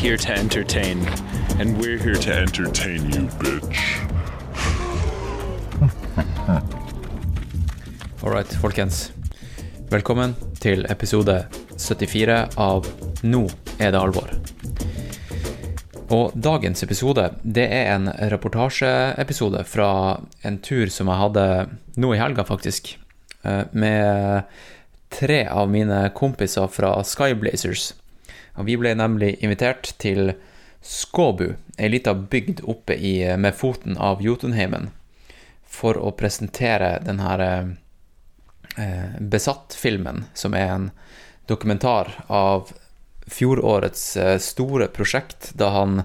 here to entertain. And we're here to Entertain you, bitch. Alright, folkens. Velkommen til episode 74 av Nå er det alvor. Og dagens episode, det er en reportasjeepisode fra en tur som jeg hadde nå i helga, faktisk. eh, Med tre av mine kompiser fra Skyblazers. Og vi ble nemlig invitert til Skåbu, ei lita bygd oppe i, med foten av Jotunheimen, for å presentere den her eh, eh, Besatt-filmen, som er en dokumentar av fjorårets eh, store prosjekt, da han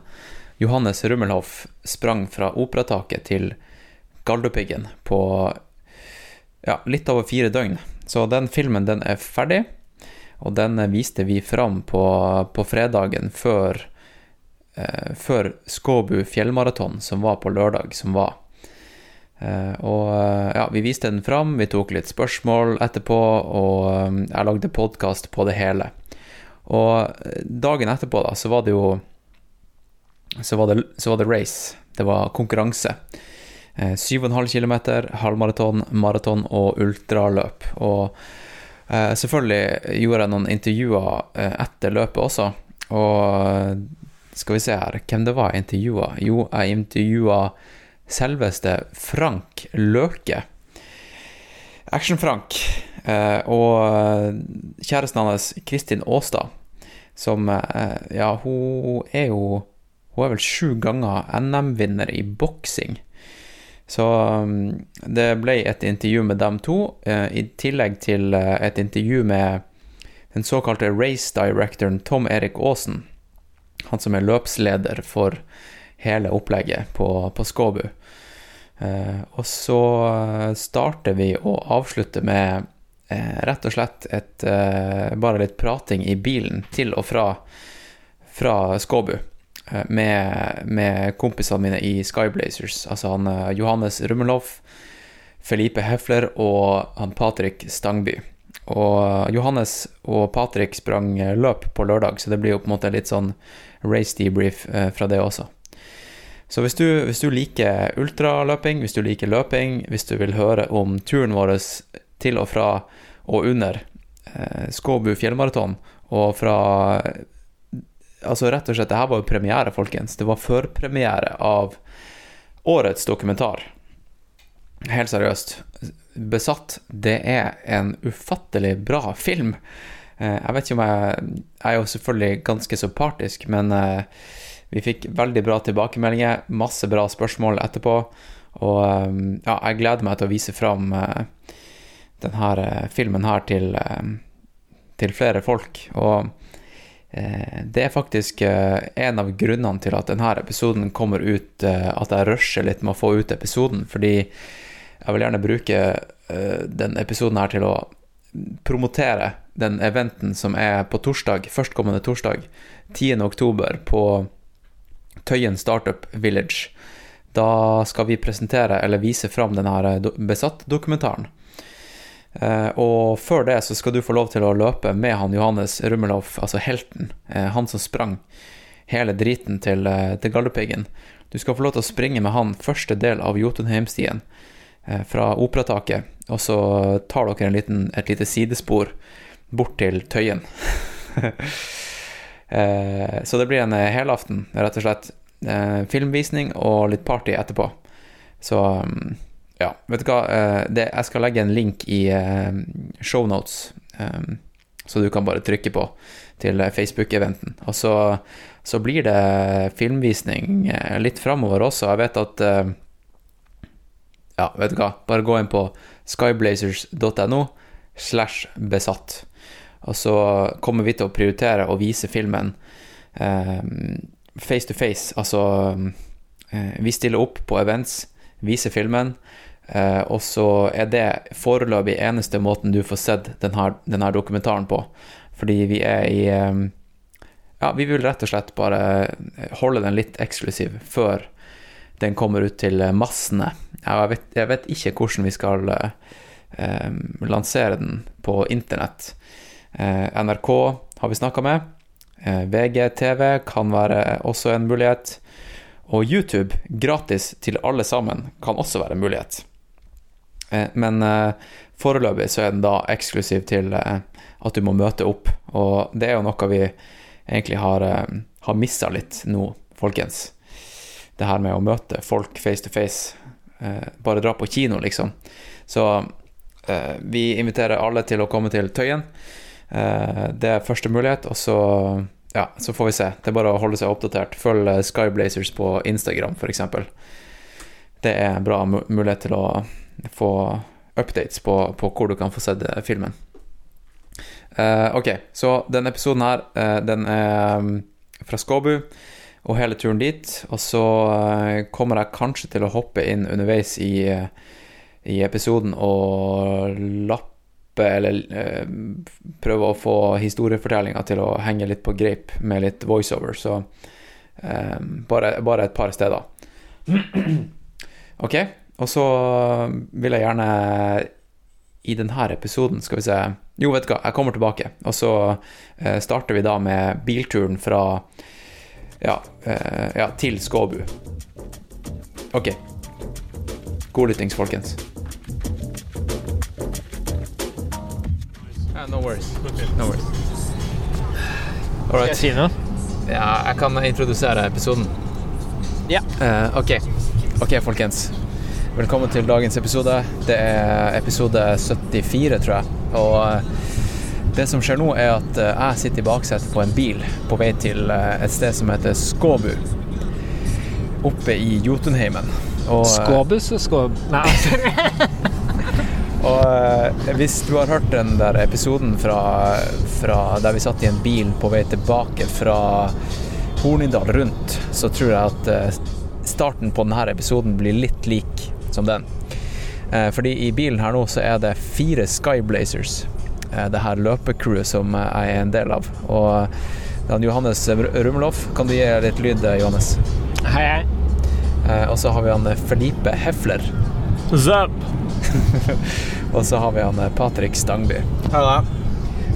Johannes Rummelhoff sprang fra operataket til Galdhøpiggen på ja, litt over fire døgn. Så den filmen den er ferdig, og den viste vi fram på, på fredagen før, eh, før Skåbu fjellmaraton, som var på lørdag som var. Eh, og eh, ja, vi viste den fram, vi tok litt spørsmål etterpå, og eh, jeg lagde podkast på det hele. Og eh, dagen etterpå, da, så var det jo så var det, så var det race. Det var konkurranse. Eh, 7,5 km, halvmaraton, maraton og ultraløp. Og eh, selvfølgelig gjorde jeg noen intervjuer uh, etter løpet også. Og eh, skal vi se her, hvem det var jeg intervjua? Jo, jeg intervjua selveste Frank Løke. Action-Frank. uh, og kjæresten hans, Kristin Aastad, som Ja, hun er jo Hun er vel sju ganger NM-vinner i boksing. Så um, det ble et intervju med dem to, eh, i tillegg til eh, et intervju med den såkalte race directoren Tom Erik Aasen. Han som er løpsleder for hele opplegget på, på Skåbu. Eh, og så starter vi å avslutte med rett og slett et, bare litt prating i bilen til og fra, fra Skåbu. Eh, Med, med kompisene mine i Skyblazers, altså han eh, Johannes Rummelhoff, Felipe Hefler og han Patrick Stangby. Og Johannes og Patrick sprang eh, løp på lørdag, så det blir jo på en måte litt sånn race debrief eh, fra det også. Så hvis du, hvis du liker ultraløping, hvis du liker løping, hvis du vil høre om turen vår til og fra og under eh, Skåbu fjellmaraton, og fra Altså rett og slett, det her var jo premiere, folkens. Det var førpremiere av årets dokumentar. Helt seriøst. Besatt, det er en ufattelig bra film. Eh, Jeg vet ikke om jeg Jeg er jo selvfølgelig ganske så partisk, men eh, vi fikk veldig bra tilbakemeldinger, masse bra spørsmål etterpå. Og eh, ja, jeg gleder meg til å vise fram denne filmen her til, til flere folk. Og det er faktisk eh, en av grunnene til at denne episoden kommer ut, eh, at jeg rusher litt med å få ut episoden, fordi jeg vil gjerne bruke eh, den episoden her til å promotere den eventen som er på torsdag, førstkommende torsdag, 10. oktober, på Tøyen Startup Village. Da skal vi presentere, eller vise fram denne Besatt-dokumentaren. Eh, og før det så skal du få lov til å løpe med han Johannes Rummelhoff, altså helten. Eh, han som sprang hele driten til, eh, til Galdhøpiggen. Du skal få lov til å springe med han første del av Jotunheimstien fra operataket, og så tar dere en liten, et lite sidespor bort til Tøyen. Så det blir en helaften, rett og slett. Filmvisning og litt party etterpå. Så mm, ja, vet du hva. Eh, det, jeg skal legge en link i eh, shownotes, eh, så du kan bare trykke på til Facebook-eventen. Og så, så blir det filmvisning litt framover også. Jeg vet at Ja, vet du hva. Bare gå inn på skyblazers.no slash besatt. Og så kommer vi til å prioritere å vise filmen face to face. Altså Vi stiller opp på events, viser filmen, eh, og så er det foreløpig eneste måten du får sett denne, dokumentaren på. Fordi vi er i eh, Ja, vi vil rett og slett bare holde den litt eksklusiv før den kommer ut til massene. Jeg vet, jeg vet ikke hvordan vi skal eh, lansere den på internett. Eh, NRK har vi snakka med. Eh, VGTV kan være også en mulighet. Og YouTube, gratis til alle sammen, kan også være en mulighet. Eh, men eh, foreløpig så er den da eksklusiv til eh, at du må møte opp. Og det er jo noe vi egentlig har, har missa litt nå, folkens. Det her med å møte folk face to face. Bare dra på kino, liksom. Så vi inviterer alle til å komme til Tøyen. Det er første mulighet, og så ja, så får vi se. Det er bare å holde seg oppdatert. Følg Skyblazers på Instagram, f.eks. Det er en bra mulighet til å få updates på, på hvor du kan få sett eh, filmen. Uh, ok, så denne episoden her, uh, den er mm, fra Skåbu og hele turen dit. Og så uh, kommer jeg kanskje til å hoppe inn underveis i, i episoden og lappe eller prøve å få historiefortellinga til å henge litt på greip med litt voiceover. Så bare, bare et par steder. Ok, og så vil jeg gjerne i denne episoden, skal vi se Jo, vet du hva, jeg kommer tilbake. Og så eh, starter vi da med bilturen fra ja, eh, ja til Skåbu. Ok. God lyttings, folkens. no worries. No worries. All Skal jeg si noe? Ja, jeg kan introdusere episoden. Ja. Eh, ok. ok, folkens. Velkommen til dagens episode. Det er episode 74, tror jeg. Og eh, det som skjer nå, er at eh, jeg sitter i baksetet på en bil på vei til eh, et sted som heter Skåbu. Oppe i Jotunheimen. Og, Skåbus og skåb... Nei, og eh, hvis du har hørt den der episoden fra, fra der vi satt i en bil på vei tilbake fra Hornindal rundt, så tror jeg at starten på denne episoden blir litt lik som den. Eh, Fordi i bilen her nå så er det fire Skyblazers, eh, det her løpecrewet som eh, jeg er en del av. Og det er han Johannes Rumloff. Kan du gi litt lyd, Johannes? hei, hei. Eh, Og så har vi han Felipe Hefler. Zapp. Og så har vi han Patrick Stangby. Halla.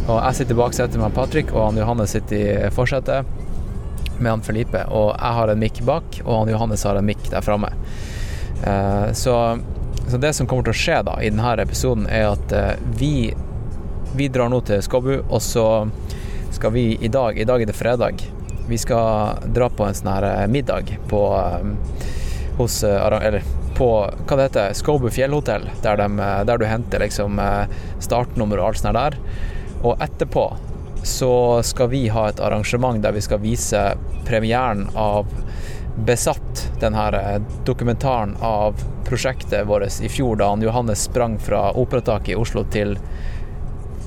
Og jeg sitter i baksetet med Patrick, og han Johannes sitter i forsetet med han Felipe. Og jeg har en mikk bak, og han Johannes har en mikk der framme. Eh, så, så det som kommer til å skje da i denne episoden, er at eh, vi, vi drar nå til Skåbu, og så skal vi i dag I dag er det fredag. Vi skal dra på en sånn her eh, middag på hos Eller på hva det heter, Skåbu fjellhotell, der, de, der du henter liksom startnummer og alt sånt der. Og etterpå så skal vi ha et arrangement der vi skal vise premieren av Besatt, denne eh, dokumentaren av prosjektet vårt i fjor, da han Johannes sprang fra Operataket i Oslo til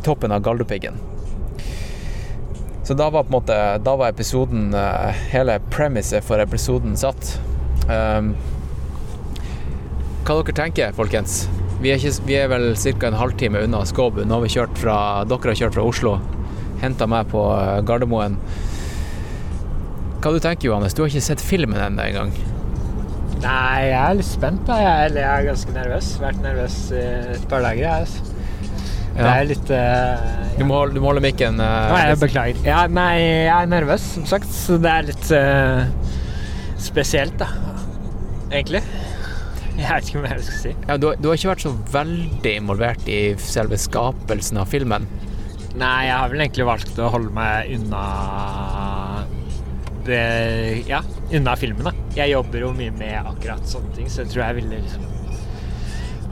toppen av Galdhøpiggen. Så da var måte Da var episoden eh, Hele premisset for episoden satt. Um, hva dere tenker, folkens? Vi er, ikke, vi er vel ca. en halvtime unna Skåbu. Nå har vi kjørt fra Dere har kjørt fra Oslo. Henta meg på eh, Gardermoen. Hva du tenker Johannes? Du har ikke sett filmen ennå engang. Nei, jeg er litt spent, da. Jeg er, jeg er ganske nervøs. Vært nervøs i et par dager. Jeg. altså. Det Ja. er litt eh, Du må, du må holde mikken uh, Nei, jeg beklager. Ja, nei, jeg er nervøs, som sagt. Så det er litt uh, spesielt, da. Egentlig. Jeg vet ikke hva jeg skal si. ja, du, du har ikke vært så veldig involvert i selve skapelsen av filmen. Nei, jeg har vel egentlig valgt å holde meg unna det, Ja, unna filmen, da. Jeg jobber jo mye med akkurat sånne ting, så jeg tror jeg ville liksom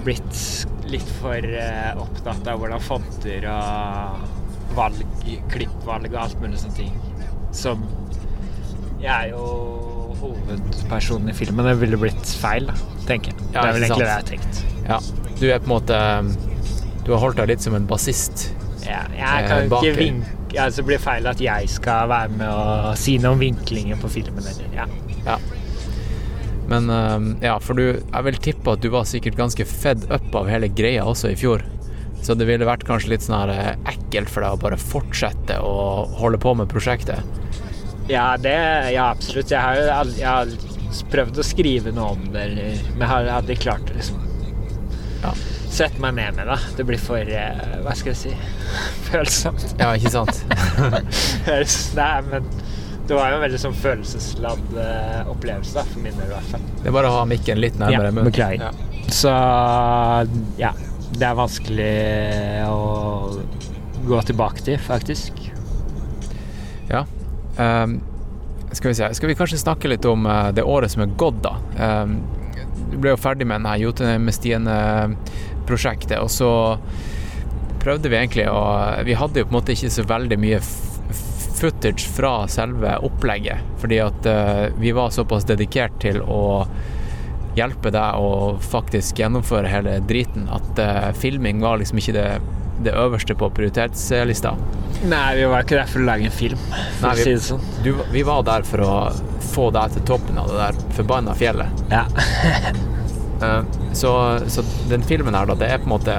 blitt litt for eh, opptatt av hvordan fonter og valg, klippvalg og alt mulig sånne ting. Som Jeg er jo hovedpersonen i filmen. Det ville blitt feil, da, tenker jeg. Ja, det er vel egentlig egentlig det jeg sant. har tenkt. Ja, du er på en måte Du har holdt deg litt som en bassist. Ja, jeg kan ikke vinke altså, så blir det feil at jeg skal være med og si noe om vinklingen på filmen. Eller, ja. Ja. Men eh, ja, for du Jeg vil tippe at du var sikkert ganske fed up av hele greia også i fjor. Så det ville vært kanskje litt sånn her eh, ekkelt for deg å bare fortsette å holde på med prosjektet. Ja, det, ja, absolutt. Jeg har jo aldri, jeg har prøvd å skrive noe om det, eller- men jeg har aldri klart det, liksom Ja. Sette meg ned med det. Det blir for eh, Hva skal jeg si følsomt. Ja, ikke sant? Nei, men det var jo en veldig sånn følelsesladd eh, opplevelse, da, for min del i hvert fall. Det er bare å ha mikken litt nærmere Ja, beklager. Ja. Så ja. Det er vanskelig å gå tilbake til, faktisk. Ja. Um, skal vi se Skal vi kanskje snakke litt om eh, det året som er gått, da. Um, du ble jo ferdig med denne Jotunheim-stien-prosjektet, og så prøvde vi egentlig å Vi hadde jo på en måte ikke så veldig mye footage fra selve opplegget, fordi at eh, vi var såpass dedikert til å hjelpe deg å faktisk gjennomføre hele driten at eh, filming var liksom ikke det, det øverste på prioritetslista. Nei, vi var ikke der for å lage en film, for Nei, å vi- si det sånn. Du, vi var der for å få deg til toppen av det der forbanna fjellet. Ja. Eh, Så, så den filmen her, da, det er på en måte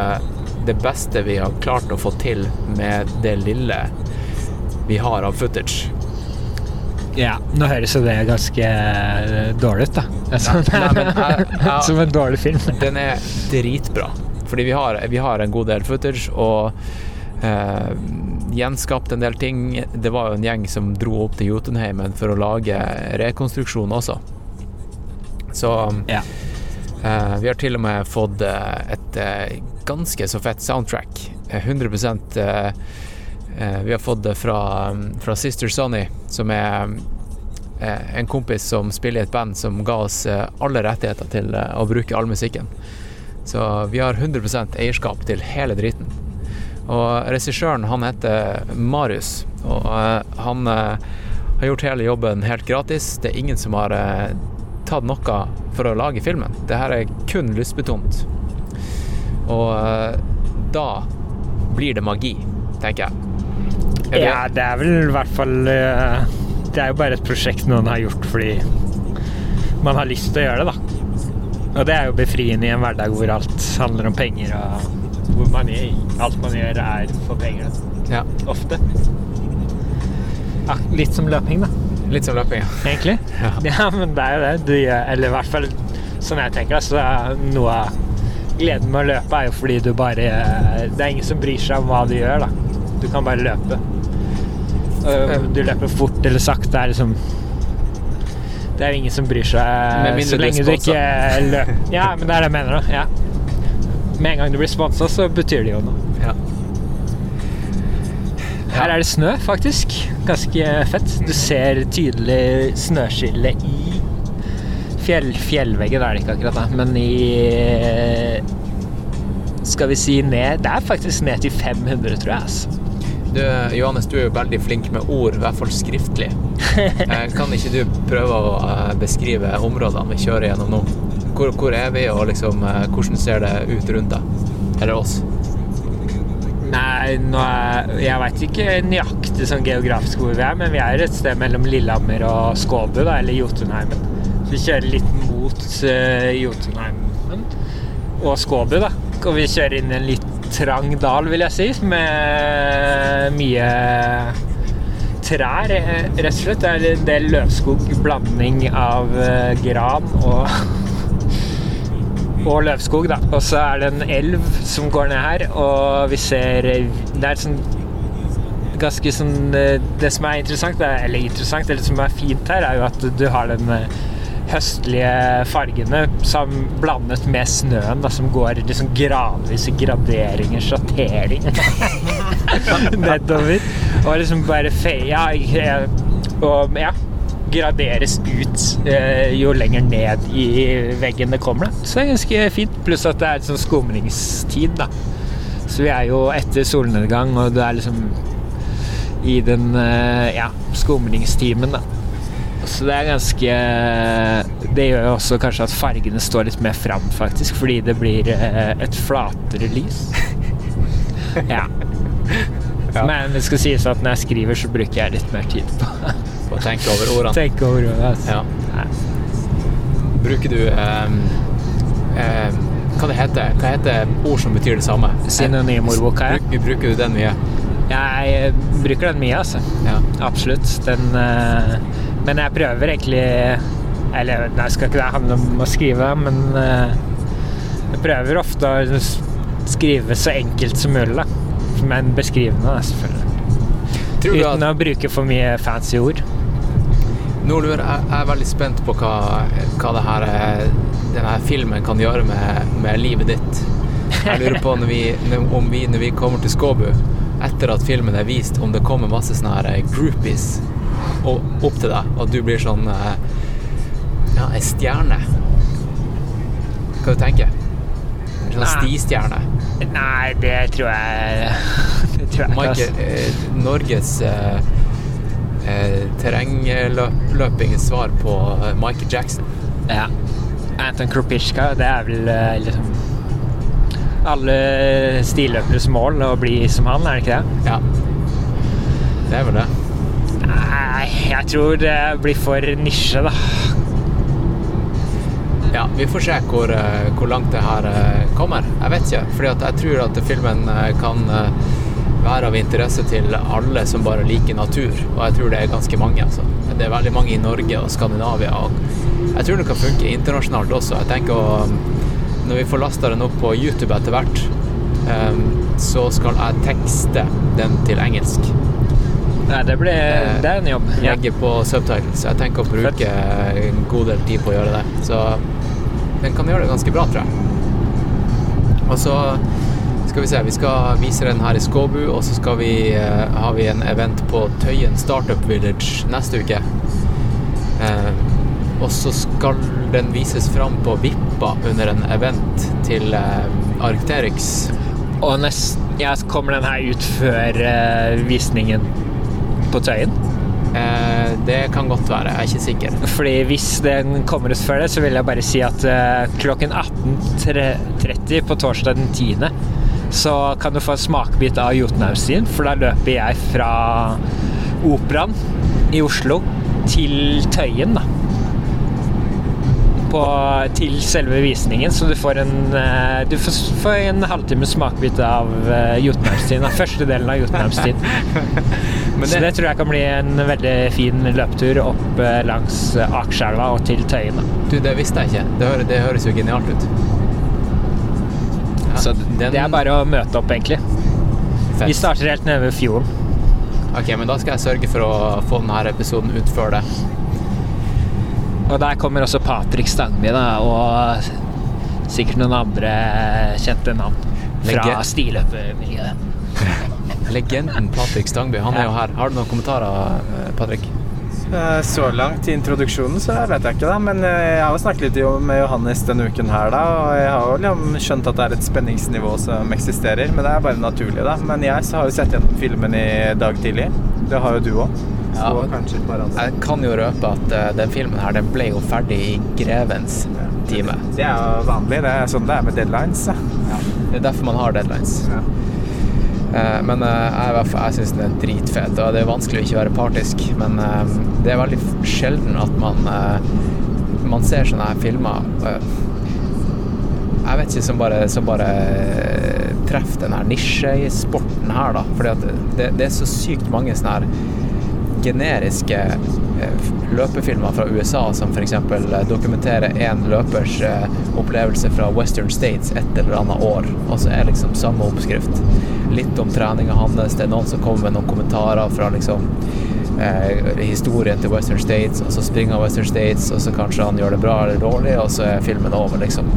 det beste vi har klart å få til med det lille vi har av footage. ja. Nå høres jo det ganske eh, dårlig ut, da. Sånn, Nei, men jeg- jeg- Som en dårlig film. Den er dritbra. Fordi vi har, vi har en god del footage, og eh, gjenskapt en del ting. Det var jo en gjeng som dro opp til Jotunheimen for å lage rekonstruksjon også. Så Ja. Eh, vi har til og med fått eh, et eh, ganske så fett soundtrack. Eh, 100 eh, eh, Vi har fått det fra, fra Sister Sonny, som er eh, en kompis som spiller i et band som ga oss alle rettigheter til å bruke all musikken. Så vi har 100% eierskap til hele driten. Og regissøren, han heter Marius, og han har gjort hele jobben helt gratis. Det er ingen som har tatt noe for å lage filmen. Det her er kun lystbetont. Og eh, da blir det magi, tenker jeg. Det- Ja, det er vel i hvert fall eh, Det er jo bare et prosjekt noen har gjort fordi man har lyst til å gjøre det, da. Og det er jo befriende i en hverdag hvor alt handler om penger, og hvor man, gjør- alt man gjør, er for penger. Da. Ja, Ofte. Litt som løping, da, litt som løping. ja. egentlig. Ja. Ja, men det er jo det. Du gjør, eller i hvert fall sånn jeg tenker det, så er noe av gleden med å løpe er jo fordi du bare Det er ingen som bryr seg om hva du gjør, da. Du kan bare løpe. Du løper fort eller sakte, det er liksom Det er ingen som bryr seg så du lenge du ikke løper. Ja, men det er det jeg mener, da. Ja. Med en gang du blir sponsa, så betyr det jo noe. Ja. Her er det snø, faktisk. Ganske fett. Du ser tydelig snøskille i fjell, fjellveggen, er det ikke akkurat, da, men i Skal vi si ned Det er faktisk ned til 500, tror jeg. altså. Du, Johannes, du er jo veldig flink med ord, i hvert fall skriftlig. Eh, Kan ikke du prøve å eh, beskrive områdene vi kjører gjennom nå? Hvor, hvor er vi, og liksom, eh, hvordan ser det ut rundt deg? Eller oss? Nå er, jeg veit ikke nøyaktig sånn geografisk hvor vi er, men vi er et sted mellom Lillehammer og Skåbu, da, eller Jotunheimen. Vi kjører litt mot uh, Jotunheimen og Skåbu, da. Og vi kjører inn i en litt trang dal, vil jeg si, med mye trær, eh, rett og slett. Det er en del løvskog, blanding av uh, gran og og løvskog, da. Og så er det en elv som går ned her, og vi ser Det er sånn ganske sånn eh, Det som er interessant, er, eller interessant, eller som er fint her, er jo at du har den eh, høstlige fargene som blandet med snøen, da, som går liksom gradvis i graderinger, sjatteringer nedover. Og liksom bare feia og ja graderes ut eh, jo lenger ned i veggen det kommer. Da. Så det er ganske fint. Pluss at det er sånn skumringstid, da. Så vi er jo etter solnedgang, og det er liksom i den eh, ja, skumringstimen, da. Så det er ganske Det gjør jo også kanskje at fargene står litt mer fram, faktisk, fordi det blir eh, et flatere lys. Ja. Ja. Men det skal sies at når jeg skriver, så bruker jeg litt mer tid på å Å tenke over ordene. tenke over ordene. Ja. Bruker du um, um, Hva det heter Hva heter ord som betyr det samme? Synonymordboka, ja. Bruk, bruker du den mye? Jeg eh, bruker den mye, altså. Ja. Absolutt. Den uh, Men jeg prøver egentlig Eller nei, skal ikke det handle om å skrive, men uh, jeg prøver ofte å skrive så enkelt som mulig, da. Men beskrivende, da, selvfølgelig. Tror du Uten at å bruke for mye fancy ord. Nå lurer jeg, jeg er veldig spent på hva, hva det her, denne her filmen kan gjøre med, med livet ditt. Jeg lurer på når vi, om vi, når vi kommer til Skåbu, etter at filmen er vist, om det kommer masse sånne her eh, groupies og, opp til deg, og du blir sånn eh, Ja, ei stjerne. Hva du tenker En sånn stistjerne. Nei, det tror jeg Det tror jeg. Michael, eh, Norges eh, eh, terrengløpingens svar på eh, Michael Jackson. Ja. Anton Kropitsjka, det er vel eh, liksom alle stilløperes mål å bli som han, er det ikke det? Ja. Det er vel det. Nei, jeg tror det blir for nisje, da. Ja, vi får se hvor, eh, hvor langt det her eh, kommer. Jeg vet ikke, fordi jeg tror at filmen eh, kan eh, være av interesse til alle som bare liker natur, og jeg tror det er ganske mange. Altså. Det er veldig mange i Norge og Skandinavia, og jeg tror det kan funke internasjonalt også. Jeg tenker å, Når vi får lasta den opp på YouTube etter hvert, eh, så skal jeg tekste den til engelsk. Nei, det, blir, det er en jobb. Legge på subtitles. Jeg tenker å bruke en god del tid på å gjøre det. Så den kan gjøre det ganske bra, tror jeg. Og så skal vi se, vi skal vise den her i Skåbu, og så skal vi, eh, har vi en event på Tøyen Startup Village neste uke. Eh, og så skal den vises fram på Vippa under en event til eh, Arcterix. Og nest, ja, kommer den her ut før visningen på Tøyen. Eh, det kan godt være, jeg er ikke sikker. Fordi hvis den kommer ut før det, så vil jeg bare si at eh, klokken 18.30 på torsdag den 10. så kan du få en smakebit av Jotunheimstien, for da løper jeg fra Operaen i Oslo til Tøyen, da. På, til selve visningen, så du får en eh, Du får, får en halvtime smakebit av uh, Jotunheimstien. Av Første delen av Jotunheimstien. det... Så det, tror jeg kan bli en veldig fin løpetur opp eh, langs eh, Akerselva og til Tøyen. da. du, det visste jeg ikke. Det, høres, det høres jo genialt ut. Den- det er bare å møte opp, egentlig. Fett. Vi starter helt nede ved fjorden. Ok, men da skal jeg sørge for å få denne episoden ut før det. Og der kommer også Patrick Stangby, da, og sikkert noen andre kjente navn fra Legge- stiløpermiljøet. Legenden Patrick Stangby, han er jo her. Har du noen kommentarer, eh, Patrick? Eh, Så langt i introduksjonen så vet jeg ikke, da. Men eh, jeg har jo snakket litt med Johannes denne uken her, da. Og jeg har jo liksom skjønt at det er et spenningsnivå som eksisterer. Men det er bare naturlig, da. Men jeg har jo sett gjennom filmen i dag tidlig. Det har jo du òg. Ja. Jeg kan jo røpe at uh, den filmen her, den ble jo ferdig i grevens time. Det er jo vanlig. Det er sånn det er med deadlines. Ja. Det er derfor man har deadlines. Ja. Eh, Men eh, jeg, jeg syns den er dritfet, og det er vanskelig å ikke være partisk. Men eh, det er veldig sjelden at man, man ser sånne her filmer Jeg vet ikke, som bare, som bare treffer den her nisjesporten her, da. Fordi det, det er så sykt mange sånne her generiske løpefilmer fra USA som f.eks. dokumenterer én løpers opplevelse fra Western States et eller annet år, og så er liksom samme oppskrift. Litt om treninga hans, det er noen som kommer med noen kommentarer fra liksom eh, historien til Western States, og så springer Western States, og så kanskje han gjør det bra eller dårlig, og så er filmen over, liksom.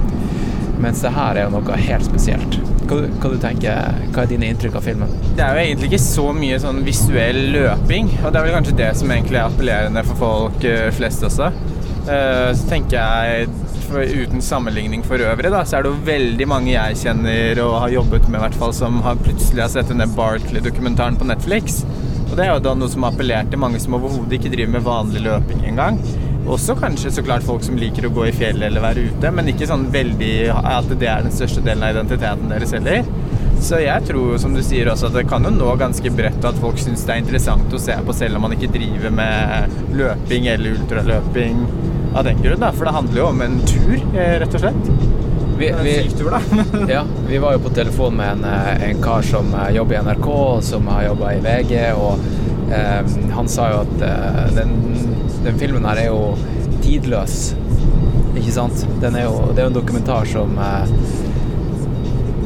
Mens det her er jo noe helt spesielt. Hva, hva du tenker, hva er dine inntrykk av filmen? Det er jo egentlig ikke så mye sånn visuell løping, og det er vel kanskje det som egentlig er appellerende for folk eh, flest også. Eh, Så tenker jeg, for, uten sammenligning for øvrig, da, så er det jo veldig mange jeg kjenner og har jobbet med, i hvert fall, som har plutselig har sett denne Barkley-dokumentaren på Netflix. Og det er jo da noe som appellerer til mange som overhodet ikke driver med vanlig løping engang. Også kanskje så klart folk som liker å gå i fjellet eller være ute, men ikke sånn veldig at det er den største delen av identiteten deres heller. Så jeg tror som du sier også at det kan jo nå ganske bredt at folk syns det er interessant å se på selv om man ikke driver med løping eller ultraløping av den grunn. da, For det handler jo om en tur, eh, rett og slett. Vi, En vi, da. ja, vi var jo på telefon med en, eh, en kar som eh, jobber i NRK, som har jobba i VG, og eh, han sa jo at eh, den, den filmen her er jo tidløs. Ikke sant? Den er jo, det er jo en dokumentar som eh,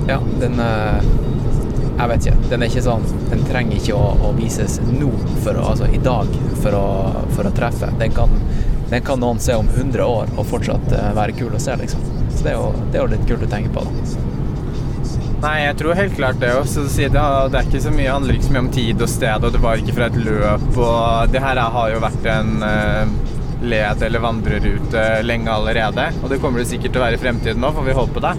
Ja, den Jeg vet ikke. Den er ikke sånn Den trenger ikke å, å vises nå, for å, altså i dag, for å, for å treffe. Den kan, den kan noen se om 100 år og fortsatt eh, være kul å se, liksom. Så det er jo, det er jo litt kult å tenke på, da. Nei, jeg tror helt klart det òg. Det er ikke så mye, handler ikke så mye om tid og sted, og det var ikke fra et løp. Og det her har jo vært en eh, led- eller vandrerute lenge allerede. Og det kommer det sikkert til å være i fremtiden nå, får vi håpe det.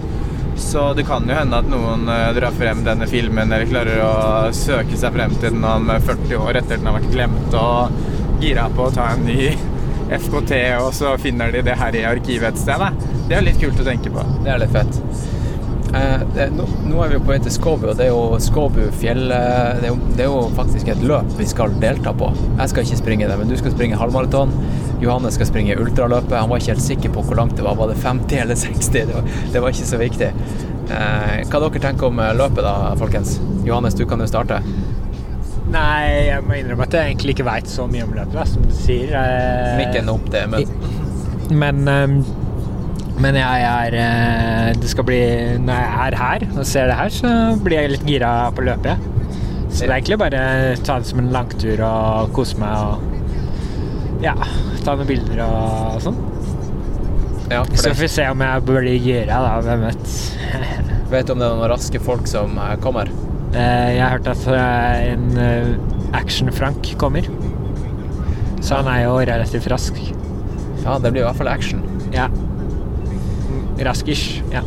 Så det kan jo hende at noen eh, drar frem denne filmen eller klarer å søke seg frem til den om 40 år etter den har vært glemt, og gira på å ta en ny FKT, og så finner de det her i arkivet et sted. Da. Det er litt kult å tenke på. Det er litt fett. Eh, det, nå, nå er vi jo på vei til Skåbu, og det er jo Skåbu fjell... Det er, jo, det er jo faktisk et løp vi skal delta på. Jeg skal ikke springe det, men du skal springe halvmaraton. Johannes skal springe ultraløpet. Han var ikke helt sikker på hvor langt det var. Var det 50 eller 60? Det var, det var ikke så viktig. Eh, hva dere tenker om løpet da, folkens? Johannes, du kan jo starte. Nei, jeg må innrømme at jeg egentlig ikke veit så mye om løpet, som du sier. Ikke Mikken opp det, men Men, ehm, men jeg er eh, Det skal bli Når jeg er her og ser det her, så blir jeg litt gira på løpet. Så det er egentlig bare å ta det som en langtur og kose meg og ja, ta noen bilder og sånn. ja, Så får vi se om jeg blir gira, da. Hvem vet. Vet du om det er noen raske folk som eh, kommer? Eh, Jeg har hørt at eh, en eh, Action-Frank kommer. Så han er jo relativt rask. Ja, det blir i hvert fall action. Ja. Raskish. Ja.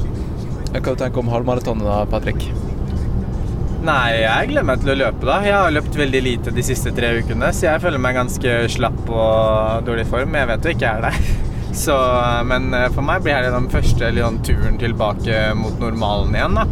Hva du tenker om halvmaratonet da, Patrick? Nei, jeg gleder meg til å løpe, da. Jeg har løpt veldig lite de siste tre ukene, så jeg føler meg ganske slapp og dårlig form. Jeg vet jo ikke jeg er det. Så, men for meg blir det den første liksom, turen tilbake mot normalen igjen, da.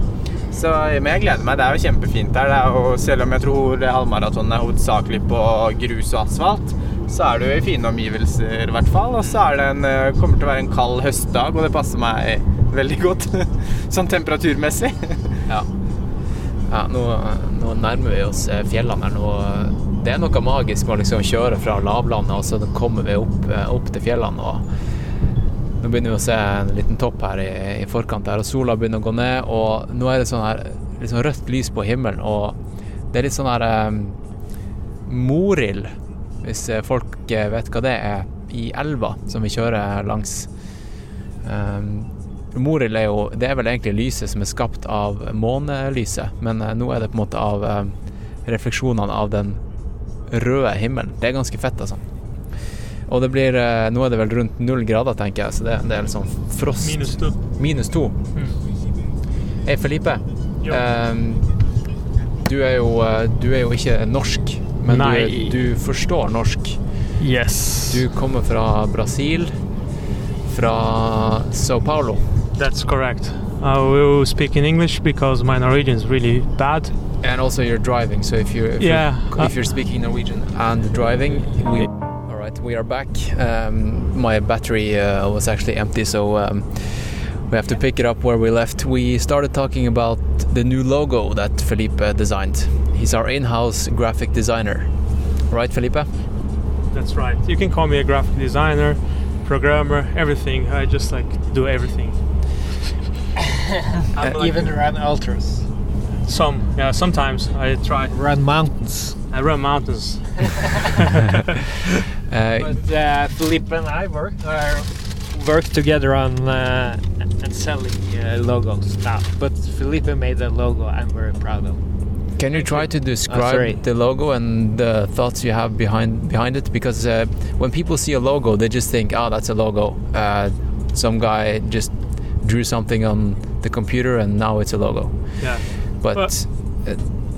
Så, men jeg gleder meg. Det er jo kjempefint her. Er jo, selv om jeg tror halvmaratonen er hovedsakelig på grus og asfalt, så er det jo i fine omgivelser, i hvert fall. Og så en, kommer det til å være en kald høstdag, og det passer meg veldig godt sånn temperaturmessig. Ja. ja nå, nå nærmer vi oss eh, fjellene her. Nå, det er noe magisk med å liksom kjøre fra lavlandet, og så kommer vi opp, eh, opp til fjellene. og Nå begynner vi å se en liten topp her i, i forkant, her, og sola begynner å gå ned. Og nå er det sånn her, sånn rødt lys på himmelen, og det er litt sånn her um, morild, hvis eh, folk eh, vet hva det er, i elva som vi kjører langs. Um, Morild er jo Det er vel egentlig lyset som er skapt av månelyset, men nå er det på en måte av um, refleksjonene av den røde himmelen. Det er ganske fett, altså. Og det blir eh, Nå er det vel rundt null grader, tenker jeg, så det, det er liksom frost. Minus to. Minus to. Hei, Felipe. Ehm, du, er jo, eh, du er jo ikke norsk, men du, du forstår norsk. Yes. Du kommer fra Brasil, fra Sao Paulo. That's correct. I will speak in English because my Norwegian is really bad. And also you're driving, so if you're if, Yeah, you're, uh, if you're speaking Norwegian and driving, we right. We are back. Um, my battery uh, was actually empty, so um, we have to pick it up where we left. We started talking about the new logo that Felipe designed. He's our in-house graphic designer, right, Felipe? That's right. You can call me a graphic designer, programmer, everything. I just like do everything. I'm like- Even run ultras. some, yeah. Sometimes I try. Run mountains. I run mountains. Uh, But uh, Felipe and I work uh, work together on uh, and selling uh, logos now. But Felipe made the logo I'm very proud of. Can you try to describe sorry. the logo and the thoughts you have behind behind it? Because uh, when people see a logo, they just think, "Oh, that's a logo." Uh, some guy just drew something on the computer, and now it's a logo. Yeah. But But-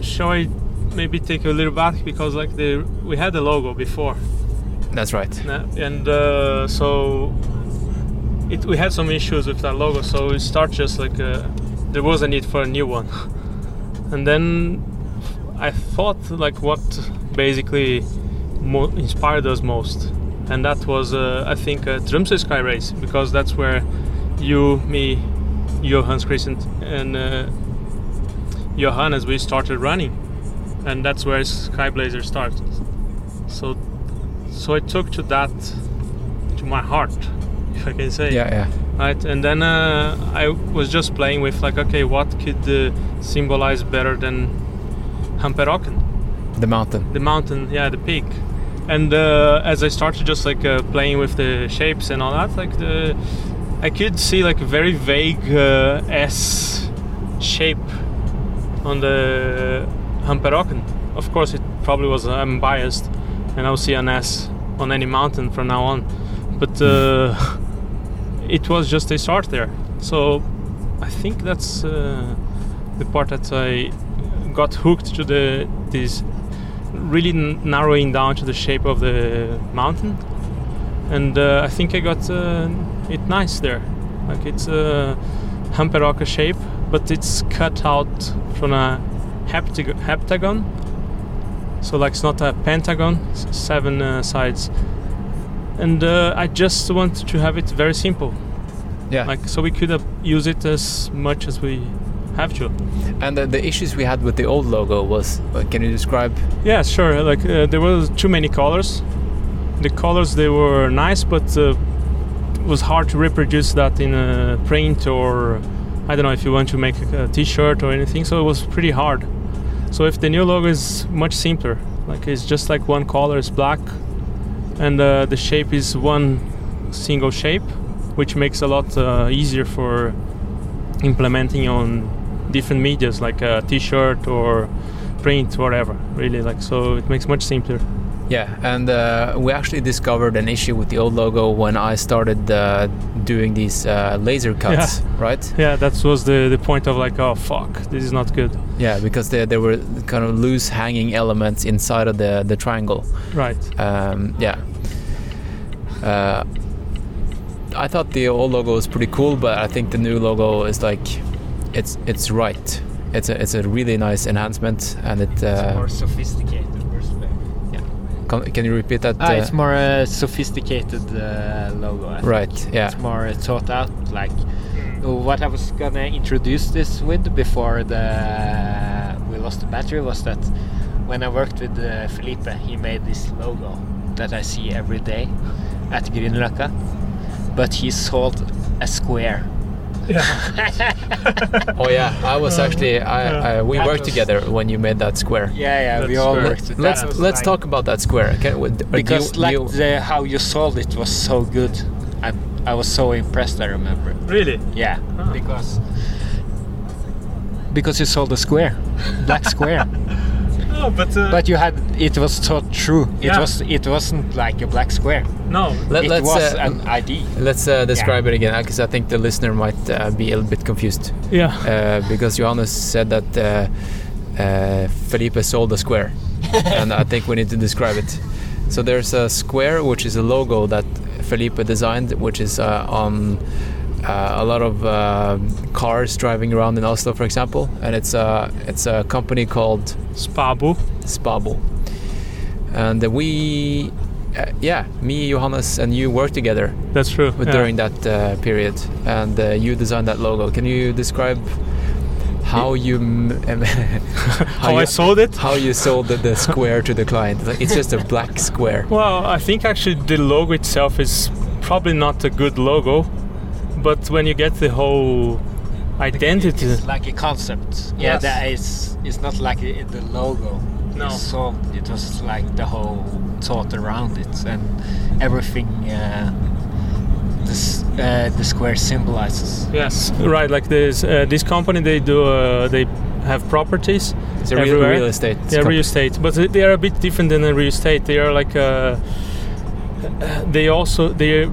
Shall I maybe take a little back because like the we had the logo before, that's right. And uh, so it we had some issues with that logo. So we start just like uh there was a need for a new one. and then I thought like what basically mo- inspired us most, and that was uh, I think uh, Tromsø Sky Race because that's where you, me, Johannes Christian, and uh, Johannes we started running, and that's where Skyblazer started. So, so I took to that to my heart, if I can say Yeah, yeah. right and then uh, i was just playing with like okay what could uh, symbolize better than hamperocken The mountain. the mountain yeah the peak and uh, as i started just like uh, playing with the shapes and all that like the i could see like a very vague uh, s shape on the hamperocken of course it probably was i'm biased and i'll see an s on any mountain from now on but uh, it was just a start there. So I think that's uh, the part that I got hooked to the this really narrowing down to the shape of the mountain, and uh, I think I got uh, it nice there. Like it's a hamperocker shape, but it's cut out from a heptag- heptagon. So like it's not a pentagon, seven uh, sides. And uh, I just wanted to have it very simple Yeah. like so we could use it as much as we have to and the, the issues we had with the old logo was. uh, Can you describe? yeah sure like uh, there was too many colors the colors they were nice but uh, it was hard to reproduce that in a print or i don't know if you want to make a t-shirt or anything so it was pretty hard so if the new logo is much simpler like it's just like one color is black and uh, the shape is one single shape which makes a lot uh, easier for implementing on different medias like a t-shirt or print whatever really like so it makes much simpler Yeah, and uh, we actually discovered an issue with the old logo when I started uh, doing these uh, laser cuts, right? yeah that was the, the point of like oh fuck this is not good Yeah, because there, there were kind of loose hanging elements inside of the, the triangle. right Um, yeah. Uh, I thought the old logo was pretty cool, but I think the new logo is like, it's it's right. It's a it's a really nice enhancement, and it. It's Uh, more sophisticated. Can, can you repeat that? Ah, uh, it's more uh, sophisticated uh, logo. I think. right. Yeah. It's more thought out. Like what I was gonna introduce this with before the we lost the battery was that when I worked with uh, Felipe, he made this logo that I see every day at Grünerløkka, but he sold a square. Oh yeah. I was actually. I, I we That worked was- together when you made that square. Yeah, yeah, we That's all worked with Let's let's like- talk about that square. Can, w- d- uh, because you, like you- the, how you sold it was so good. I I was so impressed. I remember. really Yeah, because because you sold a square, black square. no but, uh, but you had it was so true. It Yeah. was it wasn't like a black square. no let, it let's was uh, an ID. let's uh, describe it again because I think the listener might uh, be a little bit confused. yeah uh, because Johannes said that uh, uh, Felipe sold a square, and I think we need to describe it. So there's a square, which is a logo that Felipe designed, which is uh, on uh, a lot of uh, cars driving around in Oslo, for example, and it's a it's a company called spabu Spabo, and we. Uh, yeah, me, Johannes, and you worked together that's true with yeah. during that uh, period, and uh, you designed that logo. Can you describe how you m- em- how you, i sold it how you sold the, the square to the client? It's just a black square. Well, I think actually the logo itself is probably not a good logo, but when you get the whole identity, It's like a concept. Yeah, Yes. that is. It's not like i- the logo. No. So. It was like the whole thought around it and everything. Uh, this uh, the square symbolizes. yes, right. Like this, uh, this company they do, uh, they have properties. It's a real, real estate. Yeah, company. real estate, but they are a bit different than a real estate. They are like uh, they also they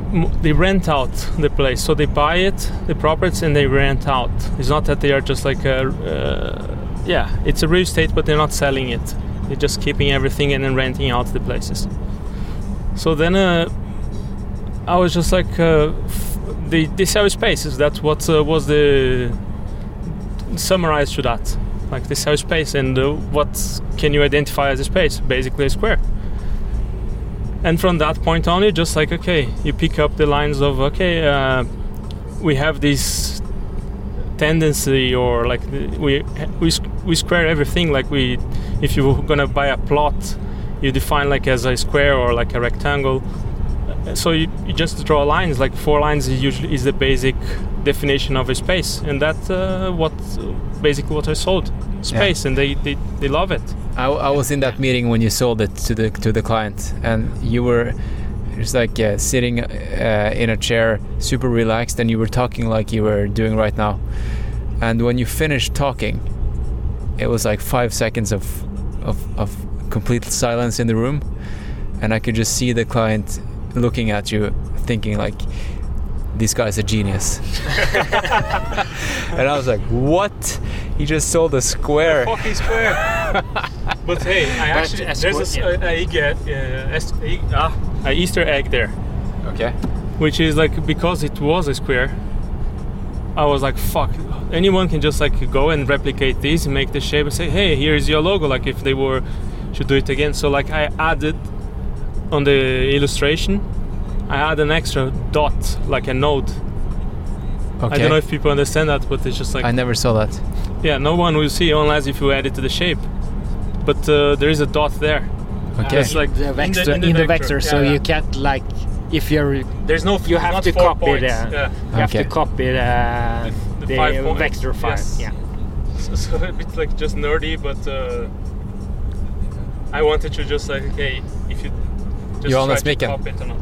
they rent out the place, so they buy it, the properties, and they rent out. It's not that they are just like a uh, yeah, it's a real estate, but they're not selling it. They're just keeping everything and then renting out the places. So then uh, I was just like uh, they they sell spaces. That's what uh, was the summarized to that. Like is how space, and uh, what can you identify as a space? Basically a square. And from that point on, you just like okay, you pick up the lines of okay, uh, we have this tendency, or like we we we square everything. Like we, if you're gonna buy a plot, you define like as a square or like a rectangle. So you, you just draw lines. Like four lines is usually is the basic definition of a space, and that uh, what basically what I sold space, and they, they they love it. I, I was in that meeting when you sold it to the to the client, and you were just like uh, sitting uh, in a chair, super relaxed, and you were talking like you were doing right now. And when you finished talking, it was like five seconds of of, of complete silence in the room, and I could just see the client looking at you, thinking like. This guy's a genius. and I was like, what? He just sold a square. Fucking square. but hey, I actually a there's a, s- square- a, a, egg, uh, es- ah, a Easter egg there, Okay. which is like because it was a square. I was like, fuck. Anyone can just like go and replicate this and make the shape and say, hey, here's your logo. Like if they were should do it again. So like I added on the illustration, I add an extra dot, like a node. Okay. I don't know if people understand that, but it's just like I never saw that. yeah, no one will see unless if you add it to the shape. But uh, there is a dot there. Okay. It's like the in vector in the, vector, so yeah, you can't like if you're There's no. you have to copy points. the- Yeah. you have to copy the, The the, five points, vector file. yes. Yeah. So, so a bit like just nerdy, but uh, I wanted to just like okay, if you just Johannes try to Mikken. copy it or not.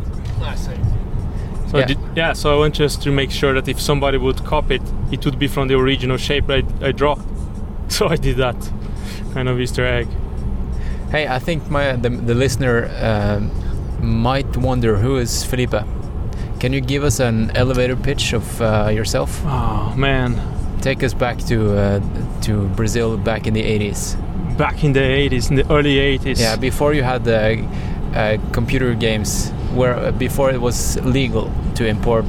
So Yeah. I did, yeah, so I want just to make sure that if somebody would copy it, it would be from the original shape I, I draw. So I did that kind of Easter egg. Hey, I think my the, the listener um, might wonder who is Felipe. Can you give us an elevator pitch of uh, yourself? Oh man, Take us back to uh, to Brazil back in the 80s. back in the 80s, in the early 80s. Yeah, before you had the uh, computer games, where before it was legal to import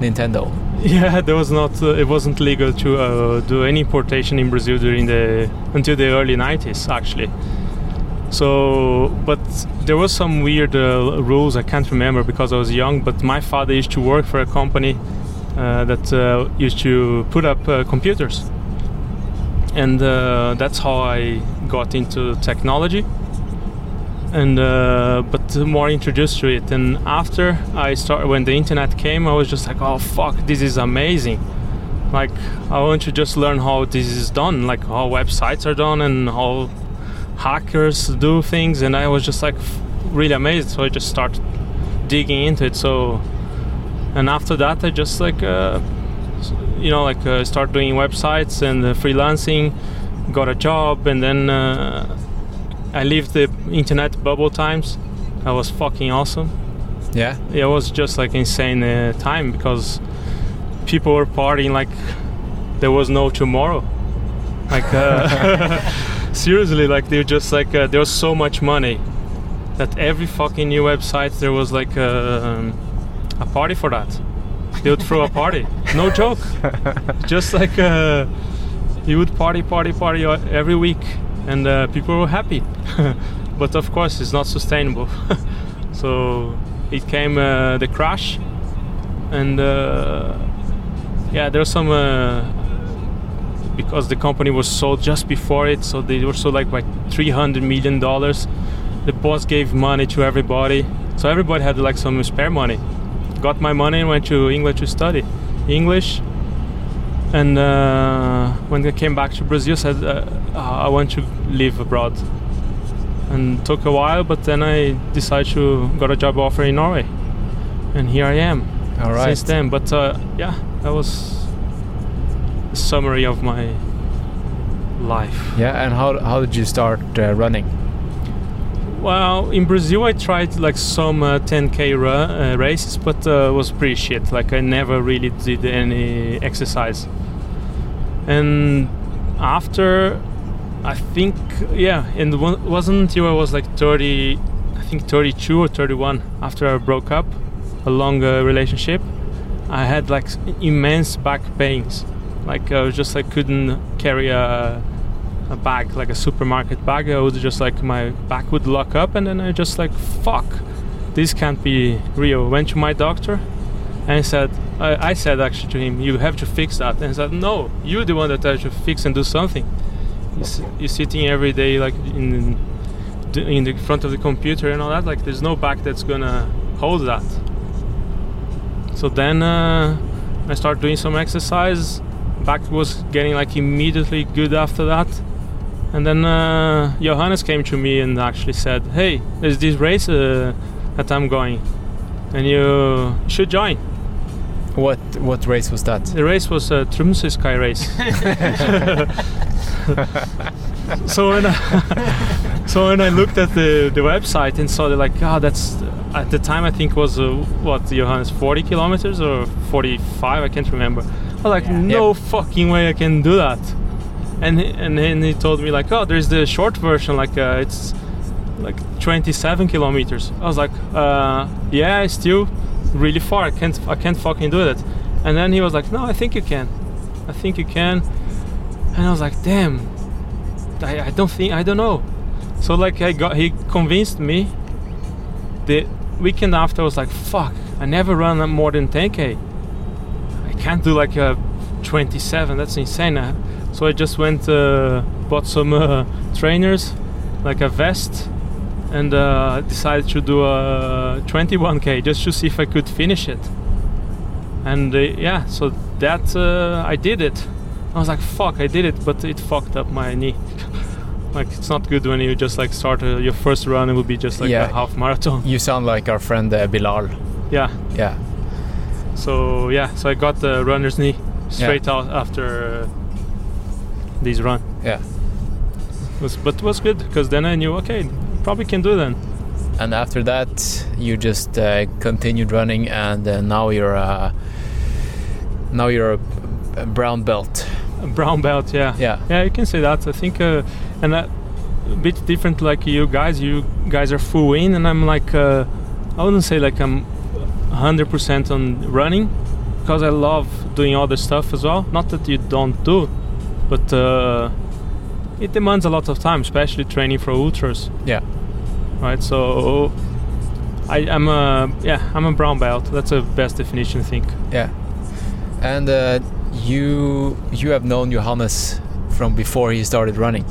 Nintendo. Yeah, there was not. Uh, it wasn't legal to uh, do any importation in Brazil during the until the early 90s, actually. So, but there was some weird uh, rules. I can't remember because I was young. But my father used to work for a company uh, that uh, used to put up uh, computers, and that's how I got into technology. And uh, but more introduced to it. And after I started, when the internet came, I was just like, oh fuck, this is amazing. Like I want to just learn how this is done, like how websites are done and how hackers do things. And I was just like really amazed. So I just started digging into it. So and after that, I just like uh, you know like uh, start doing websites and uh, freelancing, got a job, and then. I lived the internet bubble times. That was fucking awesome. Yeah. It was just like insane uh, time because people were partying like there was no tomorrow. Like uh, seriously, like they were just like uh, there was so much money that every fucking new website there was like uh, um, a party for that. They would throw a party. No joke. just like uh, you would party, party, party uh, every week, and uh, people were happy. but of course, it's not sustainable. so it came uh, the crash, and uh, yeah, there's some uh, because the company was sold just before it, so they were sold like by 300 million dollars. The boss gave money to everybody, so everybody had like some spare money. Got my money and went to England to study English. And uh, when I came back to Brazil, said uh, I want to live abroad. And took a while, but then I decided to got a job offer in Norway, and here I am All right. since then. But uh, yeah, that was a summary of my life. Yeah. And how how did you start uh, running? Well, in Brazil, I tried like some uh, 10k ra- uh, races, but uh, was pretty shit. Like I never really did any exercise. And after, I think, yeah, and it wasn't until I was like 30, I think 32 or 31 after I broke up a long uh, relationship, I had like immense back pains. Like I was just like couldn't carry a a bag, like a supermarket bag. I would just like my back would lock up, and then I just like fuck, this can't be real. Went to my doctor, and said, I, I said actually to him, you have to fix that. And he said, no, you're the one that has to fix and do something. You're, you're sitting every day like in in the front of the computer and all that. Like there's no back that's gonna hold that. So then uh, I started doing some exercise. Back was getting like immediately good after that. And then uh, Johannes came to me and actually said, "Hey, there's this race uh, that I'm going, and you should join." What what race was that? The race was a Tromsø Sky Race. so when I, so when I looked at the, the website and saw that like, ah, that's at the time I think was uh, what Johannes 40 kilometers or 45, I can't remember. I was like, no fucking way I can do that. And he- and then he told me like, oh, there's the short version, like uh, it's like 27 kilometers. I was like, uh, yeah, it's still really far. I can't I can't fucking do that. And then he was like, no, I think you can. I think you can. And I was like, damn. I, I don't think I don't know. So like I got he convinced me. The weekend after I was like, fuck. I never run more than 10k. I can't do like a 27. That's insane. Uh, So I just went uh, bought some uh, trainers, like a vest, and uh, decided to do a 21k just to see if I could finish it. And uh, yeah, so that uh, I did it. I was like, fuck, I did it, but it fucked up my knee. like it's not good when you just like start uh, your first run. It will be just like Yeah. a half marathon. You sound like our friend uh, Bilal. Yeah. Yeah. So yeah, so I got the runner's knee straight out after this run. Yeah. was but it was good because then I knew okay, probably can do then. And after that, you just uh, continued running, and uh, now you're uh, now you're a, a brown belt. A brown belt, yeah. Yeah. Yeah, you can say that. I think, uh, and a bit different like you guys. You guys are full in, and I'm like, uh, I wouldn't say like I'm 100% on running because I love doing other stuff as well. Not that you don't do, but uh, it demands a lot of time, especially training for ultras. Yeah. Right. So I, I'm a yeah, I'm a brown belt. That's the best definition, I think. Yeah. And uh, you you have known Johannes from before he started running.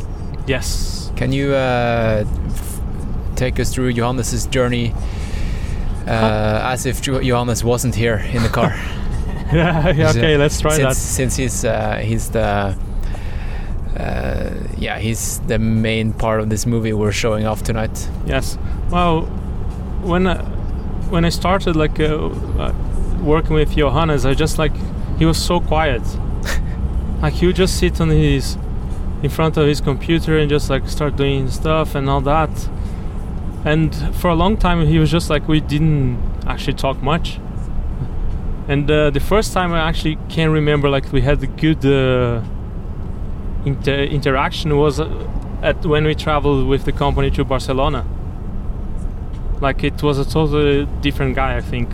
Yes. Can you uh, f- take us through Johannes's journey uh, as if Johannes wasn't here in the car? yeah. yeah okay. Let's try since, that. Since he's uh, he's the uh, yeah he's the main part of this movie we're showing off tonight. Yes. Well, when I, when I started like uh, uh, working with Johannes, I just like he was so quiet. like he would just sit on his in front of his computer and just like start doing stuff and all that. And for a long time, he was just like we didn't actually talk much. And uh, the first time I actually can remember like we had a good uh, inter- interaction was uh, at when we traveled with the company to Barcelona. Like it was a totally different guy, I think.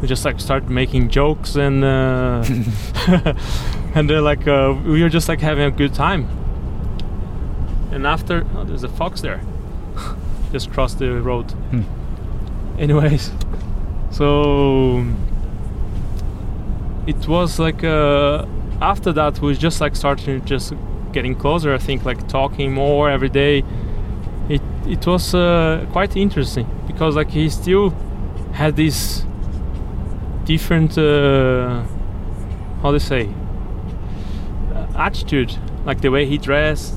We just like started making jokes and uh, and then like uh, we were just like having a good time. And after, oh, there's a fox there. just crossed the road. Hmm. Anyways, so it was like uh, after that we just like started just getting closer. I think like talking more every day. It it was uh, quite interesting because like he still had this different uh, how to say uh, attitude, like the way he dressed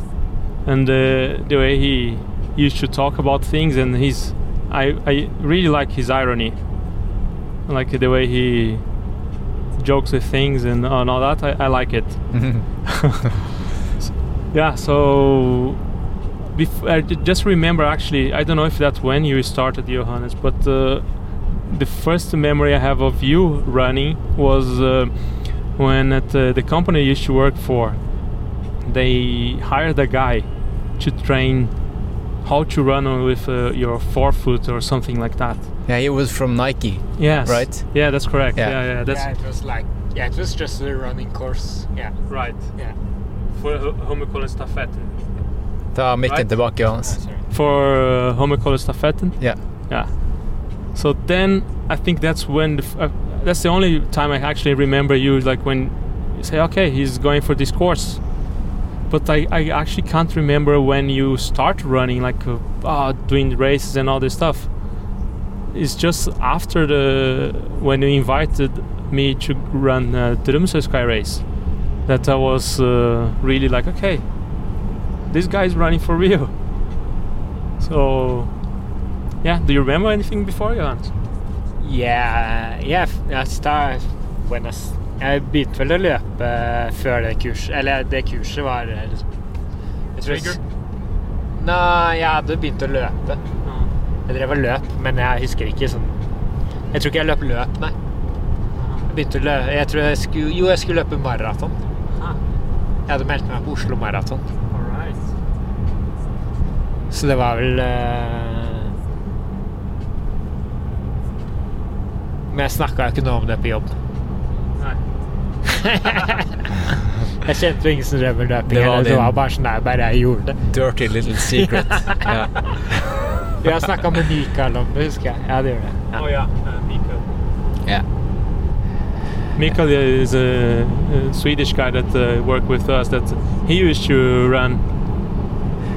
and uh, the way he used to talk about things and his I, I really like his irony like the way he jokes with things and, and all that I, I like it. Yeah so bef- I just remember actually I don't know if that's when you started Johannes but uh, the first memory I have of you running was uh, when at uh, the company I used to work for they hired a guy to train how to run with uh, your forefoot or something like that Yeah, it was from Nike, yes right? yeah that's correct Yeah. yeah yeah, that's yeah, it was like yeah, it was just a running course. Yeah, right yeah. for Ho- Homicall stafetten. Ta mikken Right. tilbake, Johannes. For uh, Homicall stafetten. Yeah. Yeah. So then I think that's when the, f- uh, that's the only time I actually remember you like when you say okay he's going for this course. But I, I actually can't remember when you start running like uh, ah, doing races and all this stuff. It's just after the when you invited me to run uh, Tromsø Sky Race that I was uh, really like okay this guy's running for real. So yeah, do you remember anything before, Johannes? Yeah, yeah, jeg sta- when I Jeg begynte vel å løpe før det kurset Eller det kurset var eh, jeg tror Nei, jeg hadde begynt å løpe. Jeg drev og løp, men jeg husker ikke sånn Jeg tror ikke jeg løp løp, nei. Jeg begynte å løpe Jeg tror jeg skulle Jo, jeg skulle løpe maraton. Jeg hadde meldt meg på Oslo Maraton. Så det var vel eh, Men jeg snakka ikke noe om det på jobb. Nei. jeg kjente jo ingen som drev med løping. Det var Det var bare sånn der, bare jeg gjorde det. Dirty little secret. ja. Jo, Jeg snakka med Mikael om det, husker jeg. Ja, det gjorde jeg. Ja. Oh yeah, uh, Mikael. Yeah. Mikael is a, a Swedish guy that uh, worked with us. That he used to run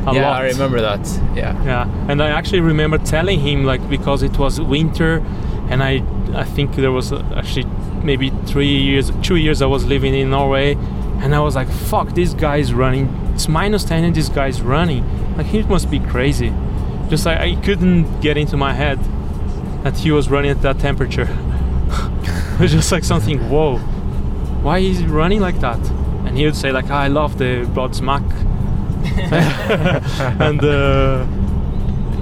a yeah, lot. I remember that. Yeah. Yeah, and I actually remember telling him like because it was winter, and I I think there was actually maybe three years, two years I was living in Norway, and I was like, fuck, this guy is running. It's minus ten, and this guy's running. Like he must be crazy. Just I, I couldn't get into my head that he was running at that temperature. it was just like something. Whoa, why is he running like that? And he would say like, I love the Blodsmack. and uh,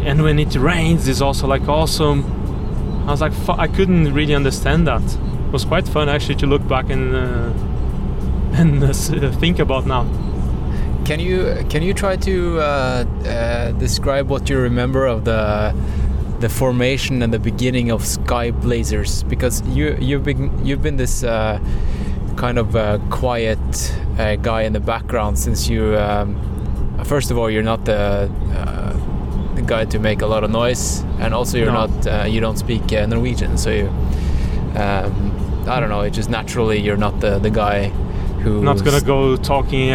and when it rains it's also like awesome i was like i couldn't really understand that it was quite fun actually to look back and uh, and uh, uh, think about now Can you can you try to uh, uh, describe what you remember of the the formation and the beginning of Sky Blazers? Because you you've been you've been this uh, kind of uh, quiet uh, guy in the background since you. Um, first of all, you're not the uh, the guy to make a lot of noise, and also you're No. not uh, you don't speak uh, Norwegian, so you. Um, I don't know. It just naturally you're not the the guy who not gonna go talking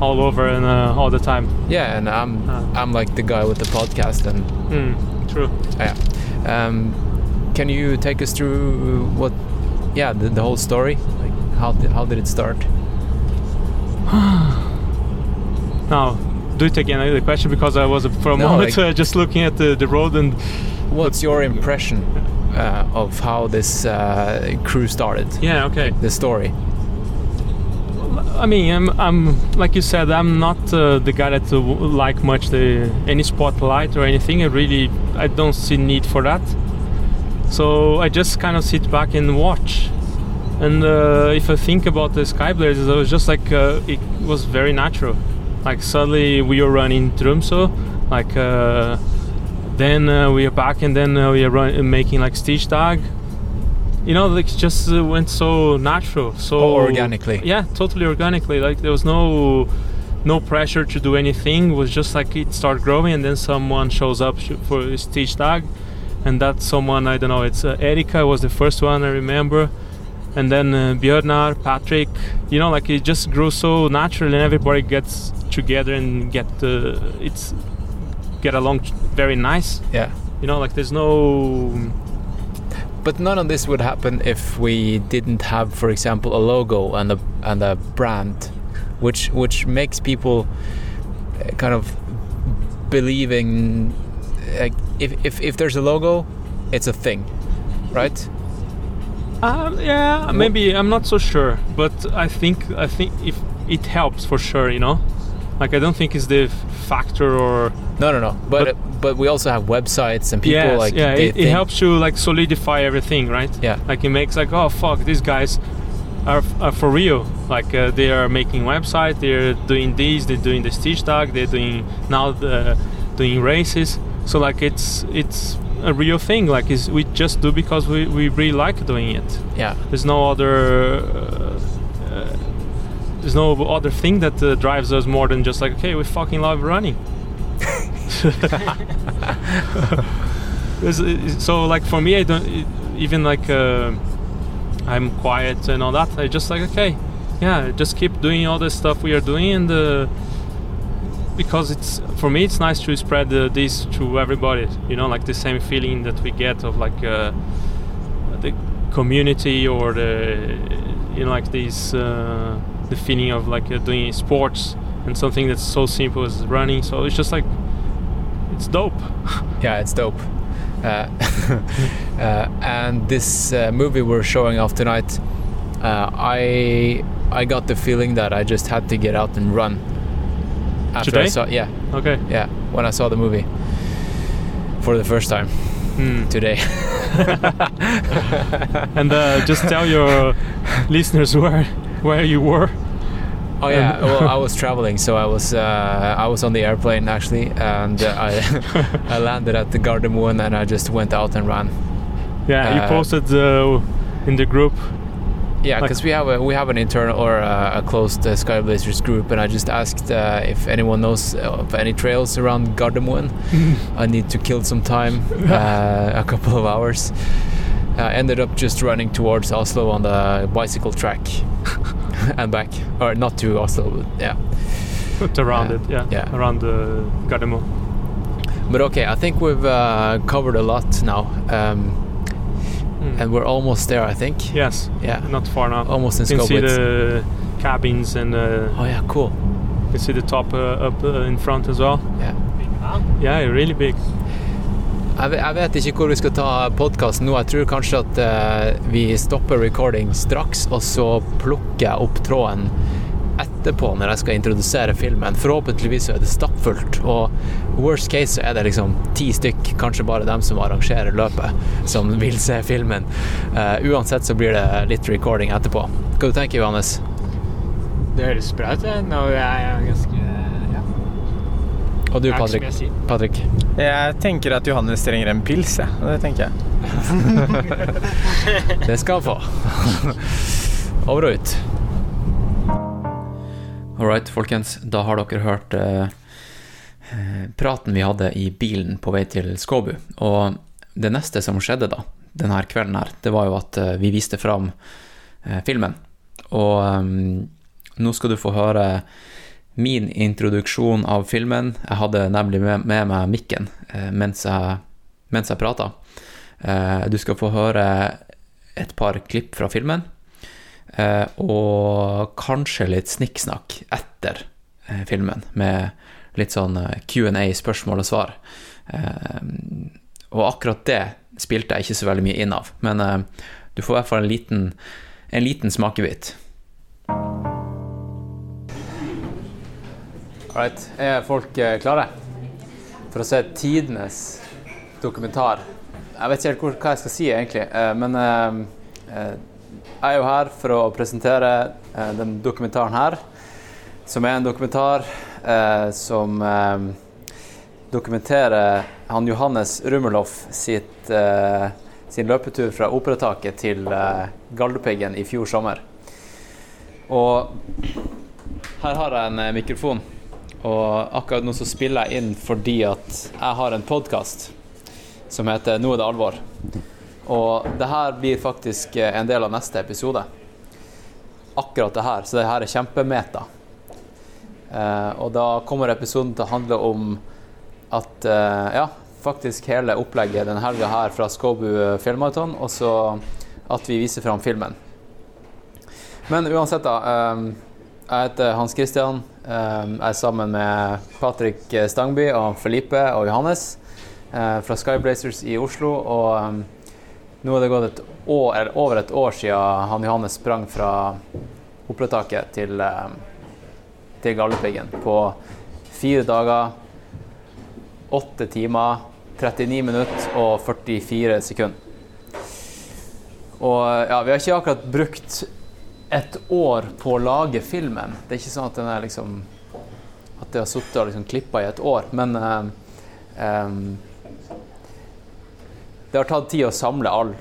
all over and uh, all the time Yeah, and I'm Ah. I'm like the guy with the podcast, and Hmm, true yeah. Um, can you take us through what, yeah, the, the whole story? Like how did, how did it start? now do it again uh, the question because i was uh, for a No, moment like- uh, just looking at the, the road and What's your impression uh, of how this uh, crew started? yeah okay The story. I mean, I'm, I'm like you said, I'm not uh, the guy that uh, like much the any spotlight or anything. I really, I don't see need for that. So I just kind of sit back and watch. And uh, if I think about the Sky Blazers, it was just like uh, it was very natural. Like suddenly we were running Tromsø, like uh, then uh, we are back, and then we are run- making like Stichtag. You know, like it just uh, went so natural, so Oh, organically. Yeah, totally organically. Like there was no no pressure to do anything. It was just like it started growing, and then someone shows up sh- for his teach tag, and that someone I don't know. It's uh, Erika was the first one I remember, and then uh, Björnar, Patrick. You know, like it just grew so natural, and everybody gets together and get uh, it's get along very nice. Yeah. You know, like there's no But none of this would happen if we didn't have, for example, a logo and a and a brand, which which makes people uh, kind of believing. Like if, if if there's a logo, it's a thing, right? Um, yeah, maybe I'm not so sure, but I think I think if it helps for sure, you know, like I don't think it's the factor or No, no, no. But But- but, we also have websites and people yes, like yeah, it, it helps you like solidify everything, right? Yeah. like it makes like oh fuck, these guys are, are for real. Like uh, they are making website, they're doing these, they're doing the stitch tag, they're doing now the doing races. So like it's it's a real thing. Like it's, we just do because we, we really like doing it. Yeah. There's no other uh, uh, there's no other thing that uh, drives us more than just like okay we fucking love running. So like for me i don't even like uh, i'm quiet and all that i just like okay yeah just keep doing all the stuff we are doing and uh, because it's for me it's nice to spread uh, this to everybody you know like the same feeling that we get of like uh, the community or the you know like this uh, the feeling of like uh, doing sports and something that's so simple as running so it's just like it's dope Yeah, it's dope. Uh, uh, and this uh, movie we're showing off tonight, uh, I I got the feeling that I just had to get out and run. After I Today? saw, yeah, okay yeah, when I saw the movie for the first time Hmm. today. and uh, just tell your listeners where where you were Oh yeah, well I was traveling, so I was uh, I was on the airplane actually, and uh, I I landed at the Gardermoen and I just went out and ran. yeah you Uh, posted uh, in the group Yeah, Like- because we have a we have an internal or uh, a closed uh, Sky Blazers group, and I just asked uh, if anyone knows of any trails around Gardermoen. I need to kill some time, uh, a couple of hours. I ended up just running towards Oslo on the bicycle track and back, or not to Oslo, but yeah. put around Uh, it yeah, yeah. around the Gardermoen But okay, I think we've uh, covered a lot now, um, Hmm. and we're almost there. I think. yes Yeah, not far now almost in you can see the cabins and uh, Oh yeah, cool. you can see the top uh, up uh, in front as well Yeah. yeah really big Jeg vet, ikke hvor vi skal ta podkasten nå. Jeg tror kanskje at eh, vi stopper recording straks, og så plukker jeg opp tråden etterpå når jeg skal introdusere filmen. Forhåpentligvis er det stappfullt, og worst case så er det liksom ti stykk, kanskje bare dem som arrangerer løpet, som vil se filmen. Eh, uansett så blir det litt recording etterpå. Hva du tenker du, Johannes? Det høres bra ut. Nå er jeg ganske. Og du, Patrick? si. Patrick? Jeg tenker at Johannes trenger en pils, jeg. Ja. Det tenker jeg. Det skal han få. Over og ut. All right, folkens. Da har dere hørt eh, eh, praten vi hadde i bilen på vei til Skåbu. Og det neste som skjedde da, denne kvelden her, det var jo at eh, vi viste fram eh, filmen. Og eh, nå skal du få høre min introduksjon av filmen. Jeg hadde nemlig med, meg mikken eh, mens jeg, mens jeg prata. Eh, du skal få høre et par klipp fra filmen, eh, og kanskje litt snikksnakk etter filmen, med litt sånn Q&A, spørsmål og svar. Og akkurat det spilte jeg ikke så veldig mye inn av, men du får i hvert fall en liten, en liten smakebit. Alright, er folk eh, klare for å se tidenes dokumentar? Jeg vet ikke helt hva jeg skal si, egentlig, eh, men eh, jeg er jo her for å presentere den dokumentaren her, som er en dokumentar som dokumenterer han Johannes Rummeloff sitt, sin løpetur fra Operataket til Galdhøpiggen i fjor sommer. Og her har jeg en mikrofon, og akkurat nå så spiller jeg inn fordi at jeg har en podkast som heter 'Nå er det alvor'. Og det her blir faktisk eh, en del av neste episode. Akkurat det her. Så det her er kjempemeta. Eh, og da kommer episoden til å handle om at eh, ja, faktisk hele opplegget denne helga her fra Skåbu fjellmaraton, og så at vi viser fram filmen. Men uansett, da. Eh, jeg heter Hans Christian. Eh, jeg er sammen med Patrick Stangby og Felipe og Johannes eh, fra Skyblazers i Oslo. Og eh, nå er det gått et år, over et år siden han Johannes sprang fra oppletaket til, eh, til Galdhøpiggen på fire dager, åtte timer, 39 minutter og 44 sekunder. Og ja, vi har ikke akkurat brukt et år på å lage filmen. Det er ikke sånn at den er liksom At det har sittet og liksom klippa i et år, men eh, em, det har tatt tid å samle all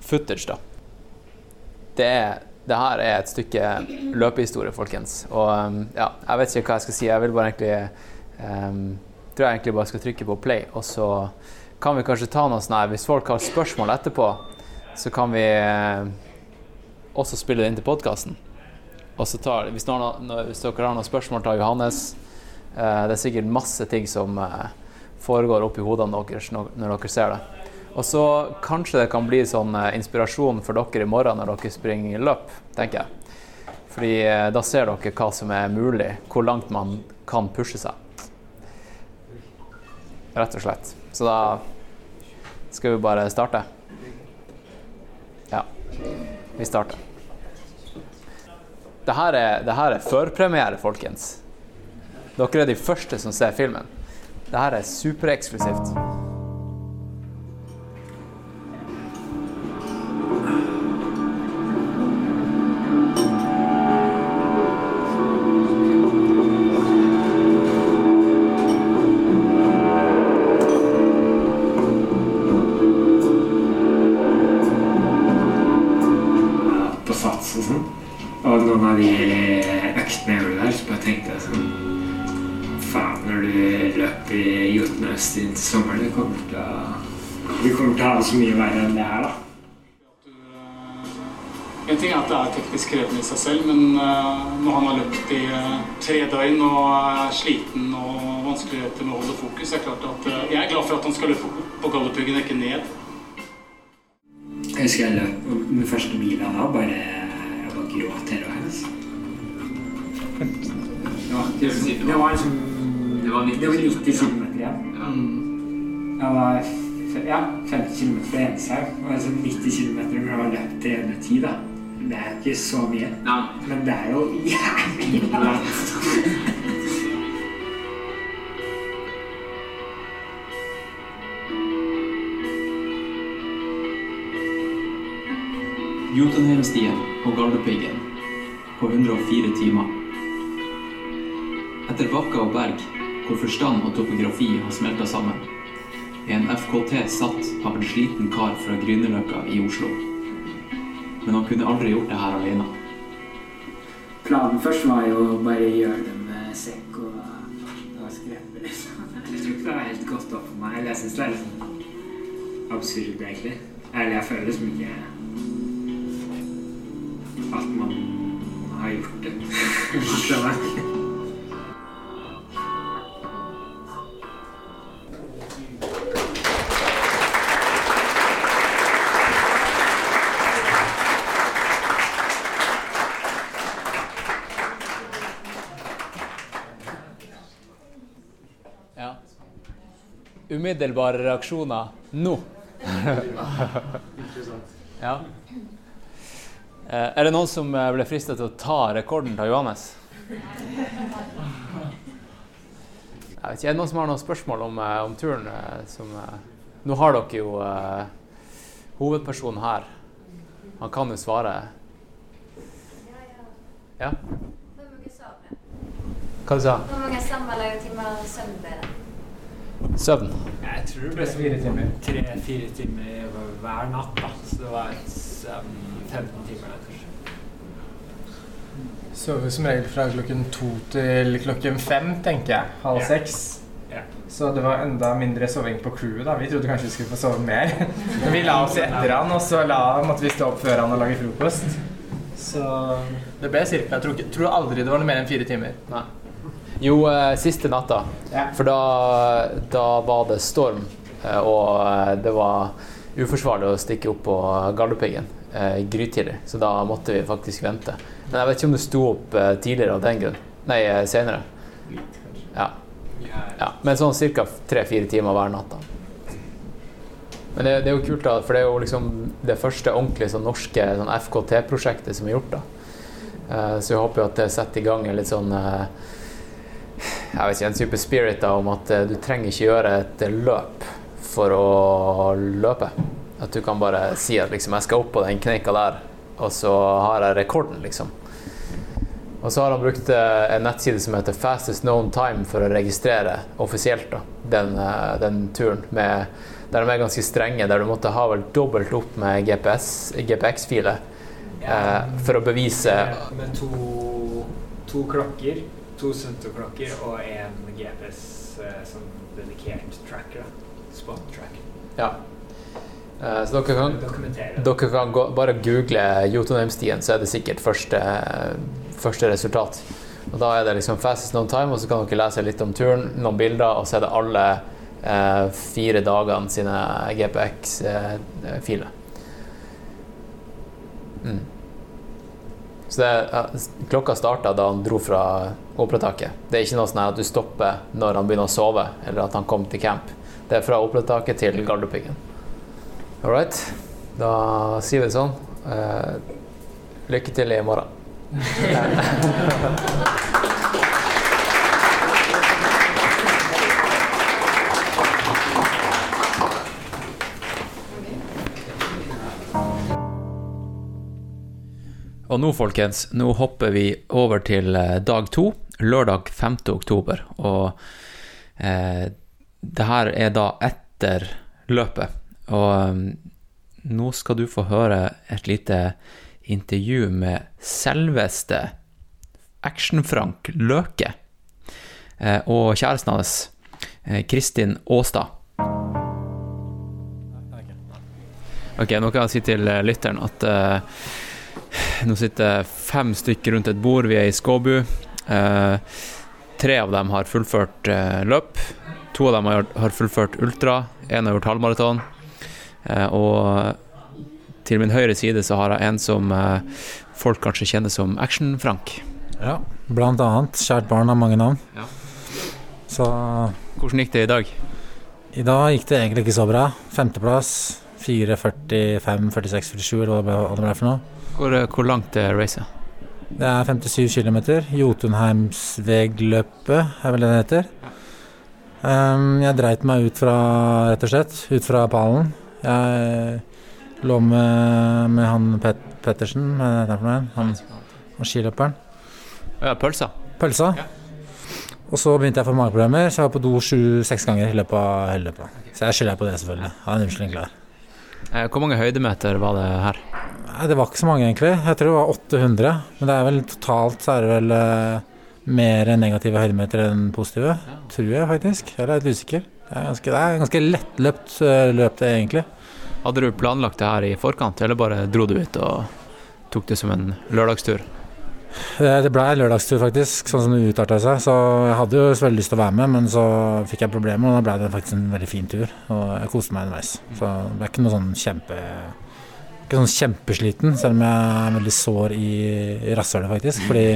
footage, da. Det det her er et stykke løpehistorie, folkens. Og um, ja, jeg vet ikke hva jeg skal si. Jeg vil bare egentlig um, tror jeg egentlig bare skal trykke på play, og så kan vi kanskje ta noe sånn her Hvis folk har spørsmål etterpå, så kan vi eh, også spiller det inn til podkasten. Og så hvis, hvis dere har noen spørsmål, ta Johannes. Eh, det er sikkert masse ting som eh, foregår oppi hodene deres når, når dere ser det. Og så kanskje det kan bli sånn eh, inspirasjon for dere i morgen når dere springer løp, tenker jeg. Fordi eh, da ser dere hva som er mulig, hvor langt man kan pushe seg. Rett og slett. Så da skal vi bare starte. Ja, vi starter. Det her er, er førpremiere, folkens. Dere er de første som ser filmen. Det her er supereksklusivt. Klart at eh, jeg er glad for at han skal løpe opp på Galdhøpiggen, ikke ned. Jeg husker jeg løp og den første mila da, bare Jeg var hele veien. Altså. Det var, det, det var liksom Det var 90 km igjen. Jeg var ja, 50 km fra Enshaug. Og altså 90 km når har løpt 310, da. Det er ikke så mye. Men det er jo jævlig langt. Jotunheimstien og Galdhøpiggen på 104 timer. Etter bakker og berg, hvor forstand og topografi har smelta sammen, er en FKT satt av en sliten kar fra Grünerløkka i Oslo. Men han kunne aldri gjort det her alene. Planen først var jo å bare gjøre det med sekk og, og skrepe, liksom. Jeg tror ikke det var helt godt opp for meg. Jeg syns det er litt absurd, egentlig. Eller jeg føler liksom ikke at man har gjort det. Ja. Umiddelbare reaksjoner nå. ja. Eh, Er det noen som eh, ble fristet til å ta rekorden til Johannes? Jeg vet ikke, Er det noen som har noen spørsmål om, eh, om turen? Som, nå har dere jo eh, hovedpersonen her. Han kan jo svare. Ja? Hva du sa du? Hvor mange sammenlagte timer søvn ble det? Søvn? Jeg tror det ble Fire timer. tre-fire timer hver natt. da. Så det var et, um, 15 timer der, kanskje. Sover som regel fra klokken to til klokken fem, tenker jeg. Halv yeah. seks. Yeah. Så det var enda mindre soving på crewet. da. Vi trodde kanskje vi skulle få sove mer. Men vi la oss etter han, og så la, måtte vi stå opp før han og lage frokost. Så det ble cirka Jeg tror, tror aldri det var noe mer enn fire timer. Nei. Jo, eh, siste natta. Ja. For da, da var det storm, eh, og eh, det var uforsvarlig å stikke opp på Galdhøpiggen grytidlig, så da måtte vi faktisk vente. Men jeg vet ikke om du sto opp tidligere av den grunn. Nei, senere. Ja. ja. Men sånn ca. tre-fire timer hver natt. da. Men det, det er jo kult, da, for det er jo liksom det første ordentlige sånn, norske sånn FKT-prosjektet som er gjort. da. Eh, Så jeg håper jo at det setter i gang en litt sånn eh, jeg vet ikke, en type spirit da, om at eh, du trenger ikke gjøre et løp for å løpe. At du kan bare si at liksom, jeg skal opp på den kneika der, og så har jeg rekorden, liksom. Og så har han brukt eh, en nettside som heter Fastest Known Time for å registrere offisielt da, den, eh, den turen. Med, der de er ganske strenge, der du måtte ha vel dobbelt opp med GPS, GPX-filer eh, for å bevise Med, med to, to klokker, to Sunto-klokker og en GPS eh, som dedikert tracker. Spot track. Ja. Eh, så dere kan, dere kan gå, bare google Jotunheimstien, så er det sikkert første, første resultat. Og Da er det liksom fastest no time, og så kan dere lese litt om turen, noen bilder, og så er det alle eh, fire dagene sine GPX-filer. Mm. Så det, klokka starta da han dro fra operataket. Det er ikke noe sånn at du stopper når han begynner å sove, eller at han kom til camp. Det er fra operataket til Galdhøpiggen. All right. Da sier vi det sånn. Uh, lykke til i morgen. Og nå, folkens, nå hopper vi over til eh, dag to, lørdag 5. oktober. Og eh, det her er da etter løpet. Og um, nå skal du få høre et lite intervju med selveste Action-Frank Løke. Eh, og kjæresten hans, eh, Kristin Aastad. Ok, nå kan jeg si til eh, lytteren at eh, nå sitter fem stykker rundt et bord, vi er i Skåbu. Eh, tre av dem har fullført eh, løp. To av dem har, har fullført ultra. Én har gjort halvmaraton. Eh, og til min høyre side så har jeg en som eh, folk kanskje kjenner som Action-Frank. Ja, blant annet. Kjært barn har mange navn. Ja. Så Hvordan gikk det i dag? i dag gikk det egentlig ikke så bra. Femteplass. 4.45, 46, 47 eller hva det ble for noe. Hvor, eh, hvor langt er racet? Det er 57 km. Jotunheimsvegløpet er vel det det heter. Um, jeg dreit meg ut fra, rett og slett, ut fra pallen. Jeg lå med, med han Pet Pettersen, han? Han, han skiløperen. Ja, pølsa. Pølsa. Og så begynte jeg å få mageproblemer, så jeg var på do sju-seks ganger i løpet av hele løpet. Så jeg skylder på det, selvfølgelig. Har en unnskyldning klar. Eh, hvor mange høydemeter var det her? Det var ikke så mange, egentlig. Jeg tror det var 800. Men det er vel totalt så er det vel eh, mer negative høydemeter enn positive. Tror jeg faktisk. Jeg er litt usikker. Det er ganske, det er ganske lettløpt eh, løp, det, egentlig. Hadde du planlagt det her i forkant, eller bare dro du ut og tok det som en lørdagstur? Det, det ble lørdagstur, faktisk, sånn som det utarta seg. Så jeg hadde jo veldig lyst til å være med, men så fikk jeg problemer, og da ble det faktisk en veldig fin tur. Og jeg koste meg underveis. Så det ble ikke noe sånn kjempe Ikke sånn kjempesliten, selv om jeg er veldig sår i, i rasshølet, faktisk. Fordi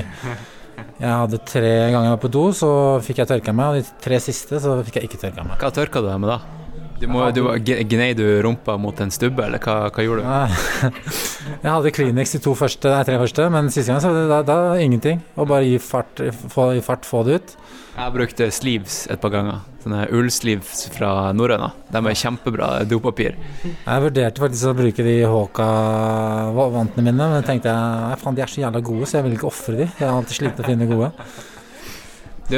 jeg hadde tre ganger jeg var på do, så fikk jeg tørka meg, og de tre siste så fikk jeg ikke tørka meg. Hva tørka du deg med da? Du må, du, gnei du rumpa mot en stubbe, eller hva, hva gjorde du? Jeg hadde Kleenex de to første, nei, tre første, men siste gang så da, da ingenting. Og bare gi fart, få, i fart, få det ut. Jeg brukte sleeves et par ganger. Sånne ullsleeves fra Norrøna. De er kjempebra dopapir. Jeg vurderte faktisk å bruke de Håka-vantene mine, men tenkte jeg faen, de er så jævla gode, så jeg vil ikke ofre de. Jeg har alltid slitt å finne gode. Du,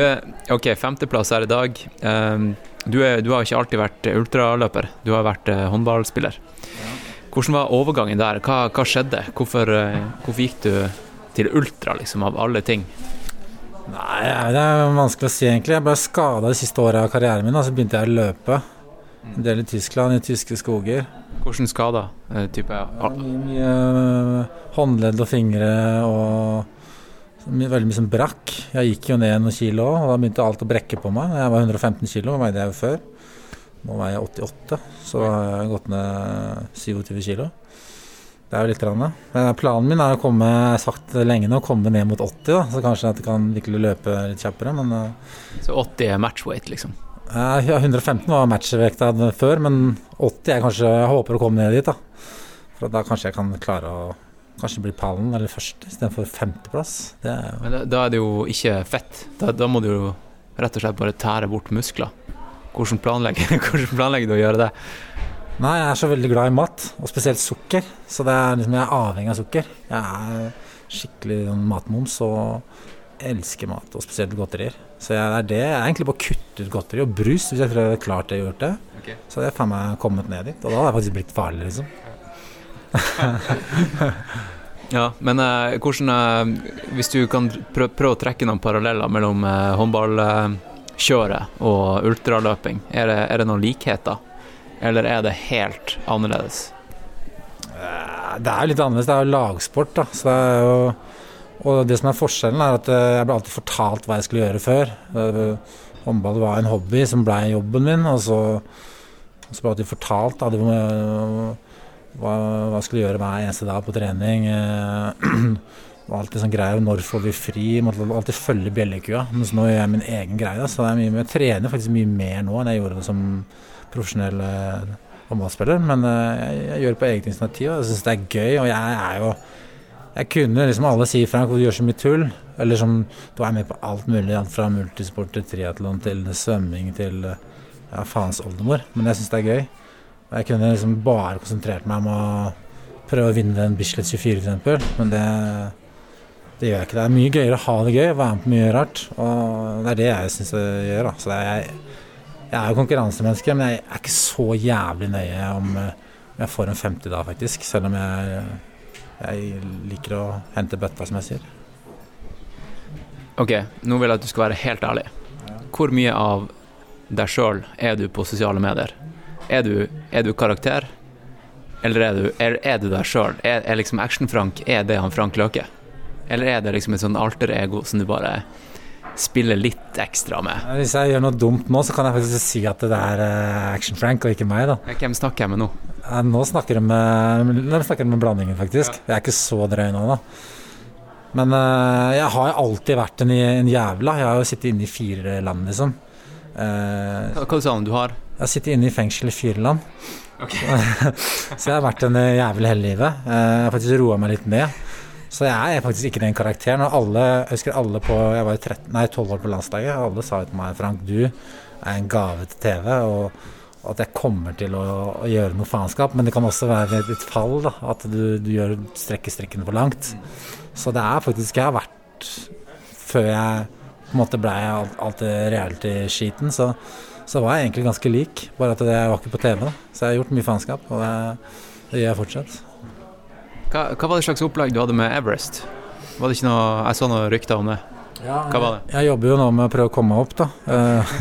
ok, femteplass her i dag. Um, du, er, du har ikke alltid vært ultraløper, du har vært eh, håndballspiller. Hvordan var overgangen der? Hva, hva skjedde? Hvorfor, eh, hvorfor gikk du til ultra, liksom, av alle ting? Nei, det er vanskelig å si, egentlig. Jeg ble skada de siste åra av karrieren min, og så begynte jeg å løpe. En del i Tyskland, i tyske skoger. Hvordan skader? Eh, type Ja, mye, mye håndledd og fingre og veldig mye som brakk. Jeg gikk jo ned noen kilo, og da begynte alt å brekke på meg. Jeg var 115 kilo, veide jeg jo før. Nå veier jeg 88, så har jeg gått ned 27 kilo. Det er jo litt. Rann, planen min er å komme jeg har sagt lenge nå, komme ned mot 80, da. så kanskje at jeg kan virkelig løpe litt kjappere. Men øh, Så 80 er matchweight, liksom? ja, 115 var matchvekta før, men 80 er kanskje Jeg håper å komme ned dit, da. For da kanskje jeg kan klare å Kanskje bli pallen eller første istedenfor femteplass. Det er jo Men da, da er det jo ikke fett. Da, da må du jo rett og slett bare tære bort muskler. Hvordan planlegger, hvordan planlegger du å gjøre det? Nei, jeg er så veldig glad i mat, og spesielt sukker. Så det er liksom, jeg er avhengig av sukker. Jeg er skikkelig sånn matmoms og elsker mat, og spesielt godterier. Så jeg, er det. Jeg er egentlig bare kutte ut godteri og brus, hvis jeg tror jeg hadde klart det og gjort det. Okay. Så hadde jeg faen meg kommet ned dit, og da hadde jeg faktisk blitt farlig, liksom. Ja, men eh, hvordan eh, Hvis du kan prø prøve å trekke noen paralleller mellom eh, håndballkjøret og ultraløping, er det, er det noen likheter? Eller er det helt annerledes? Eh, Det er jo litt annerledes. Det er jo lagsport, da. Så det er jo, og det som er forskjellen, er at eh, jeg ble alltid fortalt hva jeg skulle gjøre før. Eh, Håndball var en hobby som ble jobben min, og så, så ble jeg alltid fortalt da, det var, hva, hva skulle gjøre hver eneste dag på trening. eh, Og alltid sånn greier, Når får vi fri? Måtte alltid følge bjellekua. Mens nå gjør jeg min egen greie. da, Så det er mye, mer- jeg trener faktisk mye mer nå enn jeg gjorde det som profesjonell eh, håndballspiller. Men eh, jeg, jeg gjør det på eget initiativ, og jeg syns det er gøy. Og jeg er jo Jeg kunne liksom alle si Frank, du gjør så mye tull. Eller som Du er med på alt mulig. Alt fra multisport til triatlon til svømming til ja, faens oldemor. Men jeg syns det er gøy. Jeg kunne liksom bare konsentrert meg om å prøve å vinne den Bislett 24 f.eks. Men det, det gjør jeg ikke. Det er mye gøyere å ha det gøy, være med på mye rart. Og det er det jeg syns jeg gjør. Da. Så er, jeg er jo konkurransemenneske, men jeg er ikke så jævlig nøye om eh, jeg får en 50 da, faktisk. Selv om jeg, jeg liker å hente bøtta, som jeg sier. Ok, nå vil jeg at du skal være helt ærlig. Hvor mye av deg sjøl er du på sosiale medier? Er du, er du karakter, eller er du, er, er du deg sjøl? Er, er liksom Action-Frank er det han Frank Løke? Eller er det liksom et sånn alter ego som du bare spiller litt ekstra med? Hvis jeg gjør noe dumt nå, så kan jeg faktisk si at det er eh, Action Frank og ikke meg, da. Hvem snakker jeg med nå? Nå snakker de med, nå snakker med blandingen, faktisk. Jeg er ikke så drøy nå, da. Men eh, jeg har alltid vært en, en jævla. Jeg har jo sittet inne i fire land, liksom. Uh, Hva, hva sa du du har? Jeg har sittet inne i fengsel i Fyrland. Okay. så jeg har vært en jævlig jævel hele livet. Eh, Jeg har faktisk roa meg litt ned. Så jeg er faktisk ikke den karakteren. Og alle, jeg husker alle på Jeg var jo 13, nei, 12 år på landslaget, og alle sa til meg Frank, du er en gave til TV. Og, at jeg kommer til å, å gjøre noe faenskap. Men det kan også være et, fall, da. At du, du gjør, strekker strikkene for langt. Så det er faktisk Jeg har vært Før jeg på en måte ble alt, alt det reality-skiten, så, så var jeg egentlig ganske lik. Bare at jeg var ikke på TV. da Så jeg har gjort mye faenskap, og det, det gjør jeg fortsatt. Hva, hva var det slags opplegg du hadde med Everest? Var det ikke noe, Jeg så noen rykter om det. Hva var det? Jeg jobber jo nå med å prøve å komme meg opp, da. Eh,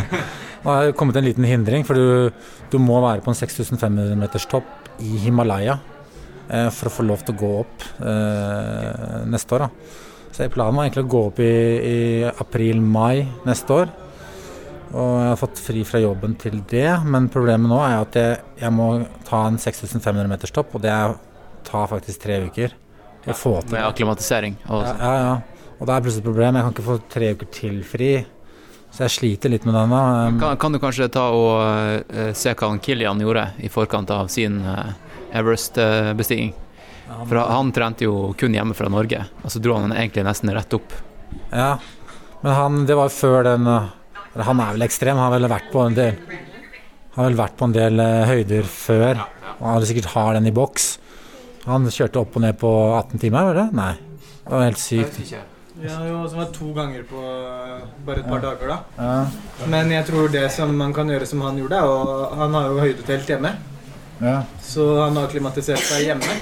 Nå har jeg kommet en liten hindring, for du, du må være på en 6500 meters topp i Himalaya eh, for å få lov til å gå opp eh, neste år. da. Så planen var egentlig å gå opp i, i april-mai neste år. Og jeg har fått fri fra jobben til det, men problemet nå er at jeg, jeg må ta en 6500 meters topp, og det tar faktisk tre uker. til Med akklimatisering? Og, ja, ja, ja. Og da er plutselig et problem. Jeg kan ikke få tre uker til fri. Så jeg sliter litt med den. da. Um, Kan, kan du kanskje ta og uh, se hva han Kilian gjorde i forkant av sin uh, Everest-bestigning? For han trente jo kun hjemme fra Norge, og så dro han egentlig nesten rett opp. Ja, men han, det var før den eller Han er vel ekstrem. Han har vel vært på en del har vel vært på en del uh, høyder før. Og han sikkert har den i boks. Han kjørte opp og ned på 18 timer, var det? Nei. Det var helt sykt. Ja, jo, som var to ganger på eh, bare et par Ja. dager, da. Ja. Men jeg tror det som man kan gjøre som han gjorde, er å Han har jo høydetelt hjemme. Ja. Så han har klimatisert seg hjemme,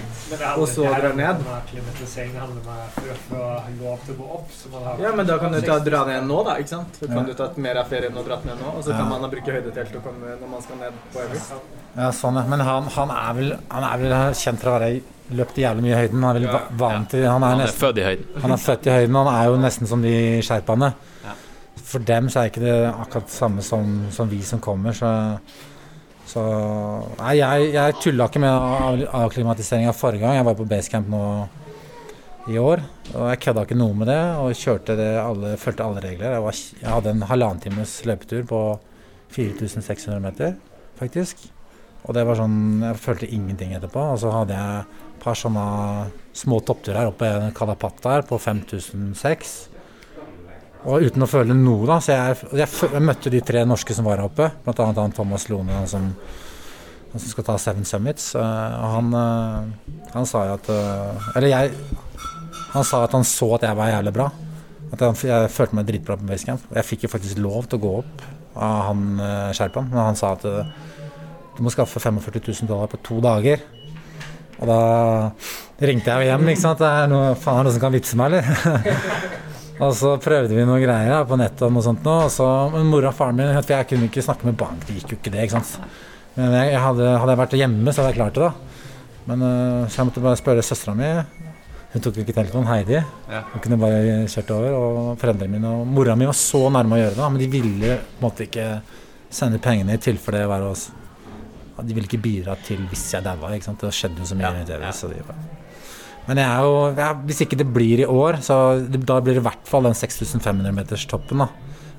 og så drar ned. Klimatisering handler om å få lov til å gå opp. Så man har Ja, men da kan du ta, dra ned nå, da. ikke sant? Så kan Ja. du tatt mer av ferien og dratt ned nå, og så Ja. kan man bruke høydetelt og komme når man skal ned på Everest. Ja, sånn, ja. Men han, han, er vel, han er vel kjent for å være løpt jævlig mye i høyden. Han er vel va- vant til Han er, Han er nesten, født i høyden. Han er født i høyden, og han er jo nesten som de sherpaene. For dem så er ikke det akkurat det samme som, som vi som kommer, så så Nei, jeg, jeg tulla ikke med av- avklimatiseringa forrige gang. Jeg var på basecamp nå i år, og jeg kødda ikke noe med det. Og kjørte det alle, fulgte alle regler. Jeg, var, jeg hadde en halvannen times løpetur på 4600 meter, faktisk. Og det var sånn Jeg følte ingenting etterpå. Og så hadde jeg et par sånne små toppturer oppe i Kalapat der på 5006. Og uten å føle noe, da. Så jeg, jeg, jeg møtte de tre norske som var her oppe. Annet han Thomas Lone, han som, han som skal ta Seven Summits. eh, og han, eh, han sa jo at eh, Eller jeg Han sa at han så at jeg var jævlig bra. At jeg, jeg følte meg dritbra på basecamp. Jeg fikk jo faktisk lov til å gå opp av han uh. Men han sa at du må skaffe 45 000 dollar på to dager. Og da ringte jeg jo hjem, ikke sant. Det er noe, faen, er det noen som kan vippse meg, eller? og så prøvde vi noen greier ja, på nettet og noe sånt nå. Og så, men mora og faren min, for jeg kunne ikke snakke med bank, det gikk jo ikke det, ikke sant. Men jeg, hadde, hadde jeg vært hjemme, så hadde jeg klart det, da. Men øh, så jeg måtte bare spørre søstera mi. Hun tok ikke telefonen, Heidi. Ja. Hun kunne bare kjørt over. Og foreldrene mine og mora mi var så nærme å gjøre det, men de ville på en måte ikke sende pengene i tilfelle det var hos De ville ikke bidra til hvis jeg daua. Det skjedde jo så mye i TV. Så de bare men jeg er jo, ja, hvis ikke det blir i år, så da blir det i hvert fall den 6500-meterstoppen. da,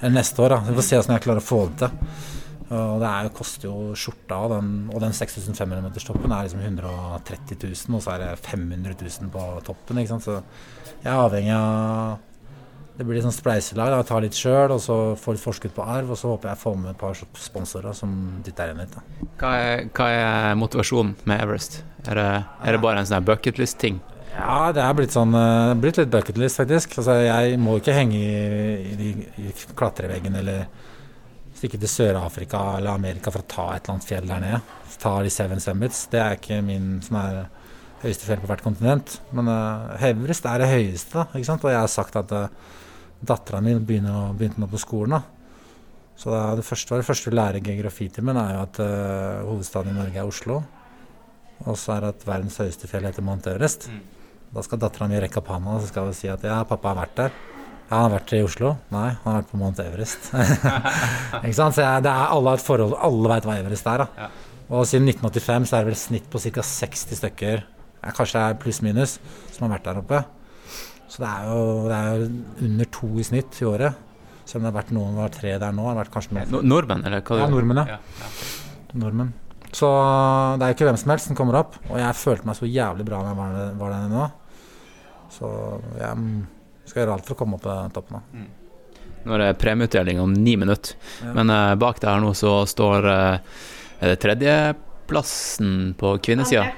Eller neste år. da, Vi får se hvordan jeg klarer å få det til. Og det er koster jo skjorta, den, og den 6500-meterstoppen er liksom 130 000, og så er det 500 000 på toppen. ikke sant, Så jeg er avhengig av Det blir sånn spleiselag. Jeg tar litt sjøl, og så får litt forskudd på arv, og så håper jeg får med et par sponsorer som dytter inn litt. Hva er, hva er motivasjonen med Everest? Er det, er det bare en sånn bucketlist-ting? Ja, det er blitt sånn uh, blitt litt bucketlist, faktisk. Altså, jeg må ikke henge i, i, i klatreveggen eller stikke til Sør-Afrika eller Amerika for å ta et eller annet fjell der nede. Ta de Seven Summits. Det er ikke min som er høyeste fjell på hvert kontinent. Men uh, Everest er det høyeste, da, ikke sant? og jeg har sagt at uh, dattera mi begynte nå på skolen. da. Så det, det første var det første å lære geografitimen, er jo at uh, hovedstaden i Norge er Oslo. Og så er det at verdens høyeste fjell heter Mount Everest. Mm. Da skal dattera mi rekke opp handa og så skal hun si at ja, pappa har vært der. Ja, han har vært i Oslo. Nei, han har vært på Mount Everest. ikke sant? Så jeg, det er alle har et forhold, alle veit hva Everest er. da. Og siden 1985 så er det vel snitt på ca. 60 stykker, ja, kanskje det er pluss-minus, som har vært der oppe. Så det er, jo, det er jo under to i snitt i året. Selv om det har vært noen var tre der nå. har det vært kanskje noen... No nordmenn, eller hva? Ja, nordmenn, ja. ja. Nordmenn. Så det er ikke hvem som helst som kommer opp. Og jeg følte meg så jævlig bra når jeg var, var der nå. Så jeg skal gjøre alt for å komme opp på toppen. Da. Nå er det premieutdeling om ni minutter, Ja. men uh, bak der nå så står uh, Er det tredjeplassen på kvinnesida?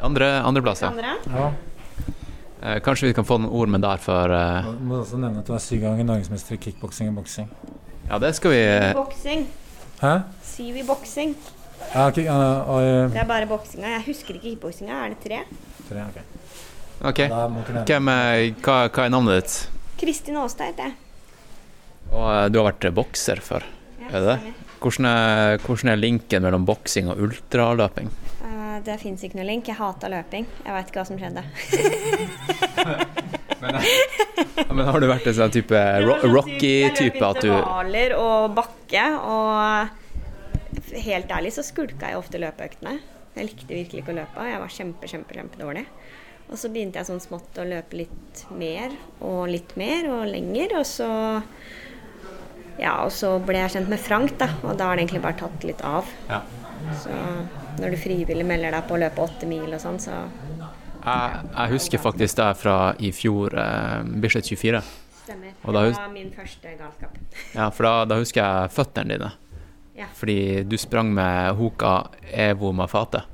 Andre. Andreplass. Andre? Ja. Uh, kanskje vi kan få noen ord med der for uh, Jeg må også nevne at du er syv ganger norgesmester i kickboksing og boksing. Ja, det skal vi Boksing. Hæ? Syv i boksing. Ja, ok, uh, og, Det er bare boksinga. Jeg husker ikke kickboksinga. Er det tre? tre, ok. Ok. Da må du nevne. Hvem er, hva, hva er navnet ditt? Kristin Aastad heter jeg. Og uh, du har vært bokser før, Ja, er det det? Hvordan er, hvordan er linken mellom boksing og ultraløping? Eh, det fins ikke noe link. Jeg hata løping. Jeg veit ikke hva som skjedde. men, men har du vært en sånn type ro Rocky-type at du Intervaller og bakke. Og helt ærlig så skulka jeg ofte løpeøktene. Jeg likte virkelig ikke å løpe. Jeg var kjempe, kjempe, kjempedårlig. Og så begynte jeg sånn smått å løpe litt mer og litt mer og lenger. Og så ja, og så ble jeg kjent med Frank, da. Og da har det egentlig bare tatt litt av. Ja. Så når du frivillig melder deg på å løpe åtte mil og sånn, så Jeg, jeg husker faktisk det fra i fjor, eh, Bislett 24. stemmer. Det var min første galskap. Ja, for da, da husker jeg føttene dine. Ja. Fordi du sprang med Hoka Evo Mafate.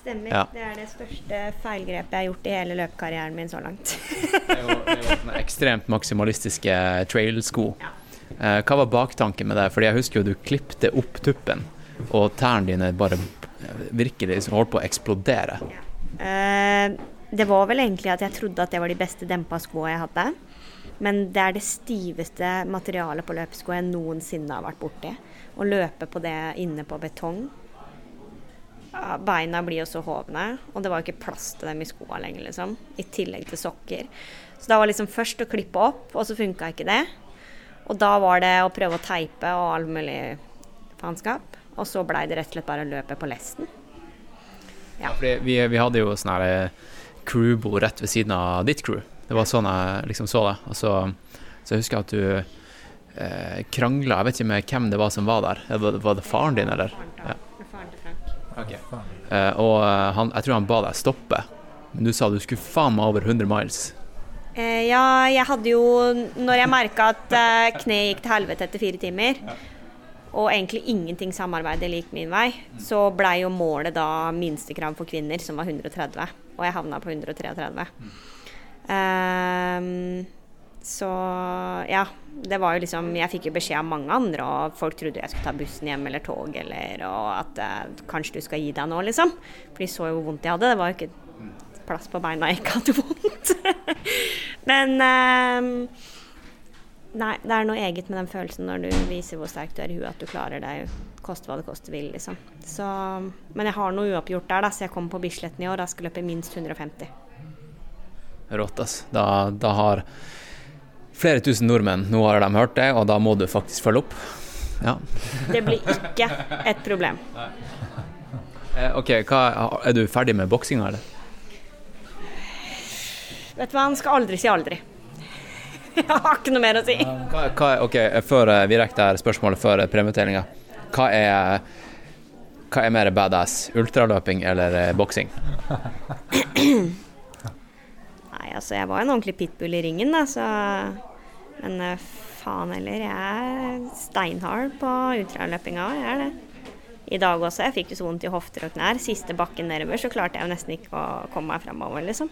Stemmer. Ja. Det er det største feilgrepet jeg har gjort i hele løpekarrieren min så langt. Sånne ekstremt maksimalistiske trailsko. Eh, hva var baktanken med det? Fordi jeg husker jo du klipte opp tuppen, og tærne dine bare virkelig liksom holdt på å eksplodere. Eh, det var vel egentlig at jeg trodde at det var de beste dempa skoa jeg hadde. Men det er det stiveste materialet på løpesko jeg noensinne har vært borti. Å løpe på det inne på betong. Beina blir jo så hovne, og det var jo ikke plass til dem i skoa lenger, liksom. I tillegg til sokker. Så da var liksom først å klippe opp, og så funka ikke det. Og da var det å prøve å teipe og all mulig faenskap. Og så blei det rett og slett bare å løpe på lesten. Ja. Fordi vi, vi hadde jo sånn her eh, crewbord rett ved siden av ditt crew. Det var sånn jeg liksom så det. Og så, så jeg husker at du eh, krangla, jeg vet ikke med hvem det var som var der. Var, var det faren din, eller? Ja. Eh, og eh, han, jeg tror han ba deg stoppe, men du sa du skulle faen meg over 100 miles. Eh, ja, jeg hadde jo Når jeg merka at eh, kneet gikk til helvete etter fire timer, og egentlig ingenting samarbeidet gikk min vei, så blei jo målet da minstekrav for kvinner, som var 130. Og jeg havna på 133. Um, så ja, det var jo liksom Jeg fikk jo beskjed av mange andre, og folk trodde jeg skulle ta bussen hjem eller tog, eller og at eh, kanskje du skal gi deg nå, liksom. For de så jo hvor vondt jeg hadde. Det var jo ikke plass på beina jeg ikke hadde vondt. Men eh, Nei, det er noe eget med den følelsen når du viser hvor sterk du er i huet, at du klarer deg, koste hva det koste vil, liksom. Så, men jeg har noe uoppgjort der, da, så jeg kommer på Bisletten i år. Da skal løpe minst 150. Rått, ass. Da, da har flere tusen nordmenn Nå har de hørt det, og da må du faktisk følge opp. Ja. Det blir ikke et problem. Eh, OK, hva, er du ferdig med boksinga, eller? Vet du hva, han skal aldri si aldri. Jeg har ikke noe mer å si. Hva, hva, ok, Før eh, vi rekker det her spørsmålet før eh, premieutdelinga. Hva, er- hva er mer badass? Ultraløping eller boksing? Nei, altså, jeg var en ordentlig pitbull i ringen, da, så Men eh, faen heller, jeg er steinhard på ultraløpinga òg, jeg er det. I dag også. Jeg fikk jo så vondt i hofter og knær. Siste bakken nedover så klarte jeg jo nesten ikke å komme meg framover, liksom.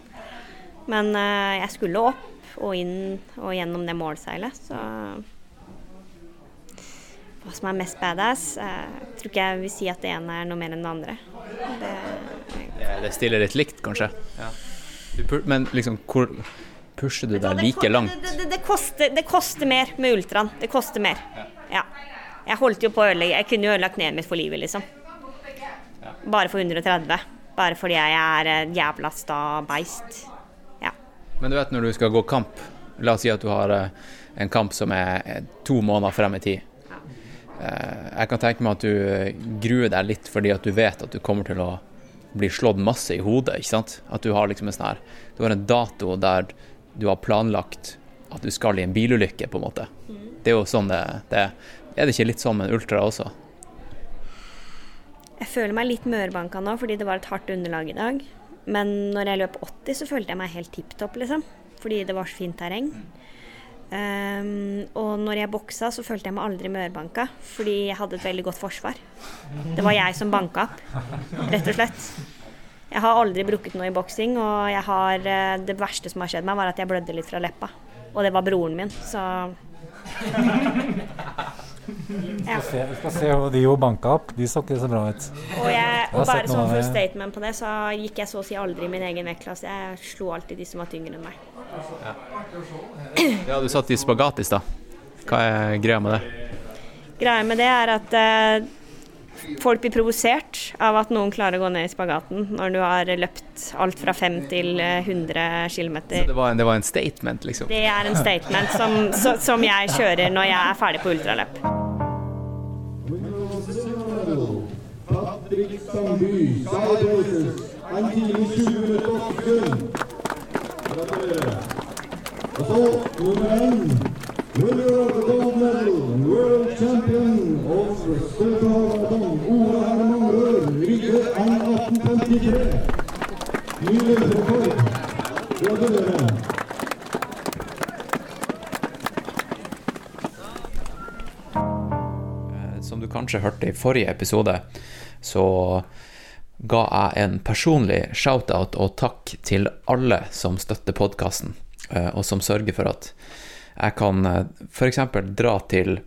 Men uh, jeg skulle opp og inn og gjennom det målseilet, så Hva som er mest badass? eh, Jeg tror ikke jeg vil si at det ene er noe mer enn det andre. Det, Det, stiller litt likt, kanskje? Pu- men liksom, hvor pusher du deg like langt? Det, det, det, koster, det koster mer med ultraen. Det koster mer. Ja. Jeg holdt jo på å ødelegge Jeg kunne jo ødelagt kneet mitt for livet, liksom. Bare for 130. Bare fordi jeg er et jævla sta beist. Ja. Men du vet når du skal gå kamp, la oss si at du har eh, en kamp som er eh, to måneder frem i tid. Eh, Jeg kan tenke meg at du gruer deg litt fordi at du vet at du kommer til å bli slått masse i hodet, ikke sant? At du har liksom en sånn her Du har en dato der du har planlagt at du skal i en bilulykke, på en måte. Det er jo sånn det, det er. Er det ikke litt sånn med en ultra også? Jeg føler meg litt mørbanka nå fordi det var et hardt underlag i dag. Men når jeg løp 80, så følte jeg meg helt tipp topp, liksom. Fordi det var så fint terreng. Ehm, og når jeg boksa, så følte jeg meg aldri mørbanka, fordi jeg hadde et veldig godt forsvar. Det var jeg som banka opp, rett og slett. Jeg har aldri brukket noe i boksing, og har, eh, det verste som har skjedd meg, var at jeg blødde litt fra leppa. Og det var broren min, så Vi skal se, vi skal se hva de jo banka opp. De så ikke så bra ut. Og, jeg, og bare sånn for statement på det, så gikk jeg så å si aldri i min egen vektklasse. Jeg slo alltid de som var tyngre enn meg. Ja, du satt i spagat i stad. Hva er greia med det? Greia med det er at eh, folk blir provosert av at noen klarer å gå ned i spagaten når du har løpt alt fra 5 til eh, 100 km. Det var en, det var en statement, liksom. Det er en statement som, så, som jeg kjører når jeg er ferdig på ultraløp. Patrick Sandby, side races, en time 20 minutter og 8 sekunder. Gratulerer. Og så nummer én, winner of the gold medal, world champion of Støtmaraton, Ola Herman Rør, Rygge N1853. Nylig rekord. Gratulerer. Eh, Som du kanskje hørte i forrige episode, så ga jeg en personlig shout-out og takk til alle som støtter podkasten, og som sørger for at jeg kan f.eks. dra til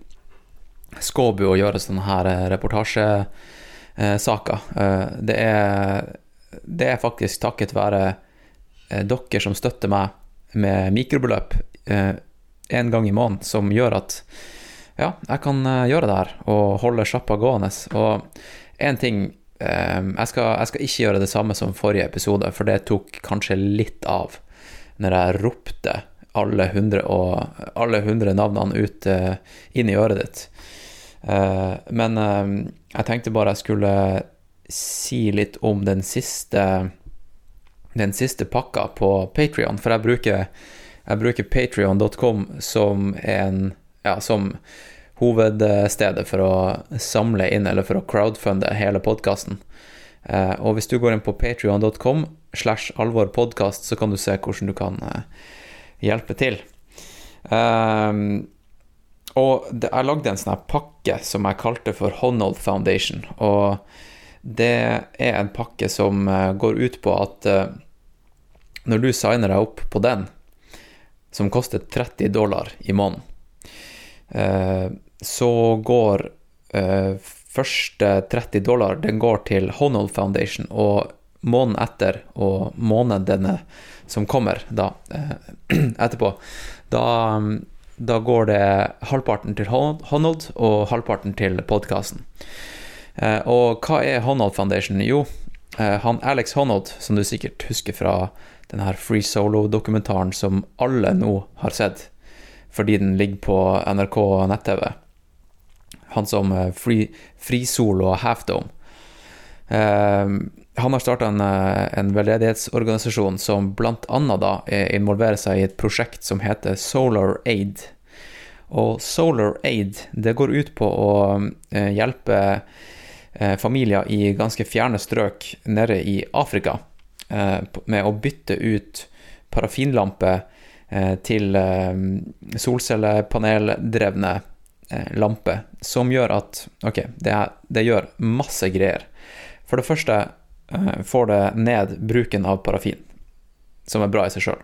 Skåbu og gjøre sånne her eh, reportasjesaker. Eh, Det er, det er faktisk takket være eh, dere som støtter meg med mikrobeløp en gang i måneden, som gjør at ja, jeg kan eh, gjøre det her og holde sjappa gående. Og én ting eh, jeg, skal, jeg skal ikke gjøre det samme som forrige episode, for det tok kanskje litt av når jeg ropte alle hundre, og, alle hundre navnene ut eh, inn i øret ditt. Eh, men eh, jeg tenkte bare jeg skulle si litt om den siste den siste pakka på Patrion, for jeg bruker, jeg bruker patrion.com som ja, som hovedstedet for å samle inn, eller for å crowdfunde hele podkasten. Og hvis du går inn på patrion.com slash alvorpodkast, så kan du se hvordan du kan hjelpe til. Um, og det, jeg lagde en sånn her pakke som jeg kalte for Honnold Foundation. Og det er en pakke som eh, går ut på at uh, når du signer deg opp på den, som koster 30 dollar i måneden, uh, så går uh, første 30 dollar den går til Honnold Foundation, og måneden etter og månedene som kommer da eh, etterpå, da, da går det halvparten til Honold og halvparten til podkasten. Eh, og hva er Honnold Foundation? Jo, eh, han Alex Honnold, som du sikkert husker fra den her Free Solo-dokumentaren som alle nå har sett, fordi den ligger på NRK nett-TV. Han som free, Solo og halfdome. Eh, han har starta en, eh, en veldedighetsorganisasjon som bl.a. da involverer seg i et prosjekt som heter Solar Aid. Og Solar Aid det går ut på å eh, hjelpe eh, familier i ganske fjerne strøk nede i Afrika med å bytte ut parafinlamper til solcellepaneldrevne lampe som gjør at Ok, det, det gjør masse greier. For det første får det ned bruken av parafin, som er bra i seg sjøl.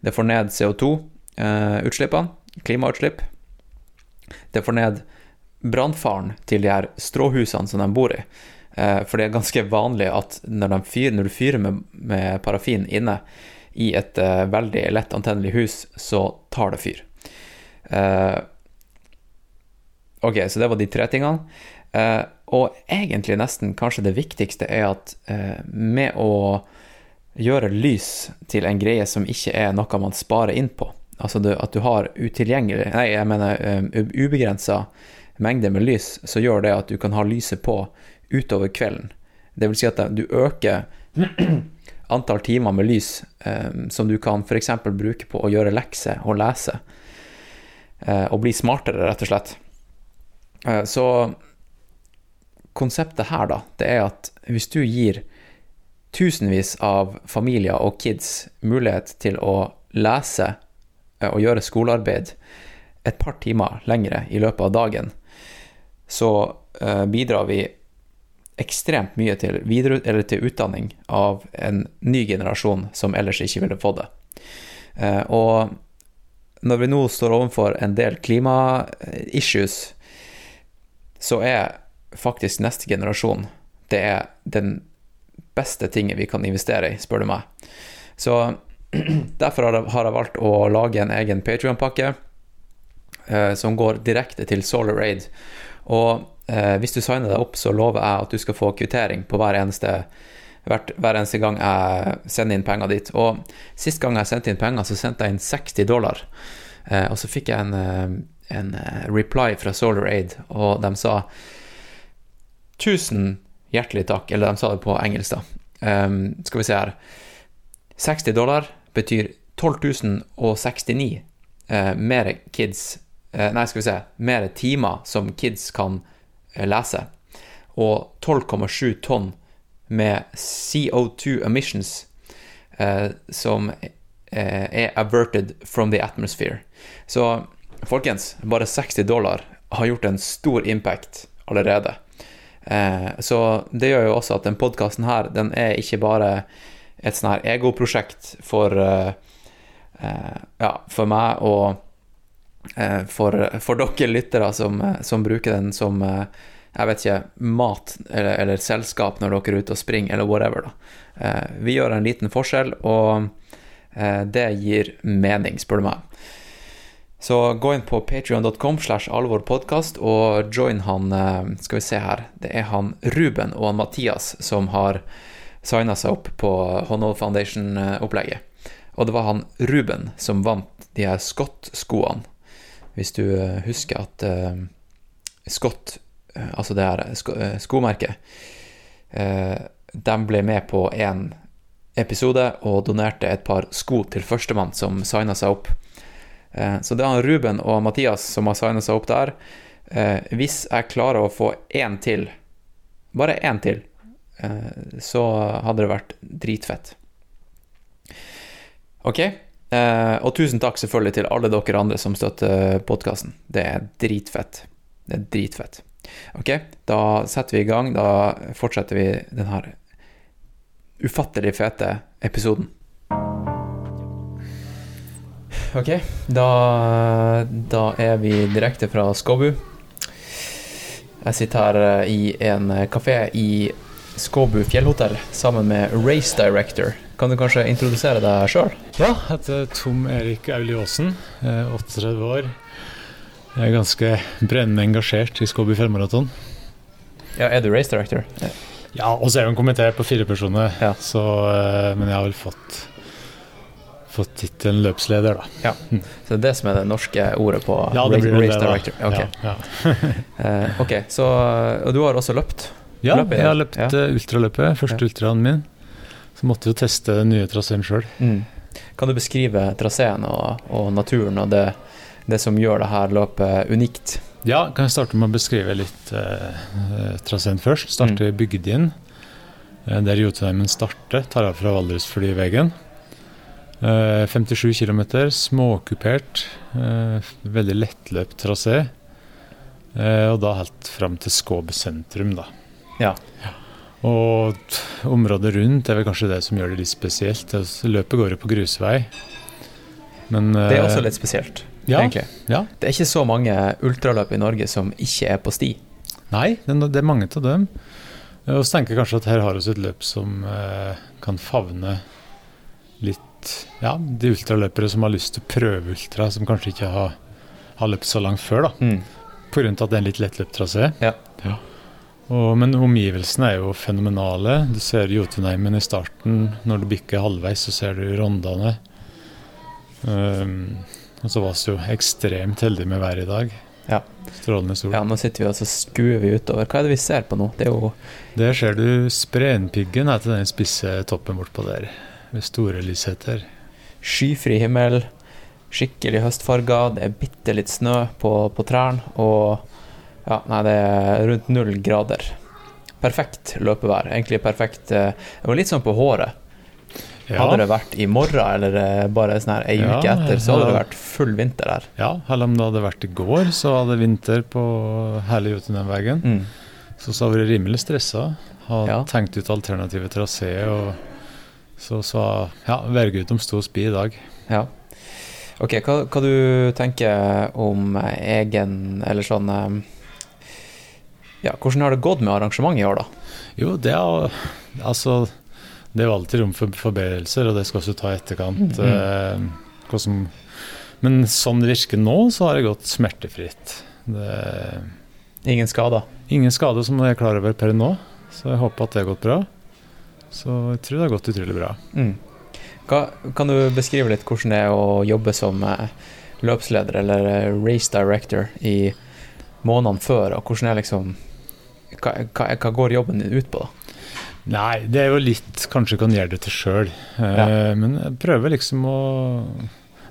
Det får ned CO2-utslippene, klimautslipp. Det får ned brannfaren til de her stråhusene som de bor i. Eh, For det er ganske vanlig at når, fyrer, når du fyrer med, med parafin inne i et uh, veldig lett antennelig hus, så tar det fyr. Uh, ok, så det var de tre tingene. Eh, og egentlig nesten kanskje det viktigste er at eh, med å gjøre lys til en greie som ikke er noe man sparer inn på, altså det, at du har utilgjengelig, nei, jeg mener um, ubegrensa mengde med lys, så gjør det at du kan ha lyset på utover kvelden. Det vil si at du øker antall timer med lys eh, som du kan f.eks. bruke på å gjøre lekser og lese. Eh, og bli smartere, rett og slett. Eh, så konseptet her, da, det er at hvis du gir tusenvis av familier og kids mulighet til å lese eh, og gjøre skolearbeid et par timer lengre i løpet av dagen, så eh, bidrar vi ekstremt mye til, videre, til utdanning av en ny generasjon som ellers ikke ville fått det. Eh, og når vi nå står overfor en del klima-issues, så er faktisk neste generasjon det er den beste tingen vi kan investere i, spør du meg. Så derfor har jeg, har jeg valgt å lage en egen Patrion-pakke eh, som går direkte til Solar Aid. Og eh, hvis du signer deg opp, så lover jeg at du skal få kvittering på hver eneste, hvert, hver eneste gang jeg sender inn penger dit. Og sist gang jeg sendte inn penger, så sendte jeg inn 60 dollar. Eh, og så fikk jeg en, eh, en eh, reply fra Solar Aid, og de sa tusen hjertelig takk, eller de sa det på engelsk, da. Um, skal vi se her. 60 dollar betyr 12 069 eh, mer kids uh, Nei, skal vi se. Mer timer som kids kan uh, lese. Og 12,7 tonn med CO2 emissions eh, som er averted from the atmosphere. Så folkens, bare 60 dollar har gjort en stor impact allerede. Eh, så det gjør jo også at den podkasten her, den er ikke bare et sånn her egoprosjekt for eh, eh, ja, for meg og for, for dere lyttere som, som bruker den som jeg vet ikke, mat eller, eller selskap når dere er ute og springer, eller whatever. da. Vi gjør en liten forskjell, og det gir mening, spør du meg. Så gå inn på patreon.com slash alvorpodkast og join han eh, Skal vi se her. Det er han Ruben og han Mathias som har signa seg opp på Honnold Foundation-opplegget. Og det var han Ruben som vant de her Scott-skoene. Hvis du eh, husker at uh, Scott, eh, altså det her sko eh, skomerket, uh, de ble med på én episode og donerte et par sko til førstemann som signa seg opp. Eh, Så det er Ruben og Mathias som har signa seg opp der. Eh, Hvis jeg klarer å få én til, bare én til, eh, så hadde det vært dritfett. Ok, og tusen takk selvfølgelig til alle dere andre som støtter podkasten. Det er dritfett. Det er dritfett. Ok, da setter vi i gang. Da fortsetter vi denne ufattelig fete episoden. Ok, da, da er vi direkte fra Skåbu. Jeg sitter her eh, i en kafé i Skåbu fjellhotell sammen med Race Director. Kan du kanskje introdusere deg sjøl? Ja, jeg heter Tom Erik Auli er 38 år. Jeg er ganske brennende engasjert i Skåbu fjellmaraton. Ja, er du race director? Ja, og så er jo en komité på fire personer, så, eh, men jeg har vel fått fått tittelen løpsleder, da. Ja. Så det er det som er det norske ordet på Ja, det race, blir race det, da. director? Ok. Ja, uh, ok, så Og du har også løpt? Ja, løpet, jeg har løpt eh, ultraløpet, første ultraen min. Så måtte jo teste den nye traseen sjøl. Mm. Kan du beskrive traseen og, og naturen og det, det som gjør det her løpet unikt? Ja, kan jeg starte med å beskrive litt eh, eh, traseen først. Starte i Bygdin, eh, der Jotunheimen starter. Tar av fra Valdresflyveggen. Eh, 57 km, småkupert. Eh, veldig lettløpt trasé. Eh, og da helt fram til Skåbe sentrum, da. Ja. Og området rundt er vel kanskje det som gjør det litt spesielt. Løpet går jo på grusvei. Men, Det er eh, også litt spesielt, ja, egentlig. Ja. Det er ikke så mange ultraløp i Norge som ikke er på sti. Nei, det er- mange av dem. Eh, Og så tenker jeg kanskje at her har vi et løp som eh, kan favne Ja, de ultraløpere som har lyst til å prøve ultra, som kanskje ikke har, har løpt så langt før, da. Mm. På grunn av at det er en litt lettløpt trasé. Ja. Og, men omgivelsene er jo fenomenale. Du ser Jotunheimen i starten. Når du bikker halvveis, så ser du Rondane. Um, og så var vi jo ekstremt heldige med været i dag. Ja. Strålende sol. Ja, nå sitter vi og så skuer vi utover. Hva er det vi ser på nå? Det er jo Der ser du Sprenpiggen heter den spisse toppen bortpå der, ved Store Lysheter. skyfri himmel, skikkelig høstfarger, det er bitte litt snø på, på trærne, og ja, nei, det er rundt null grader. Perfekt løpevær. Egentlig perfekt eh, Det var litt sånn på håret. Ja. Hadde det vært i morgen eller eh, bare sånn her ei Ja, uke etter, så hadde det vært full vinter her. Ja, eller om det hadde vært i går, så hadde vinter på hele Jotunheimvegen. Mm. Så så var vært rimelig stressa. Har Ja. tenkt ut alternative traseer. Og så så ja, værgudom sto og spi i dag. Ja. Ok, hva, hva du tenker om egen Eller sånn eh, Ja, hvordan har det gått med arrangementet i år, da? Jo, det er Altså, det er alltid rom for forbedrelser, og det skal også ta i etterkant. Hva som, men sånn det virker nå, så har det gått smertefritt. Det, Ingen skader? Ingen skader som jeg er klar over per nå, så jeg håper at det har gått bra. Så jeg tror det har gått utrolig bra. Mm. Hva, kan du beskrive litt hvordan det er å jobbe som eh, løpsleder eller eh, race director i månedene før, og hvordan er liksom hva, hva, hva går jobben din ut på, da? Nei, det er jo litt Kanskje kan gjøre det til sjøl. Ja. Men jeg prøver liksom å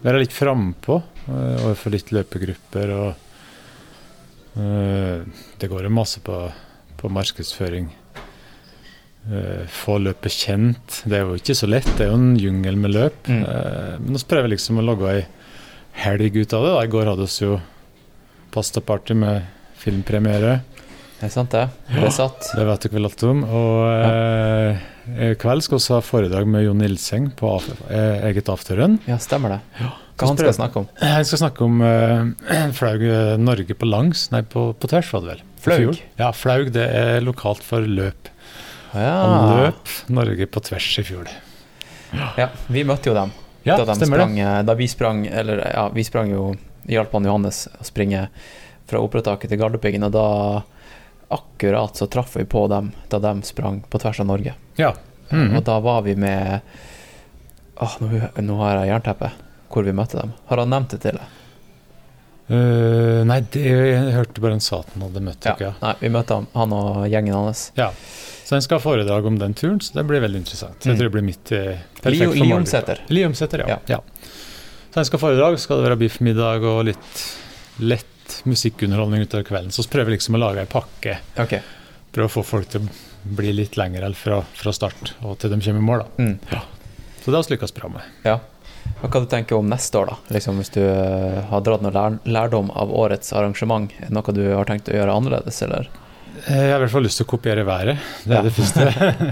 være litt frampå overfor litt løpegrupper. Og eh, det går jo masse på, på markedsføring. Eh, få løpet kjent. Det er jo ikke så lett. Det er jo en jungel med løp. Mm. Eh, men vi prøver liksom å lage ei helg ut av det. Da. I går hadde vi jo pastaparty med filmpremiere. Det er sant, det. Det er satt. Det vet dere vel alt om. Og eh, i kveld skal vi ha foredrag med Jon Nilseng på af eh, eget afterrun. Ja, stemmer det. Hva han skal snakke om? Han skal snakke om eh, flaug eh, Norge på langs, nei på, på tvers var det vel. Flaug? Ja, flaug det er lokalt for løp. Ja. Han løp Norge på tvers i fjor. Ja, vi møtte jo dem. Ja, da, de sprang, eh, da vi sprang Eller ja, vi sprang jo Hjalp han Johannes å springe fra operataket til Gardepiggen, og da akkurat så traff vi på dem da de sprang på tvers av Norge. Ja. Mhm. Og da var vi med Åh, nå, nå har jeg jernteppe hvor vi møtte dem. Har han nevnt det til deg? Uh, nei, det, jeg hørte bare han sa at han hadde møtt Ja. dere. Ja. Nei, vi møtte han, han og gjengen hans. Ja. Så han skal ha foredrag om den turen, så det blir veldig interessant. Jeg Mm. tror det blir mitt eh, perfekt for. Liomseter. Liomseter, ja. ja. Så han skal ha foredrag, skal det være biffmiddag og litt lett musikkunderholdning utover kvelden. Så vi prøver liksom å lage ei pakke. Okay. Prøve å få folk til å bli litt lenger fra, fra start og til de kommer i mål. Da. Mm. Ja. Så det har vi lykkes bra med. Ja. Og hva du tenker om neste år, da? Liksom Hvis du eh, har dratt noe lærdom av årets arrangement, er det noe du har tenkt å gjøre annerledes, eller? Eh, Jeg har i hvert fall lyst til å kopiere været. Det er Ja. det første.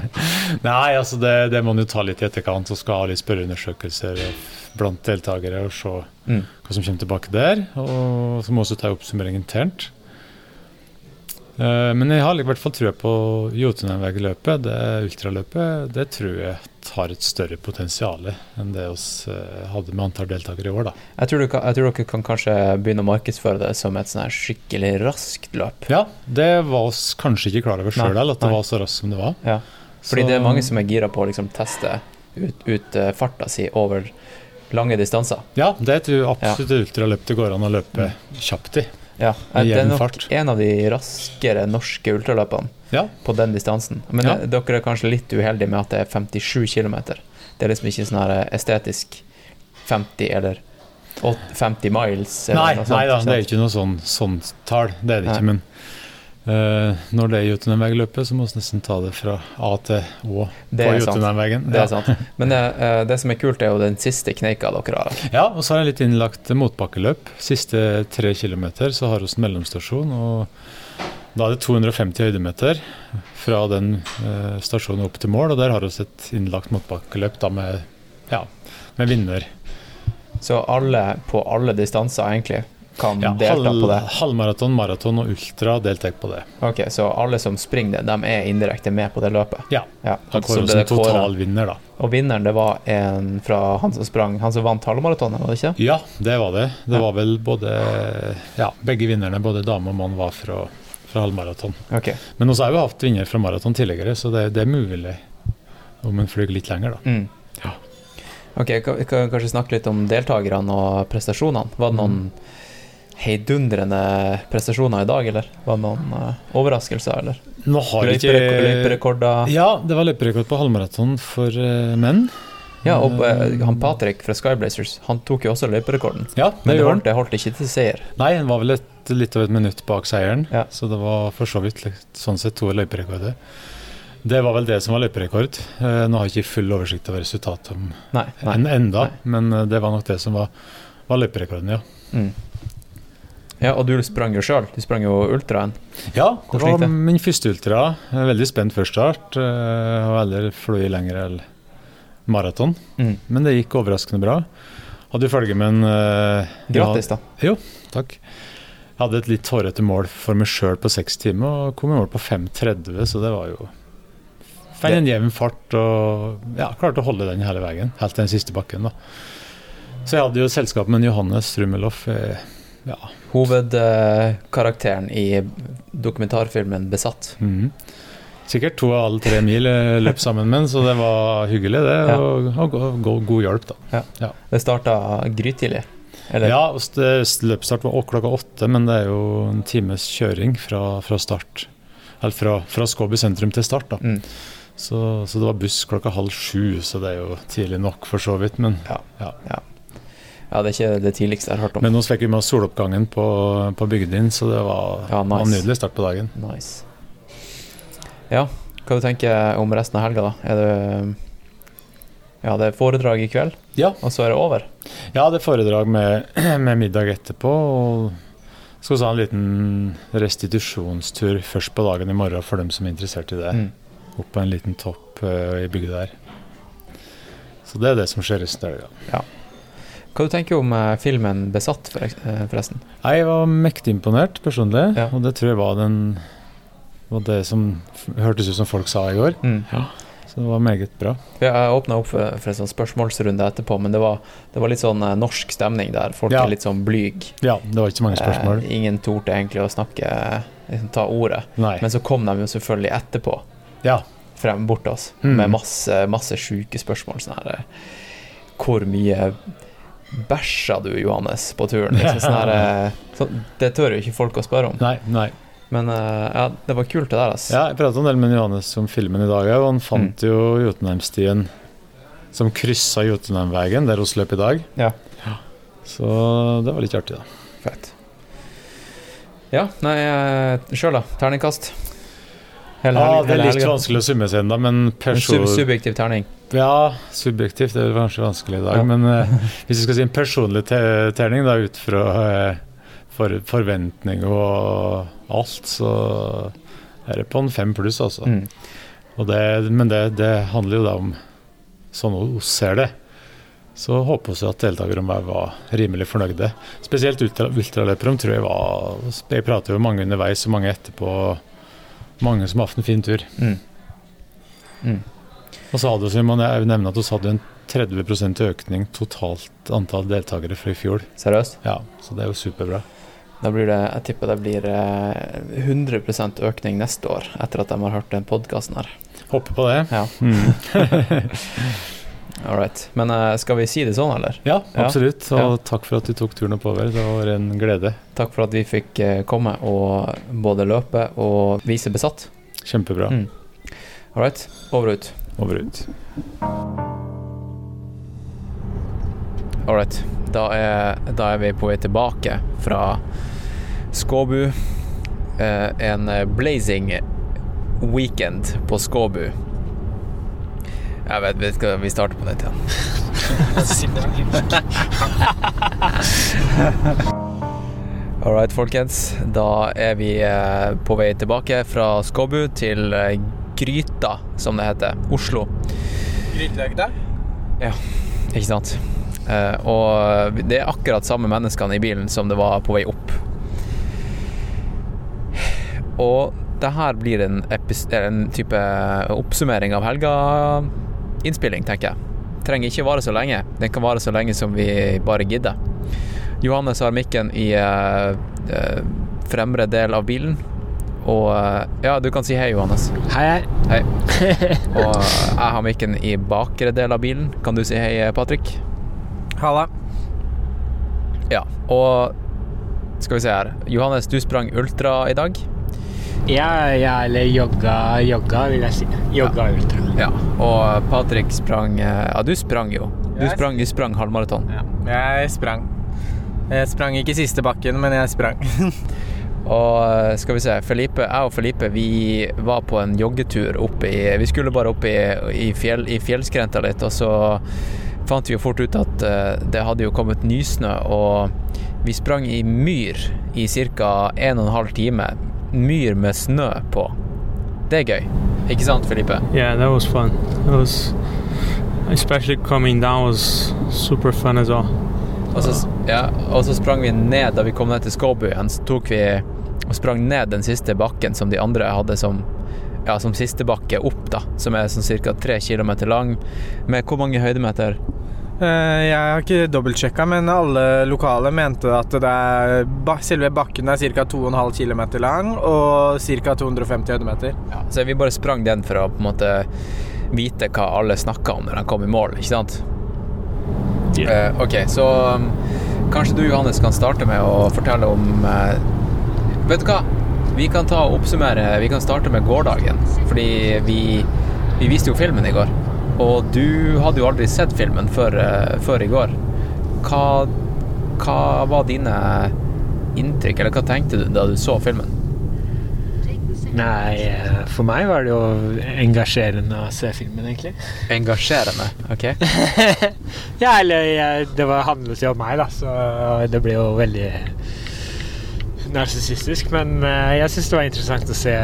Nei, altså det, det må man jo ta litt i etterkant. Og skal ha litt spørreundersøkelser blant deltakere og se Mm. hva som kommer tilbake der. Og så må man også ta oppsummering internt. Eh, Men jeg har i hvert fall trua på Jotunheimvegløpet, Det ultraløpet det tror jeg har et større potensial enn det vi hadde med antall deltakere i år. da. Jeg tror, du kan, jeg tror dere kan kanskje begynne å markedsføre det som et sånn her skikkelig raskt løp. Ja, det var vi kanskje ikke klar over sjøl at det nei. var så raskt som det var. Ja. Fordi Så- det er mange som er gira på å liksom teste ut, ut eh, farta si over lange distanser. Ja, det tror jeg absolutt ja. ultraløp det går an å løpe kjapt i. Ja, det er nok fart. en av de raskere norske ultraløpene Ja. på den distansen. Men Ja. eh, dere er kanskje litt uheldige med at det er 57 km. Det er liksom ikke sånn her eh, estetisk 50 eller 50 miles. eller Nei, noe sånt, nei da, det er ikke noe sånn, sånt tall. Det er det Nei. ikke. Men når det er Jotunheimvegløpet så må vi nesten ta det fra A til Å Det på. Jotunheimvegen. Det er sant. Men det, eh, det som er kult, er jo den siste kneika dere har. Ja, og så har jeg litt innlagt motbakkeløp. Siste tre kilometer så har vi en mellomstasjon, og da er det 250 høydemeter fra den eh, stasjonen opp til mål, og der har vi et innlagt motbakkeløp da med, ja, med vinner. Så alle på alle distanser egentlig kan Ja, delta halv, på det? halvmaraton, maraton og ultra deltar på det. Ok, Så alle som springer det, de er indirekte med på det løpet? Ja. ja. Da så kåres det er en kåret. totalvinner, da. Og vinneren, det var en fra han som sprang Han som vant halvmaratonet, var det ikke? Ja, det var det. Det Ja. var vel både Ja, begge vinnerne, både dame og mann, var fra, fra halvmaraton. Okay. Men også har vi hatt vinner fra maraton tidligere, så det, det er mulig om en flyr litt lenger, da. Mm. Ok, kan vi kanskje snakke litt om deltakerne og prestasjonene. Var det noen heidundrende prestasjoner i dag, eller? Var det noen uh, overraskelser, eller? Nå har ikke Løyperekorder? Ja, det var løyperekord på halvmaraton for uh, menn. Ja, og eh, han Patrick fra Skyblazers, han tok jo også løyperekorden. Ja, det Men det holdt, det holdt ikke til seier. Nei, han var vel et, litt over et minutt bak seieren, så det var for så vidt sånn sett to løyperekorder. Det var vel det som var løyperekord. Nå har jeg ikke full oversikt over resultatet enda, nei. men det var nok det som var, var løyperekorden, ja. Mm. Ja, og du sprang jo sjøl. Du sprang jo ultraen. Ja, det var min første ultra. Veldig spent før start. eh, Har aldri fløyet lenger enn maraton, Mm. men det gikk overraskende bra. Hadde jo følge med en uh, Grattis, da. Jo, takk. Jeg hadde et litt hårete mål for meg sjøl på seks timer, og kom i mål på 5.30, så det var jo Feil en jevn fart og ja, klarte å holde den hele veien, helt til den siste bakken. da. Så jeg hadde jo selskap med en Johannes Strumeloff eh, Ja. Hovedkarakteren i dokumentarfilmen 'Besatt'. Mhm. Sikkert to av alle tre mil eh, løp sammen med så det var hyggelig, det. Ja. Og, og og, og, god hjelp, da. Ja. Ja. Det starta grytidlig. Eller? Ja, løpsstart var klokka åtte, men det er jo en times kjøring fra, fra start. Eller fra, fra Skåby sentrum til start, da. Mm. Så, så det var buss klokka halv sju, så det er jo tidlig nok for så vidt, men ja. Ja. Det er ikke det tidligste jeg har hørt om. Men nå fikk vi med oss soloppgangen på, på Bygdin, så det var, Ja, nice. var en nydelig start på dagen. Nice. Ja, hva du tenker om resten av helga, da? Er det Ja, det er foredrag i kveld, Ja. og så er det over? Ja, det er foredrag med, med middag etterpå. Og skal vi ha en liten restitusjonstur først på dagen i morgen for dem som er interessert i det. Mm. Opp på en liten topp uh, i bygda der. Så det er det som skjer resten av helga. Ja. Hva du tenker om eh, filmen 'Besatt', for, eh, forresten? Jeg var mektig imponert personlig, og det tror jeg var den var det som hørtes ut som folk sa i går. Mm. Så det var meget bra. Jeg åpna opp for, for en sånn spørsmålsrunde etterpå, men det var, det var litt sånn eh, norsk stemning der. Folk Ja. er litt sånn blyg. Ja, det var ikke så mange spørsmål. Eh, ingen torde egentlig å snakke, liksom, ta ordet. Nei. Men så kom de jo selvfølgelig etterpå. Ja. Frem bort til oss Mm. med masse, masse sjuke spørsmål. Sånn her Hvor mye bæsja du, Johannes, på turen? Liksom, sånn her, eh, sånn, det tør jo ikke folk å spørre om. Nei, nei. Men eh, ja, det var kult, det der. Altså. Ja, jeg pratet en del med Johannes om filmen i dag, og han fant jo Jotunheimstien som kryssa Jotunheimvegen, der vi løp i dag. Ja. Så det var litt artig, da. Fett. Ja, nei, sjøl da? Terningkast? Hele ja, helg- det er litt vanskelig å summe seg ennå, men En sub subjektiv terning. Ja, subjektivt det er vel kanskje vanskelig i dag, Ja. men eh, hvis vi skal si en personlig terning da, ut fra eh, for forventning og alt, så er det på en fem pluss, altså. Mm. Det, men det, det handler jo da om sånn vi ser det. så håper vi at deltakerne var rimelig fornøyde. Spesielt ultraløperne tror jeg var Jeg prater jo mange underveis og mange etterpå. Mange som har hatt en fin tur. Mm. Mm. Og så hadde vi, må jeg nevne at vi hadde en 30% økning totalt antall deltakere fra i fjor. Seriøst? Ja, så det er jo superbra. Da blir det, jeg tipper det blir eh, 100% økning neste år, etter at de har hørt den podkasten her. Håper på det. Ja. Mm. All right. Men eh, skal vi si det sånn, eller? Ja, absolutt. Og Ja. takk for at du tok turen oppover. Det var en glede. Takk for at vi fikk eh, komme og både løpe og vise besatt. Kjempebra. Mm. All right. Over og ut. Over ut. Ålreit. Da da er vi på vei tilbake fra Skåbu. Eh, en blazing weekend på Skåbu. Jeg vet, skal, vi starter på nytt igjen. All right, folkens. Da er vi eh, på vei tilbake fra Skåbu til eh, Gryta, som det heter. Oslo. Gryteløgda? Ja, ikke sant. Eh, og det er akkurat samme menneskene i bilen som det var på vei opp. Og det her blir en, en type oppsummering av helga-innspilling, tenker jeg. Trenger ikke vare så lenge. Den kan vare så lenge som vi bare gidder. Johannes har mikken i eh, eh, fremre del av bilen. Og eh, ja, du kan si hei, Johannes. Hei, hei. Og jeg har mikken i bakre del av bilen. Kan du si hei, Patrick? Halla. Ja, og skal vi se her. Johannes, du sprang ultra i dag. Ja, ja, eller jogga, jogga vil jeg si. Jogga ultra. Ja, og Patrick sprang eh, Ja, du sprang jo. Du Jeg- sprang, du sprang halvmaraton. Jeg sprang. Jeg sprang ikke siste bakken, men jeg sprang. Og eh, skal vi se, Felipe, jeg og Felipe vi var på en joggetur opp i Vi skulle bare opp i, i, fjell, i fjellskrenta litt, og så fant vi jo fort ut at eh, det hadde jo kommet nysnø, og vi sprang i myr i ca. 1 12 time. Myr med snø på. Det er gøy. Ikke sant, Felipe? Yeah, that was fun. It was, especially coming down was super fun as well. Og så, ja, og så sprang vi ned da vi kom ned til Skåbu igjen. Så tok vi og sprang ned den siste bakken som de andre hadde som, ja, som siste bakke opp, da. Som er sånn ca. tre kilometer lang. Med hvor mange høydemeter? Eh, Jeg har ikke dobbeltsjekka, men alle lokale mente at det er, selve bakken er ca. 2,5 km lang og ca. 250 høydemeter. Ja, Så vi bare sprang den for å på en måte vite hva alle snakka om når de kom i mål, ikke sant? Eh, ok, så um, kanskje du, Johannes, kan starte med å fortelle om uh, Vet du hva? Vi kan ta og oppsummere Vi kan starte med gårsdagen. Fordi vi, vi viste jo filmen i går. Og du hadde jo aldri sett filmen før, uh, før i går. Hva, hva var dine inntrykk, eller hva tenkte du da du så filmen? Nei, eh, for meg var det jo engasjerende å se filmen, egentlig. Engasjerende, ok? ja, eller jeg, det var, handlet jo om meg, da, så det ble jo veldig narsissistisk. Men eh, jeg syns det var interessant å se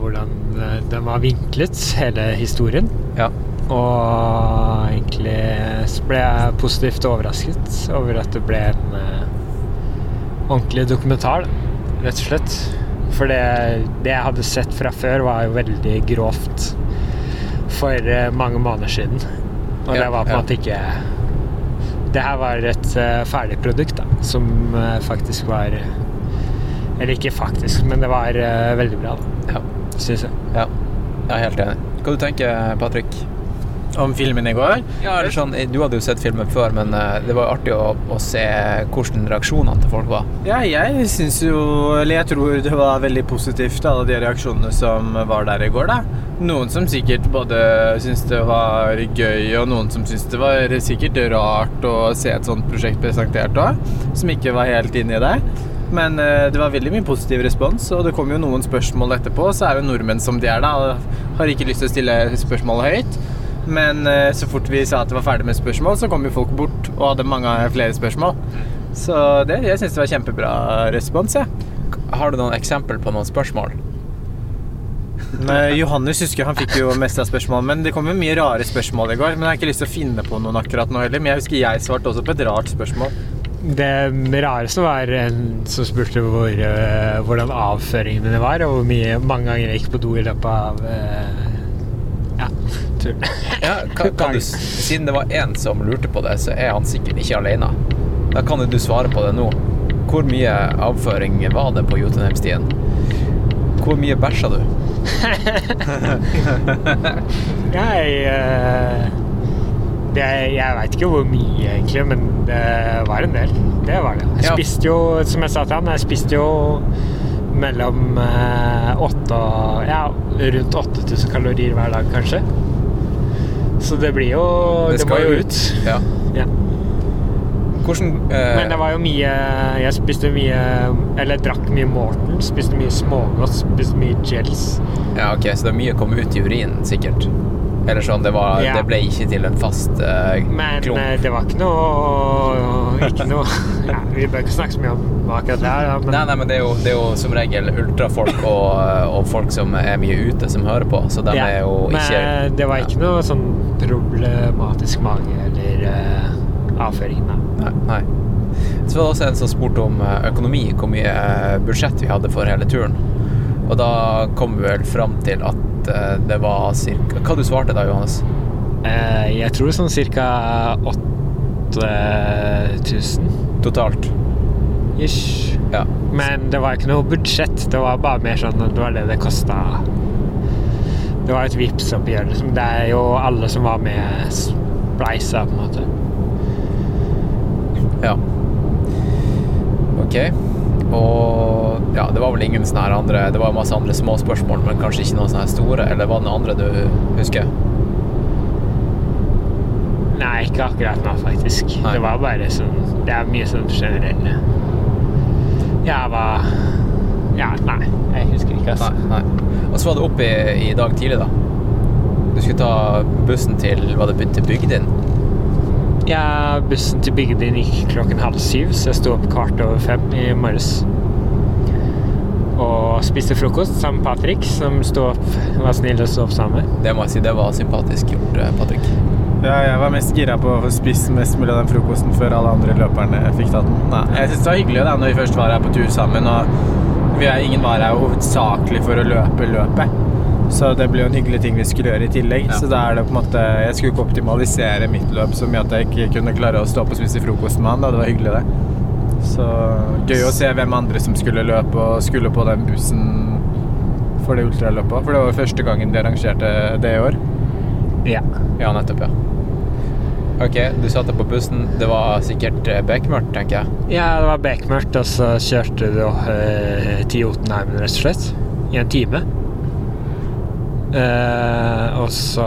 hvordan eh, den var vinklet, hele historien. Ja. Og egentlig så ble jeg positivt overrasket over at det ble en eh, ordentlig dokumentar, da, rett og slett. For det, det jeg hadde sett fra før, var jo veldig grovt for eh, mange måneder siden. Og Ja, det var på en ja. måte ikke Det her var et uh, ferdig produkt, da, som uh, faktisk var Eller ikke faktisk, men det var uh, veldig bra, da. Ja. Syns jeg. Ja, jeg er helt enig. Hva du tenker Patrick? Om filmen i går? Ja, sånn, Du hadde jo sett filmen før, men eh, det var artig å, å se hvordan reaksjonene til folk var. Ja, jeg syns jo Eller jeg tror det var veldig positivt, alle de reaksjonene som var der i går, da. Noen som sikkert både syntes det var gøy, og noen som syntes det var sikkert rart å se et sånt prosjekt presentert òg, som ikke var helt inni det. Men eh, det var veldig mye positiv respons, og det kom jo noen spørsmål etterpå. Så er jo nordmenn som de er, da, har ikke lyst til å stille spørsmål høyt. Men eh, så fort vi sa at det var ferdig med spørsmål, så kom jo folk bort og hadde mange flere spørsmål. Så det, jeg syns det var kjempebra respons, jeg. Har du noen eksempel på noen spørsmål? Men Johannes husker han fikk jo mest av spørsmålene, men det kom jo mye rare spørsmål i går. Men jeg har ikke lyst til å finne på noen akkurat nå heller. Men jeg husker jeg svarte også på et rart spørsmål. Det rareste var en som spurte hvor, eh, hvordan avføringene var, og hvor mye, mange ganger jeg gikk på do i løpet av eh, ja, turen. Ja, kan, kan du, siden det var én som lurte på det, så er han sikkert ikke alene. Da kan jo du svare på det nå. Hvor mye avføring var det på Jotunheimstien? Hvor mye bæsja du? Jeg uh, det, Jeg veit ikke hvor mye, egentlig, men det var en del. Det var det. Jeg spiste jo, som jeg sa til han, jeg spiste jo mellom eh, åtte og Ja, rundt 8000 kalorier hver dag, kanskje. Så det blir jo Det, skal må jo ut. Ja. Ja. Hvordan eh, Men det var jo mye Jeg spiste mye Eller drakk mye Morten. Spiste mye smågodt, spiste mye gels. Ja, ok, så det er mye kom ut i urinen, sikkert. Eller sånn, det, var, Ja. det ble ikke til en fast eh, Men klump. Men det var ikke noe Ikke noe ja, Vi bør ikke snakke så mye om akkurat det her, men Nei, nei, men det er jo, det er jo som regel ultrafolk og, og folk som er mye ute, som hører på. Så de Ja, er jo ikke Men det var ikke noe sånn problematisk mage eller uh, avføringen, nei. Nei. nei. Så var det også en som spurte om eh, økonomi, hvor mye eh, budsjett vi hadde for hele turen. Og da kom vi vel fram til at det var cirka Hva du svarte da, Johannes? Eh, jeg tror sånn cirka 8000 Totalt? Ish. Ja. Men det var ikke noe budsjett. Det var bare mer sånn at det var det det kosta. Det var et Vipps-oppgjør. Liksom. Det er jo alle som var med, spleisa, på en måte. Ja. Ok. Og ja, det var vel ingen sånne her andre Det var masse andre små spørsmål, men kanskje ikke noen sånne her store? Eller var det noen andre du husker? Nei, ikke akkurat nå, faktisk. Det var bare sånn Det er mye sånn generelle Ja, hva Ja, nei. Jeg husker ikke, altså. Nei. nei. Og så var det opp i, i dag tidlig, da. Du skulle ta bussen til Var det til Bygdin? Ja, bussen til Bygdin gikk klokken halv syv, så jeg sto opp kvart over fem i morges. Og spiste frokost sammen med Patrick, som sto opp, var snill og sto opp sammen med. Det må jeg si, det var sympatisk gjort, eh, Patrick. Ja, jeg var mest gira på å spise mest mulig av den frokosten før alle andre løperne fikk tatt den. Nei, jeg synes det var hyggelig da, når vi først var her på tur sammen, og vi er, ingen var her hovedsakelig for å løpe løpet. Så det ble jo en hyggelig ting vi skulle gjøre i tillegg. Så da er det på en måte Jeg skulle ikke optimalisere mitt løp så mye at jeg ikke kunne klare å stå opp og spise frokost med han. Da. Det var hyggelig, det. Så gøy å se hvem andre som skulle løpe og skulle på den bussen for det ultraløpet. For det var første gangen de arrangerte det i år. Ja. Ja, nettopp, ja. Ok, du satte på bussen. Det var sikkert eh, bekmørkt, tenker jeg. Ja, det var bekmørkt, og så kjørte du eh, til Jotunheimen, rett og slett. I en time. Eh, og så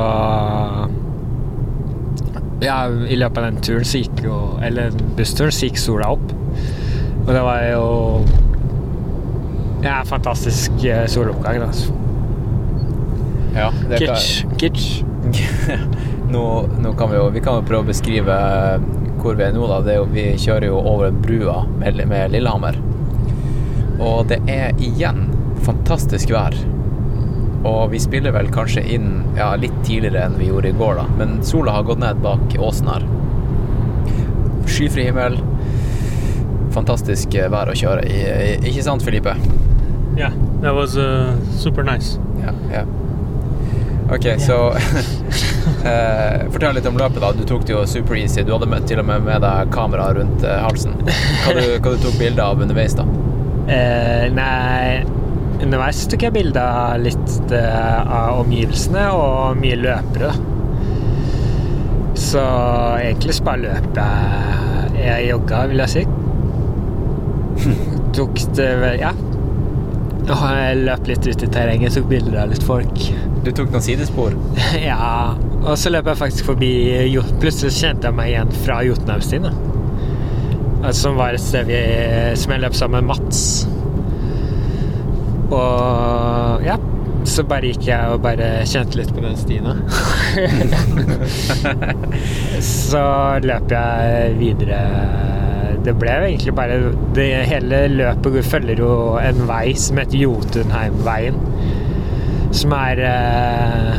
Ja, i løpet av den turen så gikk jo Eller bussturen så gikk sola opp. Og det var jo Ja, fantastisk eh, soloppgang, da. Ja, det kan- Kitsch. Kitsch. nå, nå kan vi jo Vi kan jo prøve å beskrive hvor vi er nå, da. Det jo, vi kjører jo over brua med, med Lillehammer. Og det er igjen fantastisk vær. Og vi spiller vel kanskje inn ja, litt tidligere enn vi gjorde i går, da. Men sola har gått ned bak åsen her. Skyfri himmel. Fantastisk eh, vær å kjøre i. Ikke sant, Filipe? Yeah, that was uh, super nice. Ja, ja. Eh, Fortell litt om løpet, da. Du tok det jo super easy. Du hadde med, til og med med deg kamera rundt eh, halsen. Hva du, hva du tok bilde av underveis, da? Eh, nei Underveis tok jeg bilde av litt eh, av omgivelsene og mye løpere. Så egentlig så bare løp jeg Jeg jogga, vil jeg si. Tok det Ja. Og jeg løp litt ut i terrenget, tok bilder av litt folk. Du tok noen sidespor? ja. Og så løp jeg faktisk forbi Jo- Plutselig kjente jeg meg igjen fra Jotunheimstien. Altså, Som var et sted vi, som jeg løp sammen med Mats. Og ja, så bare gikk jeg og bare kjente litt på den stien. så løp jeg videre. Det ble jo egentlig bare det Hele løpet følger jo en vei som heter Jotunheimveien. som er eh,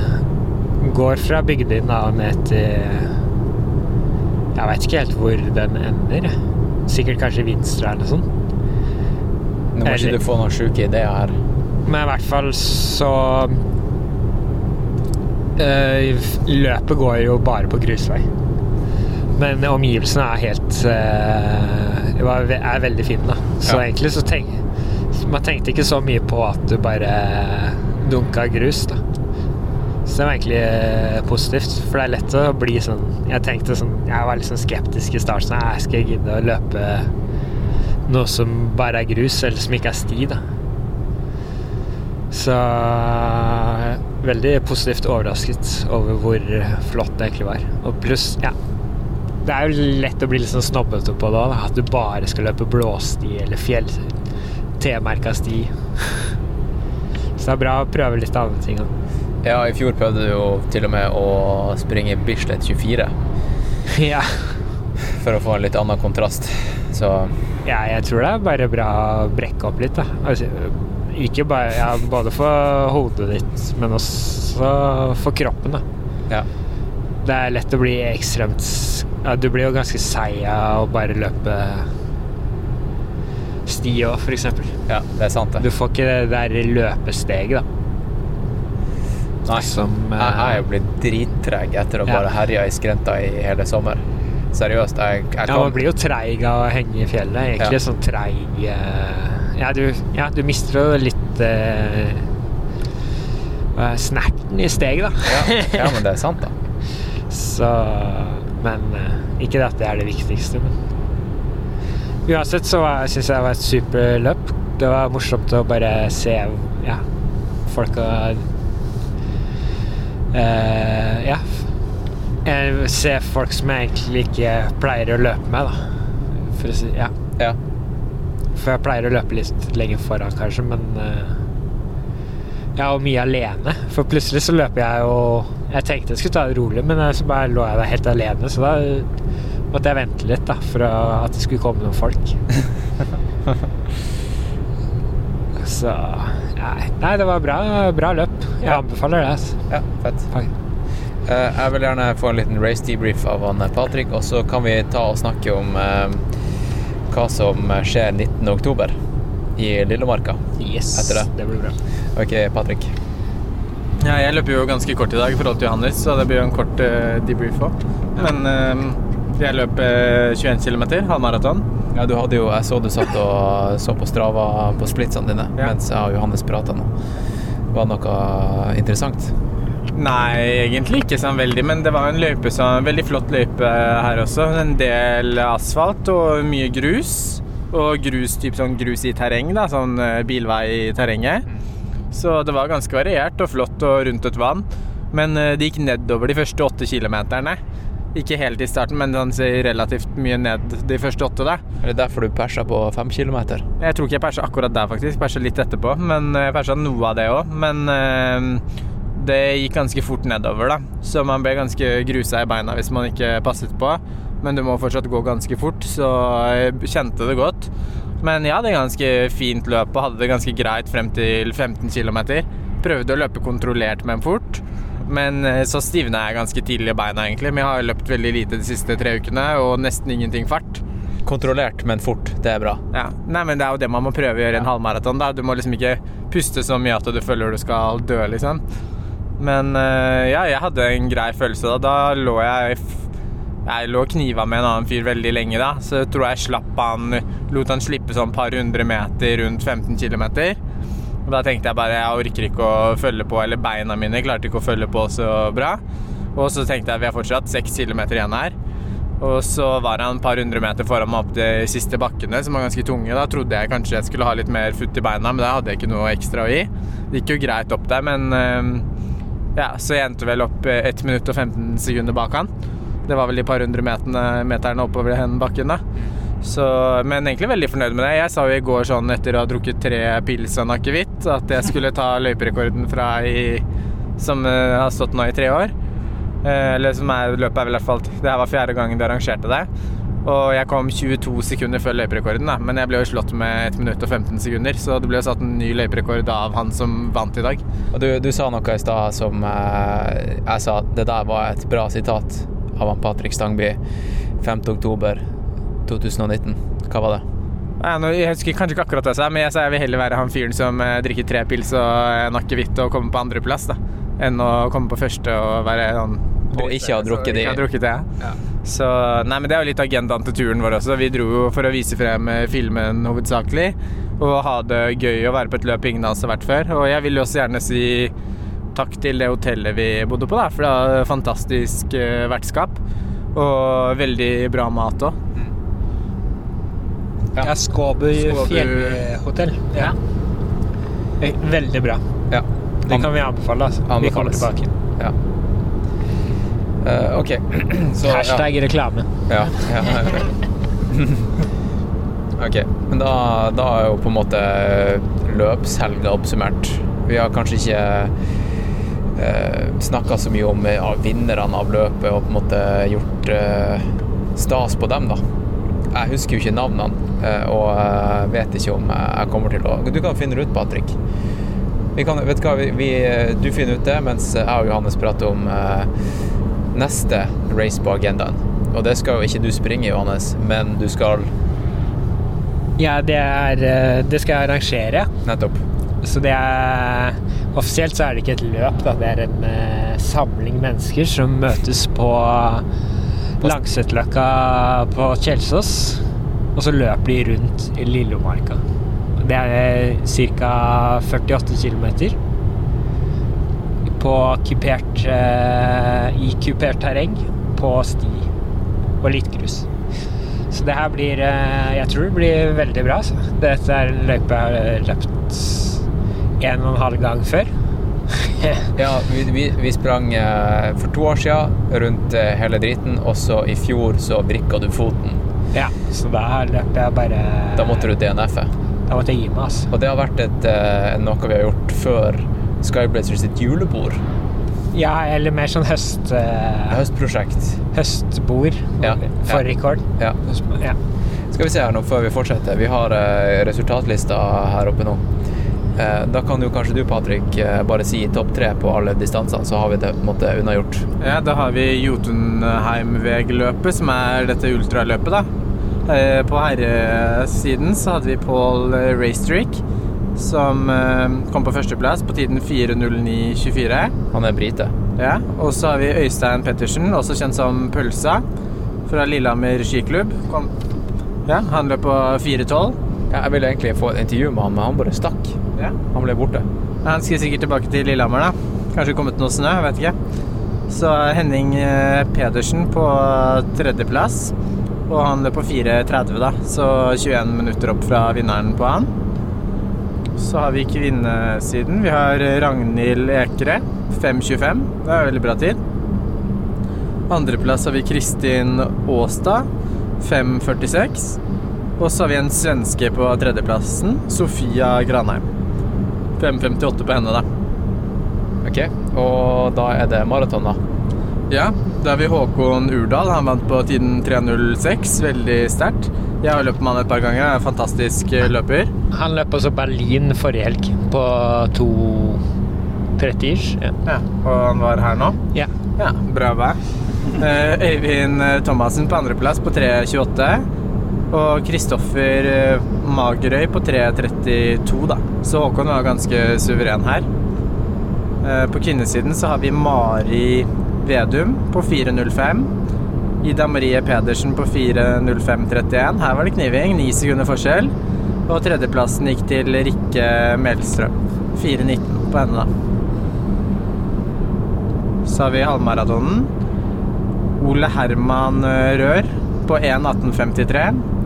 Går fra bygdene da ned til Jeg veit ikke helt hvor den ender. Sikkert kanskje Vinstra eller sånn. Nå må ikke du få noen sjuke ideer her. Men i hvert fall så øh, Løpet går jo bare på grusvei. Men omgivelsene er helt eh, ve- er veldig fine, da. Så Ja. egentlig så tenk, Man tenkte ikke så mye på at du bare dunka grus, da. Så det var egentlig eh, positivt, for det er lett å bli sånn Jeg tenkte sånn Jeg var litt sånn skeptisk i starten. Sånn, «Æ, skal jeg gidde å løpe noe som bare er grus, eller som ikke er sti, da? Så veldig positivt overrasket over hvor flott det egentlig var. Og pluss, ja Det er jo lett å bli litt sånn snobbete på det òg, at du bare skal løpe blåsti eller fjell T-merka sti. Så det er bra å prøve litt andre ting òg. Ja, i fjor prøvde du jo til og med å springe Bislett 24. Ja. For å få en litt annen kontrast. Så ja, jeg tror det er bare bra å brekke opp litt, da. Altså, ikke bare ja, Både for hodet ditt, men også for kroppen, da. Ja. Det er lett å bli ekstremt ja, Du blir jo ganske seig av å bare løpe sti òg, eksempel. Ja, det er sant, det. Du får ikke det der løpesteget, da. Nei. Som Jeg jeg er jo blitt drittreg etter å Ja. bare herje i skrenta i hele sommer. Seriøst, jeg, jeg Ja, man blir jo treig av å henge i fjellet. Egentlig Ja. sånn treig eh, ja, du, ja, du mister jo litt eh, er snerten i steget, da. ja, ja, men det er sant, da. Så Men eh, ikke det at det er det viktigste, men Uansett så syns jeg det var et superløp. Det var morsomt å bare se ja, folka eh, Ja. Jeg ser folk som jeg egentlig ikke pleier å løpe med, da. For å si ja. Ja. For jeg pleier å løpe litt lenger foran, kanskje, men eh, Jeg er jo mye alene. For plutselig så løper jeg jo Jeg tenkte jeg skulle ta det rolig, men så bare lå jeg der helt alene, så da måtte jeg vente litt, da, for at det skulle komme noen folk. så Nei, nei det var bra, bra løp. Jeg anbefaler det. Altså. Ja, fett. Eh, Jeg vil gjerne få en liten race debrief av han eh, Patrick, og så kan vi ta og snakke om eh, hva som skjer 19. oktober i Lillemarka. Yes, Etter det. det blir bra. Ok, Patrick. Ja, jeg løper jo ganske kort i dag i forhold til Johannes, så det blir jo en kort uh, debrief òg. Men eh, jeg løp eh, 21 km, halvmaraton. Ja, du hadde jo, Jeg så du satt og så på Strava på splitsene dine mens jeg og Johannes prata nå. Det noe interessant? Nei, egentlig ikke sånn veldig, men det var en løype som, veldig flott løype her også. En del asfalt og mye grus. Og grus, typ sånn grus i terreng, da, sånn eh, bilvei i terrenget. Så det var ganske variert og flott og rundt et vann. Men eh, det gikk nedover de første åtte kilometerne. Ikke helt i starten, men den ser relativt mye ned de første åtte. der. Er det derfor du persa på fem kilometer? Jeg tror ikke jeg persa akkurat der, faktisk. Persa litt etterpå. Men jeg persa noe av det òg. Men øh, det gikk ganske fort nedover, da. Så man ble ganske grusa i beina hvis man ikke passet på. Men du må fortsatt gå ganske fort, så jeg kjente det godt. Men jeg hadde ganske fint løp og hadde det ganske greit frem til 15 km. Prøvde å løpe kontrollert, men fort. Men eh, så stivna jeg ganske tidlig i beina, egentlig. Men jeg har løpt veldig lite de siste tre ukene, og nesten ingenting fart. Kontrollert, men fort. Det er bra. Ja. Nei, men det er jo det man må prøve å gjøre i en halvmaraton. da. Du må liksom ikke puste så mye at du føler du skal dø, liksom. Men eh, ja, jeg hadde en grei følelse da. Da lå jeg Jeg lå og kniva med en annen fyr veldig lenge da, så jeg tror jeg slapp han Lot han slippe sånn par hundre meter rundt 15 km. Og da tenkte jeg bare jeg orker ikke å følge på, eller beina mine klarte ikke å følge på så bra. Og så tenkte jeg vi har fortsatt seks kilometer igjen her. Og så var han et par hundre meter foran meg opp de siste bakkene, som var ganske tunge. Da trodde jeg kanskje jeg skulle ha litt mer futt i beina, men da hadde jeg ikke noe ekstra å gi. Det gikk jo greit opp der, men eh, ja, så jeg endte vel opp 1 minutt og 15 sekunder bak han. Det var vel de par hundre meterne, meterne oppover den bakken, da. Så, men egentlig veldig fornøyd med det. Jeg sa jo i går sånn etter å ha drukket tre pils og en akevitt at jeg skulle ta løyperekorden fra i Som eh, har stått nå i tre år. Eh, Eller som er løpet er vel i hvert fall Det her var fjerde gangen de arrangerte det. Og jeg kom 22 sekunder før løyperekorden, da. men jeg ble jo slått med 1 minutt og 15 sekunder. Så det ble jo satt en ny løyperekord av han som vant i dag. Og du, du sa noe i stad som eh, jeg sa det der var et bra sitat av han Patrick Stangby 5. oktober 2019. Hva var det? Nei, nå, jeg husker kanskje ikke akkurat det jeg sa, men jeg sa jeg vil heller være han fyren som eh, drikker tre pils og en akevitt og kommer på andreplass, da. Enn å komme på første og være sånn Og ikke ha drukket det. Ikke ha drukket det. Så Nei, men det er jo litt agendaen til turen vår også. Vi dro jo for å vise frem eh, filmen hovedsakelig. Og ha det gøy å være på et løp ingen av oss har vært før. Og jeg vil jo også gjerne si takk til det hotellet vi bodde på, da. For det er fantastisk eh, vertskap. Og veldig bra mat òg. Ja, Skåbu fjellhotell. Ja. Eh, Veldig bra. Ja. Det kan vi anbefale. Altså. Vi kommer tilbake. Ja. Uh, OK. Så, Hashtag reklame. Ja. ja. OK. Men da, da er jo på en måte løpshelga oppsummert. Vi har kanskje ikke uh, snakka så mye om ja, vinnerne av løpet og på en måte gjort uh, stas på dem, da. Jeg husker jo ikke navnene, eh, og vet ikke om jeg kommer til å Du kan finne det ut, Patrick. Vi kan, vet du hva, vi, vi, du finner ut det, mens jeg og Johannes prater om eh, neste race på agendaen. Og det skal jo ikke du springe, Johannes, men du skal Ja, det er eh, Det skal jeg arrangere. Nettopp. Så det er Offisielt så er det ikke et løp, da. Det er en eh, samling mennesker som møtes på Langsetløkka på Kjelsås. Og så løper de rundt i Lillomarka. Det er ca. 48 km. På kupert eh, I kupert terreng på sti og litt grus. Så det her blir eh, Jeg tror det blir veldig bra. Altså. Dette er en løype jeg har løpt en og en halv gang før. Ja, vi, vi, vi sprang eh, for to år siden rundt eh, hele driten, og så i fjor så vrikka du foten. Ja, så da løp jeg bare Da måtte du DNF-e. Da måtte jeg gi meg, altså. Og det har vært et, eh, noe vi har gjort før Skyblazers sitt julebord. Ja, eller mer sånn høst... eh, Høstprosjekt. Høstbord. Ja. For rekord. Ja. Ja. Skal vi se her nå før vi fortsetter. Vi har eh, resultatlista her oppe nå. Eh, da kan jo kanskje du, Patrick, eh, bare si topp tre på alle distansene, så har vi det på en måte unnagjort. Ja, da har vi Jotunheimvegløpet, som er dette ultraløpet, da. Eh, På herresiden så hadde vi Paul Racetreak, som kom på førsteplass på tiden 4.09,24. Han er brite. Ja, og så har vi Øystein Pettersen, også kjent som Pølsa, fra Lillehammer skiklubb. Kom. Ja, han løp på 4.12. Ja, jeg ville egentlig få et intervju med han, men han bare stakk. Ja. Han ble borte. Han skal sikkert tilbake til Lillehammer, da. Kanskje kommet noe snø, jeg vet ikke. Så Henning eh, Pedersen på tredjeplass. Og han løp på 4.30, da. Så 21 minutter opp fra vinneren på han. Så har vi kvinnesiden. Vi har Ragnhild Ekre. 5.25. Det er veldig bra tid. Andreplass har vi Kristin Aastad. 5.46. Og så har vi en svenske på tredjeplassen. Sofia Granheim. 5.58 på henne, da. Ok, og da er det maraton, da. Ja, da har vi Håkon Urdal. Han vant på tiden 3.06. Veldig sterkt. Jeg har løpt med han et par ganger. Er fantastisk eh, løper. Han løp også Berlin forrige helg på 2.30 ish. Ja. Ja, og han var her nå? Ja. Ja, bra vær. Eh, Øyvind eh, Thomassen på andreplass på 3.28. Og Kristoffer eh, Magerøy på 3.32, da. Så Håkon var ganske suveren her. Eh, På kvinnesiden så har vi Mari Vedum på 4.05. Ida Marie Pedersen på 4.05,31. Her var det kniving. Ni sekunder forskjell. Og tredjeplassen gikk til Rikke Melstrøm. 4.19 på henne, da. Så har vi halvmaratonen. Ole Herman eh, Rør på 1.18,53.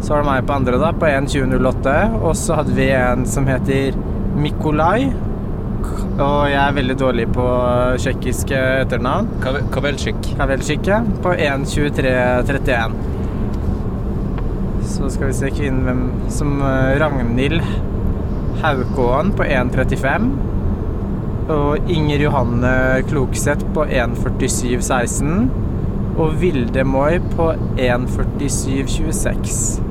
Så var det meg på andre, da, på 1.20,08. Og så hadde vi en som heter Mikolai. Og jeg er veldig dårlig på tsjekkiske etternavn. Kavelchik. Kavelchik, ja. På 1.23,31. Så skal vi se kvinnen hvem Som eh, Ragnhild Haukåen på 1.35. Og Inger Johanne Klokseth på 1.47,16. Og Vilde Moi på 1.47,26.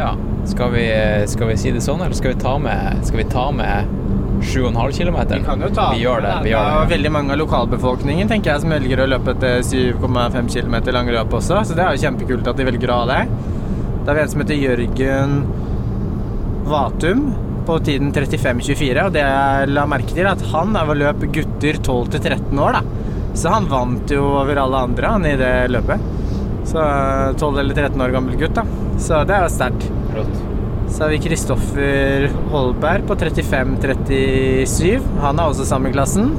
Ja. Skal vi, skal vi si det sånn, eller skal vi ta med, skal vi ta med 7,5 km? Vi kan jo ta vi gjør det. Vi gjør Det er det. veldig mange av lokalbefolkningen tenker jeg, som velger å løpe etter 7,5 km lange løp også, så det er jo kjempekult at de velger å ha det. Da har vi en som heter Jørgen Vatum på tiden 35,24, og det jeg la merke til, er at han er vel løp gutter 12 til 13 år, da. Så han vant jo over alle andre han i det løpet. Så 12 eller 13 år gammel gutt, da. Så det er jo sterkt. Så har vi Kristoffer Holberg på 35-37. Han er også samme klassen.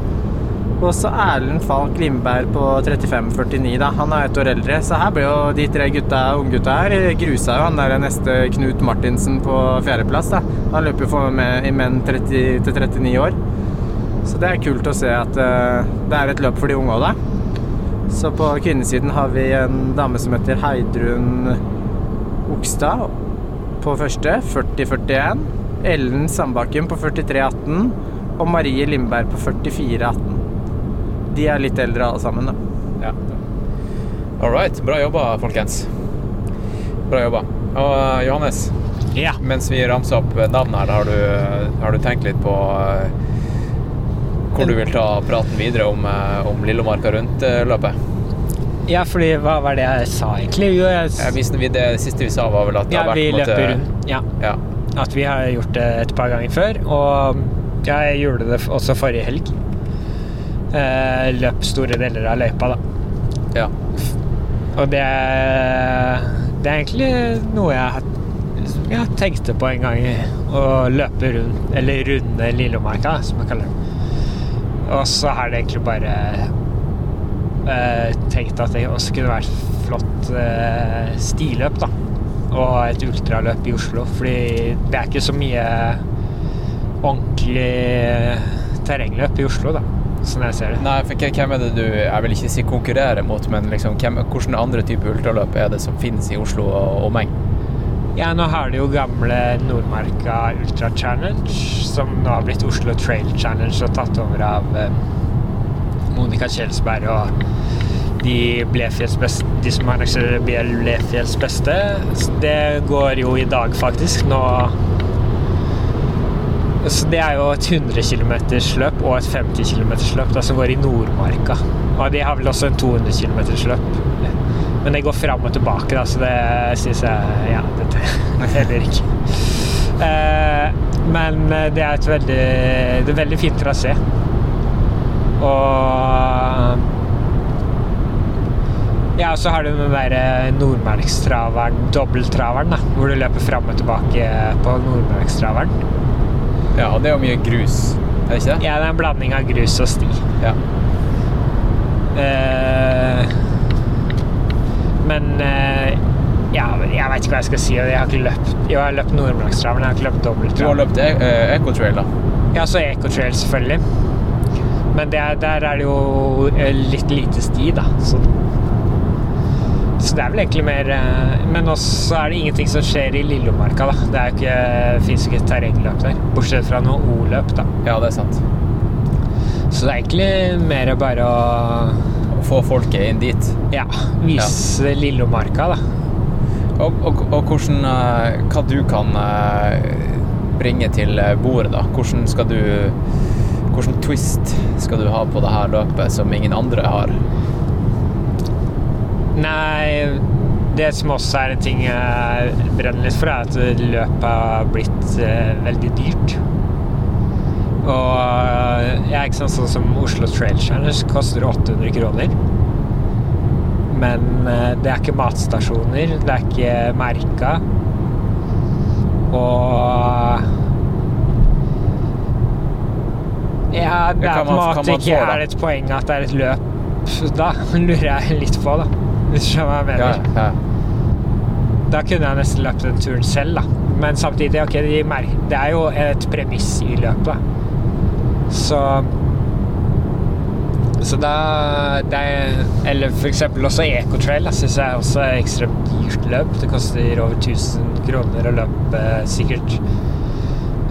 Og så Erlend Falk Lindberg på 35-49. da. Han er et år eldre. Så her ble jo de tre gutta, unggutta her grusa jo han der neste Knut Martinsen på fjerdeplass. da. Han løper jo for med i menn 30 til 39 år. Så det er kult å se at uh, det er et løp for de unge òg, da. Så på kvinnesiden har vi en dame som heter Heidrun Okstad på første, 40-41. Ellen Sandbakken på 43-18. Og Marie Lindberg på 44-18. De er litt eldre alle sammen, da. Ja. All right. Bra jobba, folkens. Bra jobba. Og Johannes, Johannes, mens vi ramser opp navn her, har du, har du tenkt litt på eh, hvor du vil ta praten videre om, eh, om Lillomarka rundt-løpet? Ja, fordi hva var det jeg sa egentlig? Jo, jeg, Ja, hvis vi- det siste vi sa, var vel at det ja, har vært vi løper måte- rundt. Ja. Ja. At vi har gjort det et par ganger før. Og jeg gjorde det også forrige helg. Eh, løp store deler av løypa, da. Ja. Og det, det er egentlig noe jeg har jeg tenkte på en gang. Å løpe rundt, eller runde Lillomarka, som jeg kaller det. Og så har det egentlig bare eh, tenkt at det også kunne vært et flott eh, stiløp, da. Og et ultraløp i Oslo. Fordi det er ikke så mye ordentlig terrengløp i Oslo, da. Sånn jeg ser det. Nei, for hvem- hvem er det du Jeg vil ikke si konkurrerer mot, men liksom, hvem, hvilke andre typer ultraløp er det som finnes i Oslo og omegn? Ja, nå har de jo gamle Nordmarka Ultra Challenge, som nå har blitt Oslo Trail Challenge og tatt over av eh, Monica Kjelsberg og de, beste, de som arrangerer Blefjells beste. Det går jo i dag, faktisk. Nå så Det er jo et 100 km løp og et 50 km løp som går i Nordmarka. Og de har vel også en 200 km løp. Men det går fram og tilbake, da, så det syns jeg Ja, dette heller ikke. Eh, men eh, det er et veldig Det er veldig fint trasé. Og Ja, og så har du den derre Nordmarkstraveren, dobbelttraveren, da, hvor du løper fram og tilbake på Nordmarkstraveren. Ja, og det er jo mye grus, er det ikke det? Ja, det er en blanding av grus og sti. Ja. Uh, men uh, ja, jeg veit ikke hva jeg skal si. Jeg har ikke løpt Jo, jeg har løpt Nordmarkstraveren, jeg har ikke løpt Du har løpt eh, Ecotrail, da? Ja, så Ecotrail, selvfølgelig. Men det, er- der er det jo eh, litt lite sti, da. Så, så det er vel egentlig mer eh, Men også er det ingenting som skjer i Lillomarka, da. Det er jo ikke, fins ikke terrengløp der. Bortsett fra noe O-løp, da. Ja, det er sant. Så det er egentlig mer bare å få folket inn dit? Ja. Vise Lillomarka, da. Og, og, og hvordan eh, Hva du kan eh, bringe til eh, bordet, da? Hvordan skal du Hvordan twist skal du ha på det her løpet som ingen andre har? Nei, det som også er en ting jeg brenner litt for, er at løpet har blitt eh, veldig dyrt. Og eh, jeg er ikke sånn, sånn som Oslo Trail Challenge koster 800 kroner. Men eh, det er ikke matstasjoner, det er ikke merka. Og Ja, det er på en måte ikke er et poeng at det er et løp. Da lurer jeg litt på, da. Hvis du skjønner hva jeg mener. Da kunne jeg nesten løpt den turen selv, da. Men samtidig, ok, de det er jo et premiss i løpet. Så Så da det er, Eller eksempel også Ecotrail syns jeg også er ekstremt dyrt løp. Det koster over 1000 kroner å løpe sikkert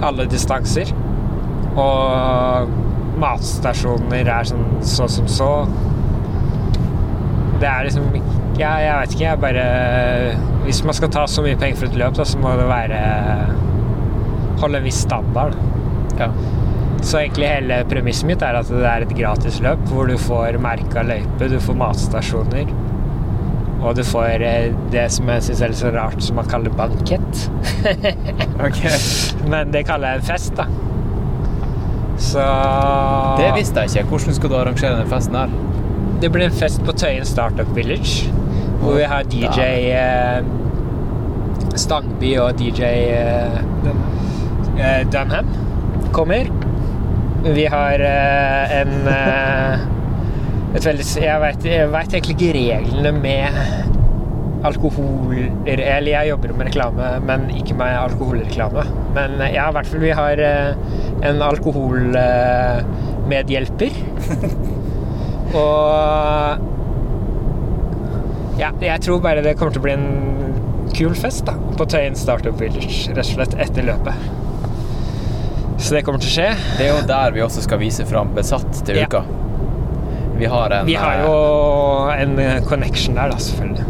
alle distanser. Og matstasjoner er sånn så som så. det er liksom Ja, jeg vet ikke, jeg bare Hvis man skal ta så mye penger for et løp, da, så må det være Holde en viss standard. Ja. Så egentlig hele premisset mitt er at det er et gratis løp hvor du får merka løype, du får matstasjoner. Og du får eh, det som jeg syns er litt så rart, som man kaller bankett. Men det kaller jeg en fest, da. Så Det visste jeg ikke. Hvordan skal du arrangere den festen her? Det blir en fest på Tøyen Startup Village. Hvor vi har DJ eh, Stangby og DJ eh, eh, Dunham kommer. Vi har eh, en eh, et veldig, Jeg vet, egentlig ikke reglene med alkohol Eller jeg jobber med reklame, men ikke med alkoholreklame. Men ja, i hvert fall vi har en alkoholmedhjelper. Og ja, jeg tror bare det kommer til å bli en kul fest da, på Tøyen Startup Village, rett og slett etter løpet. Så det kommer til å skje. Det er jo der vi også skal vise fram Besatt til Ja. uka. Vi har en Vi har jo en eh, connection der, da, selvfølgelig.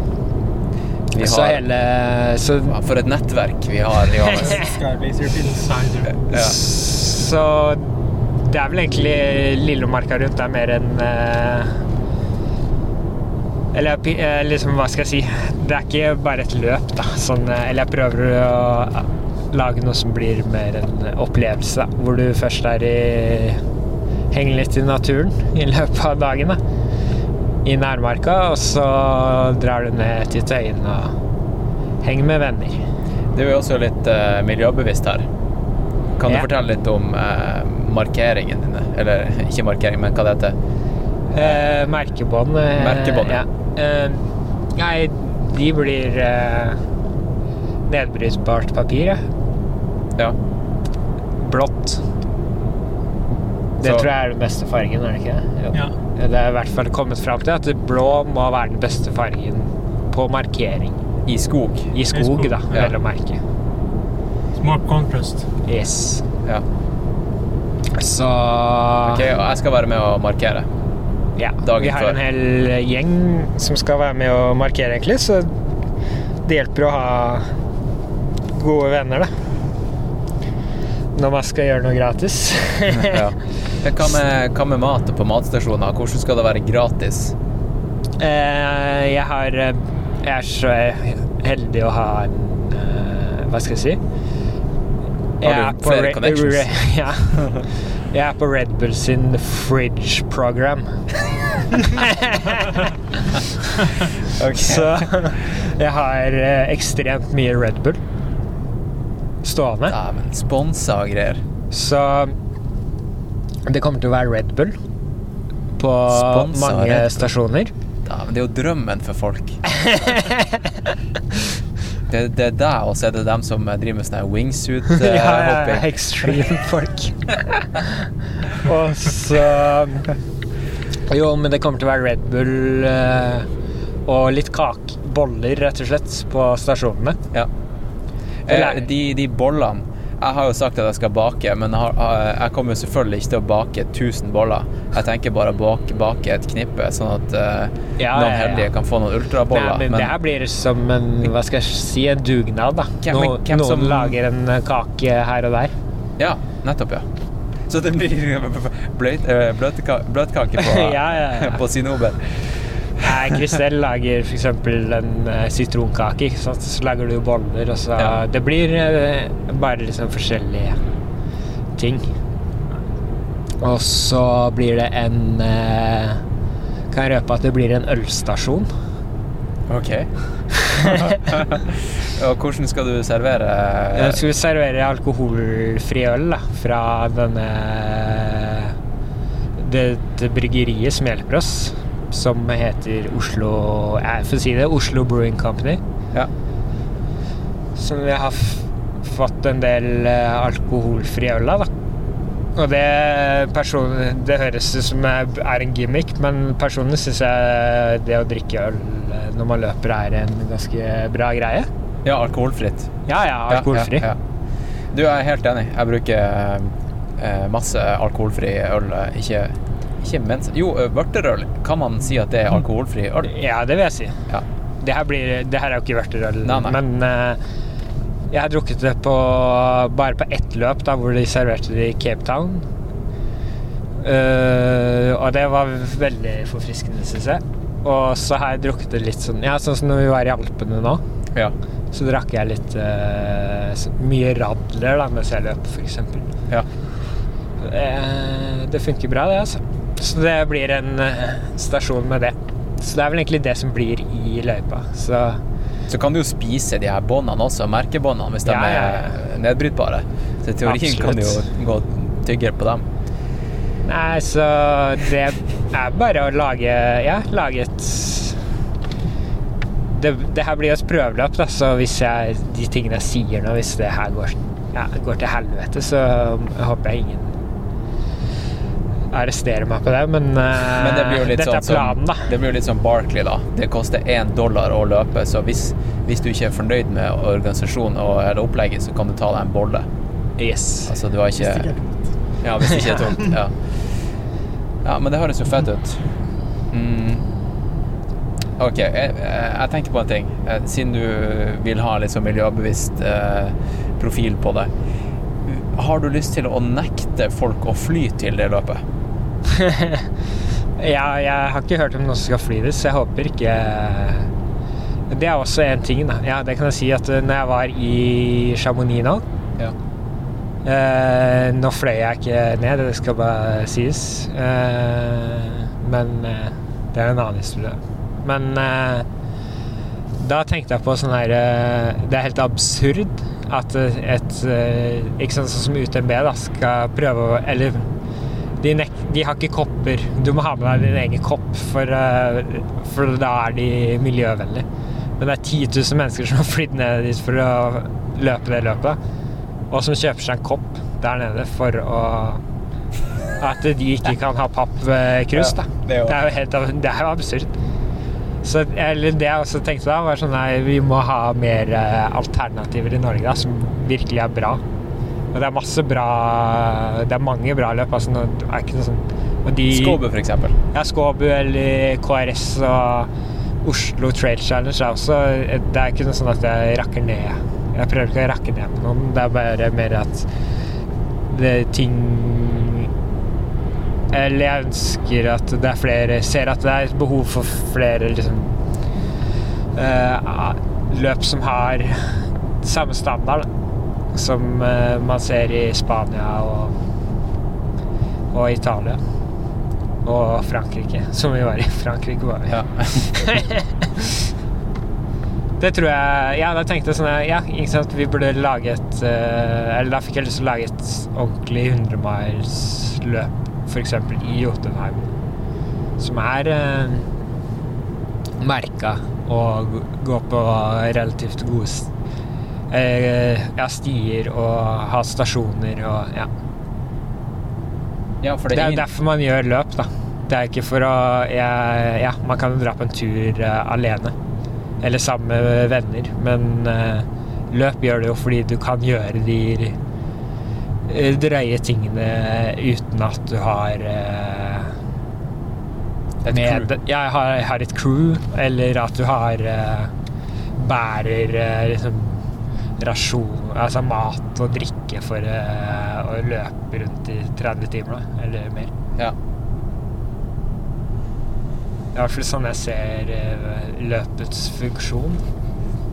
Vi så har- hele så, For et nettverk vi har, Johannes. Så det er vel egentlig Lillomarka rundt det er mer enn eh, Eller eh, liksom, hva skal jeg si Det er ikke bare et løp, da. Sånn, eh, eller jeg prøver å lage noe som blir mer en opplevelse, da. Hvor du først er i Henger litt i naturen i løpet av dagen, da. I nærmarka, og så drar du ned til Tøyen og henger med venner. Du er jo også litt eh, miljøbevisst her. Kan du Ja. fortelle litt om eh, markeringene dine? Eller ikke markering, men hva det heter? Eh, merkebånd. eh, Merkebånd, ja. ja. Eh, nei, de blir eh, nedbrytbart papir, ja. Ja. Blått. Det Så- tror jeg er den beste fargen, er det ikke det? Ja. Det er i hvert fall kommet fram til at blå må være den beste fargen på markering. I skog? I skog, skog, da, ja. vel å merke. More contrast. Yes. Ja. Så Ok, og jeg skal være med å markere. Ja, Dagen vi har før. en hel gjeng som skal være med å markere, egentlig, så det hjelper å ha gode venner, da. Når man skal gjøre noe gratis. ja. Hva med, hva med mat på matstasjoner? Hvordan skal det være gratis? Eh, jeg har eh, Jeg er så heldig å ha en eh, Hva skal jeg si? Jeg er på Re- ja. Jeg er på Red Bull sin fridge program. Så jeg har eh, ekstremt mye Red Bull stående. Dæven, sponsa og greier. Så det kommer til å være Red Bull på Sponsa mange Bull. stasjoner. Dæven, det er jo drømmen for folk. Det, det er deg, og så er det dem som driver med sånn her ja, ja, wingsuit-hopping. ja, extreme folk. Og så Jo, men det kommer til å være Red Bull eh, og litt kake. Boller, rett og slett, på stasjonene. Ja. Eh, de, de bollene Jeg har jo sagt at jeg skal bake, men jeg, har, jeg kommer jo selvfølgelig ikke til å bake 1000 boller. Jeg tenker bare å bake, bake et knippe, sånn at uh, Ja, noen ja. heldige kan få noen ultraboller. Nei, men, det her blir som en hva skal jeg si, en dugnad. da. Hvem- no, hvem noen som- lager en eh, kake her og der. Ja, nettopp, ja. Så det blir bløt, eh, bløtkake på, Ja, ja, ja. på Sinober. Nei, Kristel lager f.eks. en sitronkake, ikke sant? så lager du boller, og så Ja. Det blir bare liksom forskjellige ting. Og så blir det en eh, Kan jeg røpe at det blir en ølstasjon. Ok. og hvordan skal du servere Jeg skal vi servere alkoholfri øl da, fra denne det, det bryggeriet som hjelper oss, som heter Oslo Jeg får si det, Oslo Brewing Company. Ja. Som vi har fått en del eh, alkoholfri øl av, da. Og det, person, det høres ut som er er en gimmick, men personlig syns jeg det å drikke øl eh, når man løper, er en ganske bra greie. Ja, alkoholfritt. Ja, ja, alkoholfri. Ja, ja, ja. Du, jeg er helt enig. Jeg bruker eh, masse alkoholfri øl. eh, Ikke Ikke mens Jo, vørterøl. Kan man si at det er alkoholfri øl? Ja, det vil jeg si. Ja. Det her, blir, det her er jo ikke vørterøl, men eh, jeg har drukket det på, bare på ett løp, da, hvor de serverte det i Cape Town. Uh, og det var veldig forfriskende, syns jeg. Og så har jeg drukket det litt sånn Ja, sånn som når vi var i Alpene nå. Ja. Så drakk jeg litt uh, mye radler da, mens jeg løp, f.eks. Ja. Uh, det funker bra, det, altså. Så det blir en stasjon med det. Så det er vel egentlig det som blir i løypa. Så Så kan du jo spise de her båndene også, merkebåndene, hvis de Ja, ja, er nedbrytbare. Så i teorien kan du jo gå tyggere på dem. Nei, så det er bare å lage Ja, lage et det, det her blir jo et prøveløp, da, så hvis jeg, de tingene jeg sier nå, hvis det her går, ja, går til helvete, så håper jeg ingen arresterer meg på det, men, uh, Men det blir jo litt dette sånn er planen, da. det blir jo litt sånn Barkley, da. Det koster én dollar å løpe, så hvis, hvis du ikke er fornøyd med organisasjonen og eller opplegget, så kan du ta deg en bolle. Yes. Altså, du har ikke Ja, hvis det ikke er tungt. Ja. ja, men det høres jo fett ut. Mm. Ok, jeg, jeg tenker på en ting. Eh, Siden du vil ha litt sånn miljøbevisst eh, profil på det. Har du lyst til å nekte folk å fly til det løpet? ja, jeg har ikke hørt om noen som skal fly det, så jeg håper ikke Det er også en ting, da. Ja, det kan jeg si at eh, når jeg var i Chamonix nå eh, Nå fløy jeg ikke ned, det skal bare sies. Eh, men eh, det er en annen historie. Men eh, da tenkte jeg på sånn her eh, Det er helt absurd at et Ikke sånn som UTMB da, skal prøve å Eller de, nek de har ikke kopper. Du må ha med deg din egen kopp, for, eh, for da er de miljøvennlige. Men det er 10 000 mennesker som har flydd ned dit for å løpe det løpet. Og som kjøper seg en kopp der nede for å At de ikke kan ha pappkrus, da. det er jo- Det er jo helt Det er jo absurd. Så, eller det jeg også tenkte da, var sånn nei, vi må ha mer eh, alternativer i Norge da, som virkelig er bra. Og det er masse bra Det er mange bra løp. Altså, det er ikke noe og de, Skåbu, eksempel. Ja, Skåbu eller KRS og Oslo Trail Challenge er også Det er ikke noe sånn at jeg rakker ned. Jeg prøver ikke å rakke ned på noen. Det er bare mer at det er ting Eller jeg ønsker at det er flere Ser at det er behov for flere liksom eh, løp som har samme standard da, som eh, man ser i Spania og, og Italia. Og Frankrike, som vi var i. Frankrike var vi. det tror jeg Ja, da tenkte jeg sånn Ja, ikke sant, vi burde lage et eh, Eller da fikk jeg lyst til å lage et ordentlig 100-milsløp, f.eks. i Jotunheim. Som er eh, merka og g- går på relativt gode s- eh, ja, stier og ha stasjoner og ja. Ja, det, det er er ingen- derfor man gjør løp, da. Det er ikke for å Ja, Ja, man kan dra på en tur eh, alene. Eller sammen med venner. Men eh, løp gjør det jo fordi du kan gjøre de eh, drøye tingene uten at du har eh, Et med. Ja, jeg har, jeg har et crew, eller at du har uh, bærer uh, liksom rasjon, altså mat og drikke for eh, å løpe rundt i 30 timer, da, eller mer. Ja. Det er i hvert fall sånn jeg ser eh, løpets funksjon.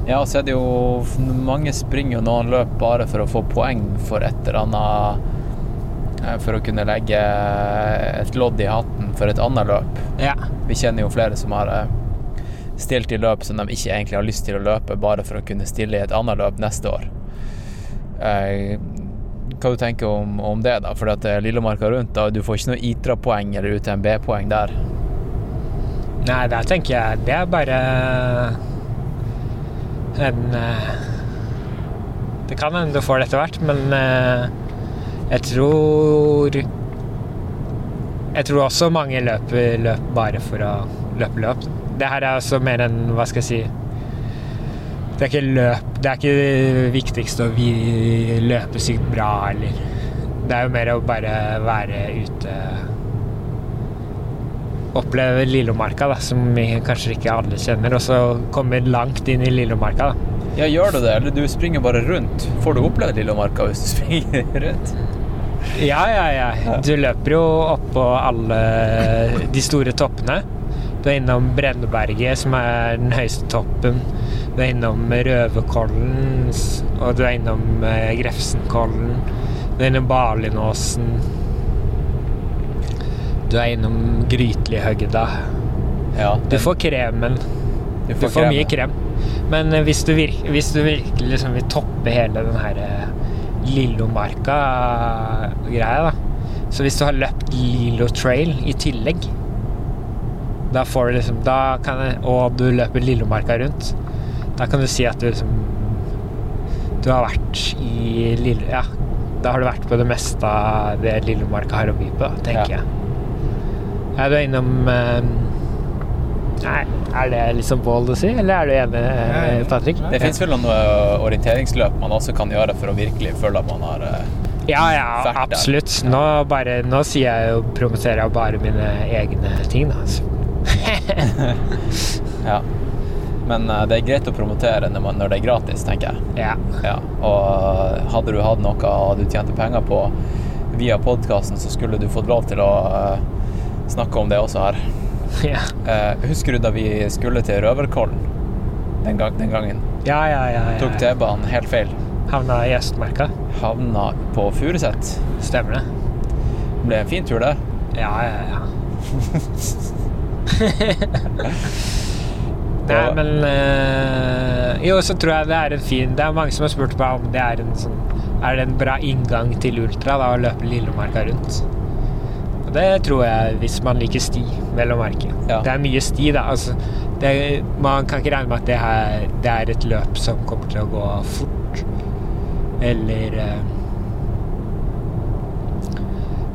Ja, så er det jo Mange springer jo noen løp bare for å få poeng for et eller annet eh, For å kunne legge et lodd i hatten for et annet løp. Ja. Vi kjenner jo flere som har eh, stilt i løp som de ikke egentlig har lyst til å løpe, bare for å kunne stille i et annet løp neste år. Eh, Hva du tenker om, om det, da? For at eh, Lillemarka rundt, da, du får ikke noe ITRA-poeng eller UTMB-poeng der. Nei, der tenker jeg det er bare en eh, Det kan hende du får det etter hvert, men eh, jeg tror Jeg tror også mange løper løp bare for å løpe løp. Det her er også mer enn Hva skal jeg si Det er ikke løp Det er ikke det viktigste å vi løpe sykt bra, eller Det er jo mer å bare være ute oppleve Lillomarka, da, som kanskje ikke alle kjenner, og så komme langt inn i Lillomarka. da. Ja, gjør du det, eller du springer bare rundt? Får du oppleve Lillomarka hvis du springer rundt? Ja, ja, ja. Du løper jo oppå alle de store toppene. Du er innom Brenneberget, som er den høyeste toppen. Du er innom Røverkollen, og du er innom eh, Grefsenkollen. Du er innom Balinåsen. Du er innom Grytlihøgda. Ja, Du får kremen. Du Du får får, mye krem. Men eh, hvis du, virk, hvis du virkelig liksom vil toppe hele den her eh, Lillomarka-greia, da Så hvis du har løpt Lillo Trail i tillegg, da får du liksom da kan jeg, Og du løper Lillomarka rundt, da kan du si at du liksom Du har vært i Lille... Ja, da har du vært på det meste av det Lillomarka har å by på, tenker Ja. jeg. Ja, du er innom eh, Nei, er det liksom bold å si, eller er du enig, eh, Patrick? Det fins vel noen orienteringsløp man også kan gjøre for å virkelig føle at man har eh, Ja, ja, absolutt. Nå, bare, nå sier jeg jo, promoterer jeg bare mine egne ting, da. Altså. Ja. Men eh, det er greit å promotere når, man, når det er gratis, tenker jeg. Ja. Og hadde du hatt noe du tjente penger på via podkasten, så skulle du fått lov til å uh, snakke om det også her. Ja. Uh, husker du da vi skulle til Røverkollen den, gang, den gangen? Ja, ja, ja. ja. Tok T-banen helt feil. Havna i Østmarka. Havna på Furuset. Stemmer det. Ble en fin tur, det. Ja, ja, ja. Nei, men øh, Jo, så tror jeg det er en fin Det er mange som har spurt meg om det er en sånn Er det en bra inngang til ultra, da, å løpe Lillemarka rundt. Og det tror jeg, hvis man liker sti, vel å merke. Det er mye sti, da. Altså, det, man kan ikke regne med at det, her, det er et løp som kommer til å gå fort. Eller øh,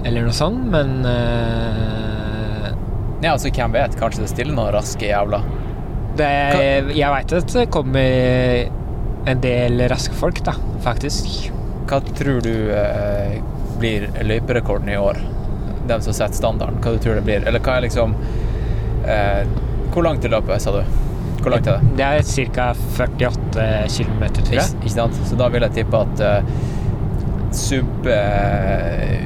Eller noe sånt, men eh, Ja, altså, hvem vet? Kanskje det stiller noen raske jævler. det, Jeg veit at det kommer en del raske folk, da, faktisk. Hva tror du eh, blir løyperekorden i år? Dem som setter standarden. Hva du tror det blir? Eller hva er liksom eh, Hvor langt er løpet, sa du? Hvor langt er det? Det er ca. 48 km, tror jeg. Ikke, sant? Så da vil jeg tippe at eh, sub eh,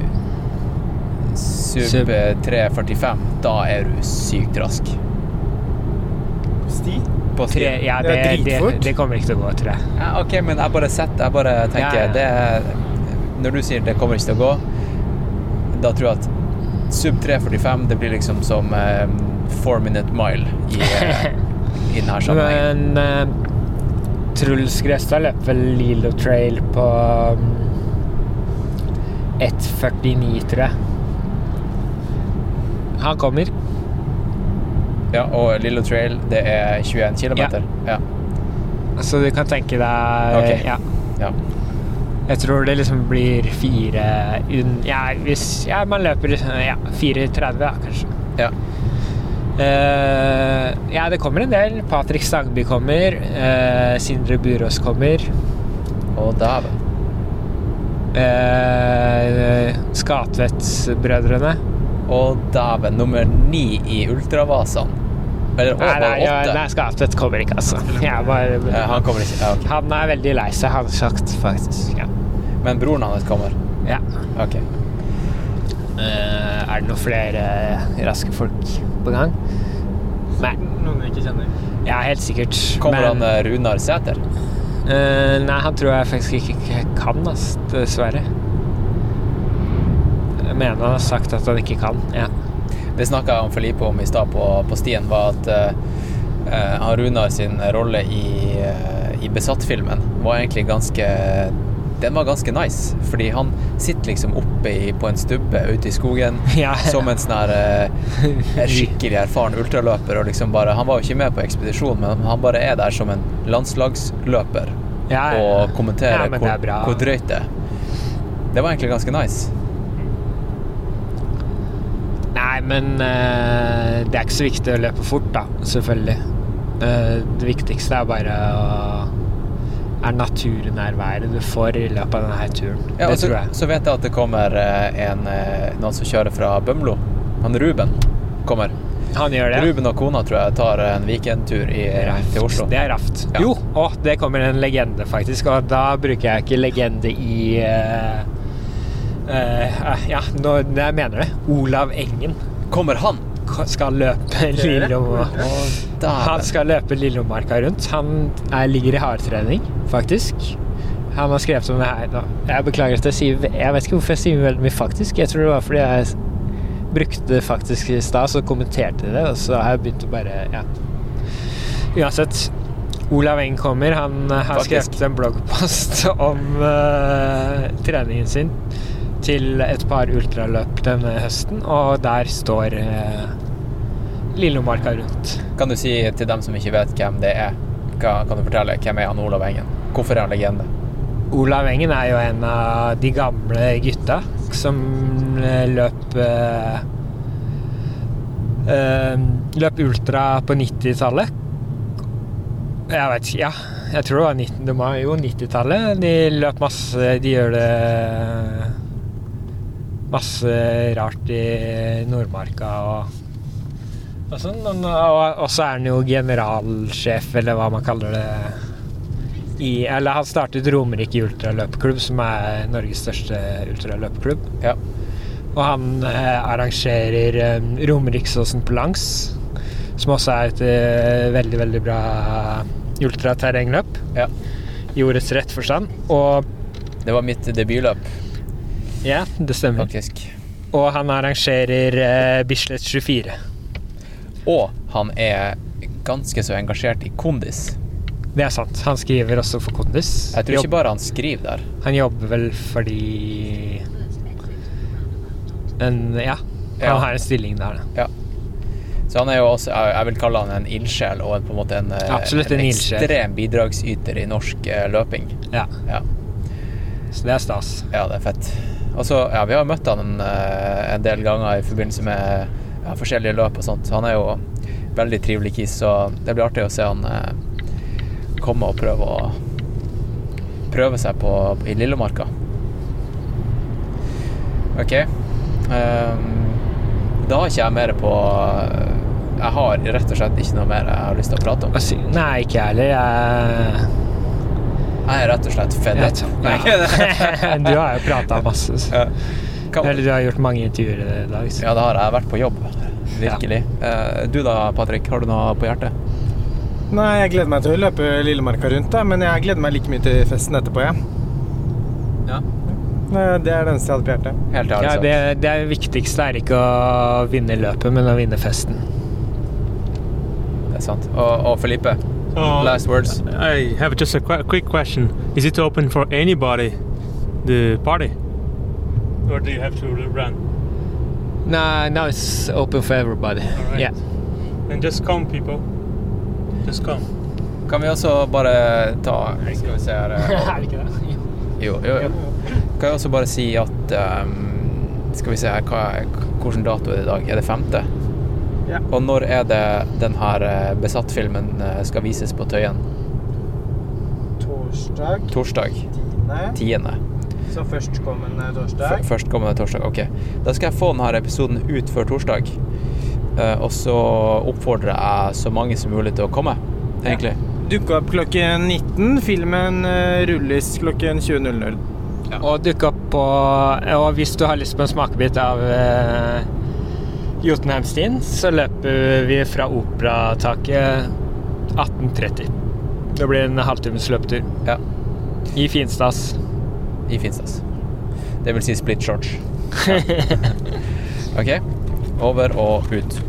Sub, Sub. eh, 3.45, da er du sykt rask. Sti? På sti. Tre, ja, det, det, det kommer ikke til å gå, tror jeg. Ja, ok, men jeg bare setter Jeg bare tenker Ja, ja. Det er, Når du sier det kommer ikke til å gå, da tror jeg at sub 3.45 det blir liksom som eh, four minute mile i, eh, i denne sammenhengen. Men uh, Truls Grestad løper vel Lilo Trail på um, 1,49, tror jeg. Han kommer. Ja, og Lillo Trail, det er 21 km. Ja. Så du kan tenke deg okay. ja. Ja. Jeg tror det liksom blir fire ja, hvis ja, man løper ja, 4,30 da, kanskje. Ja. Uh, ja, det kommer en del. Patrick Stangby kommer. Uh, Sindre Burås kommer. Og dæven. Uh, Skatvedt-brødrene. Å, dæven. Nummer ni i ultravasene. Eller Nei, over nei, ja, nei, Skatvedt kommer ikke, altså. Jeg bare, Ja, han kommer ikke. Ja, okay. Han er veldig lei seg, har han sagt, faktisk. Ja. Men broren hans kommer? Ja. Ok. Uh, er det noen flere raske folk på gang? Nei. Noen vi ikke kjenner. Ja, helt sikkert. Kommer Men- han eh, Runar Sæter? Uh, nei, han tror jeg faktisk ikke kan, ass, dessverre. Mener han har sagt at han ikke kan. Ja. Det snakka jeg om Felipe om i stad på, på stien, var at han Runar sin rolle i, uh, i Besatt-filmen var egentlig ganske Den var ganske nice, fordi han sitter liksom oppe i, på en stubbe ute i skogen Ja. som en sånn eh, skikkelig erfaren ultraløper. Og liksom bare, han var jo ikke med på ekspedisjonen, men han bare er der som en landslagsløper Ja, og kommenterer er hvor, hvor drøyt det er. Det var egentlig ganske nice. Nei, men uh, det er ikke så viktig å løpe fort, da. Selvfølgelig. Uh, det viktigste er bare å er naturnærværet du får i løpet av denne turen. Ja, det så, tror jeg. så vet jeg at det kommer eh, en, noen som kjører fra Bømlo. Han Ruben kommer. Han gjør det. Ruben og kona tror jeg tar en weekendtur i, til Oslo. Det er raft. Jo, og det kommer en legende, faktisk. Og da bruker jeg ikke legende i eh, eh, Ja, nå, jeg mener det. Olav Engen. Kommer han? Skal løpe Lillom... Han skal løpe Lillomarka rundt. Han er, ligger i hardtrening, faktisk. Han har skrevet om det her nå. Jeg beklager at jeg sier Jeg vet ikke hvorfor jeg sier veldig mye faktisk. Jeg tror det var fordi jeg brukte det faktisk i stad, så kommenterte jeg det, og så har jeg begynt å bare Ja. Uansett. Olav Eng kommer. Han har Faktisk. skrevet en bloggpost om uh, treningen sin til et par ultraløp denne høsten, og der står eh, Lillomarka rundt. Kan du si til dem som ikke vet hvem det er, hva, kan du fortelle hvem er han Olav Engen? Hvorfor er han legende? Olav Engen er jo en av de gamle gutta som eh, løp eh, eh, Løp ultra på 90-tallet. Jeg vet ikke, ja. Jeg tror det var 90, det var jo 90-tallet. De løp masse De gjør det masse rart i Nordmarka og, og sånn. Og, så er han jo generalsjef, eller hva man kaller det i, eller han startet Romerike ultraløpklubb, som er Norges største ultraløpklubb. Og han eh, arrangerer eh, Romeriksåsen på langs, som også er et eh, veldig, veldig bra ultraterrengløp. I ordets rett forstand. Og Det var mitt debutløp. Ja, det stemmer. Og han arrangerer eh, Bislett 24. Og han er ganske så engasjert i kondis. Det er sant. Han skriver også for Kondis. Jeg tror ikke bare han skriver der. Han jobber vel fordi en, Ja. Han Ja. har en stilling der, da. Ja. Så han er jo også, jeg jeg vil kalle han en ildsjel og en, på en måte en, eh, Absolutt en en ekstrem bidragsyter i norsk eh, løping. Ja. ja. Så det er stas. Ja, det er fett. Og så, ja, vi har møtt han en, eh, en del ganger i forbindelse med ja, forskjellige løp og sånt. Han er jo veldig trivelig kis, så det blir artig å se han eh, komme og prøve å prøve seg på, i Lillemarka. OK. Um, da har ikke jeg mer på Jeg har rett og slett ikke noe mer jeg har lyst til å prate om. Nei, ikke jeg heller. Jeg Jeg er rett og slett fed up. Ja. du har jo prata masse. Så. Eller du har gjort mange intervjuer i dag. Så. Ja, det har jeg. vært på jobb. Virkelig. Eh, Du da, Patrick, har du noe på hjertet? Nei, jeg gleder meg til å løpe Lillemarka rundt, da, men jeg gleder meg like mye til festen etterpå, jeg. Ja. Det er det eneste jeg hadde på hjertet. Helt Ja, det, det viktigste er ikke å vinne løpet, men å vinne festen. Det er sant. Og, og Felipe, Uh, last words? I have just a qu- quick question. Is it open for anybody, the party? Or do you have to run? No, now it's open for everybody. Right. Yeah. And just come, people. Just come. Kan vi også bare ta Skal vi se her Er det ikke det? Jo, jo, jo. Kan jeg også bare si at um, Skal vi se her, hva, hvilken dato er det i dag? Er det femte? Ja. Og når er det denne eh, Besatt-filmen eh, skal vises på Tøyen? Torsdag. Torsdag. Tiende. Tiende. Så førstkommende torsdag. F- Førstkommende torsdag. Ok. Da skal jeg få denne episoden ut før torsdag. Eh, og så oppfordrer jeg så mange som mulig til å komme, egentlig. Dukke opp klokken 19. Filmen rulles klokken 20.00. Og dukke opp på Og hvis du har lyst på en smakebit av uh, Jotunheimstien, så løper vi fra Operataket 18.30. Det blir en halvtimes løpetur. Ja. I Finstas. I Finstas. Det vil si split shorts. OK. Over og ut.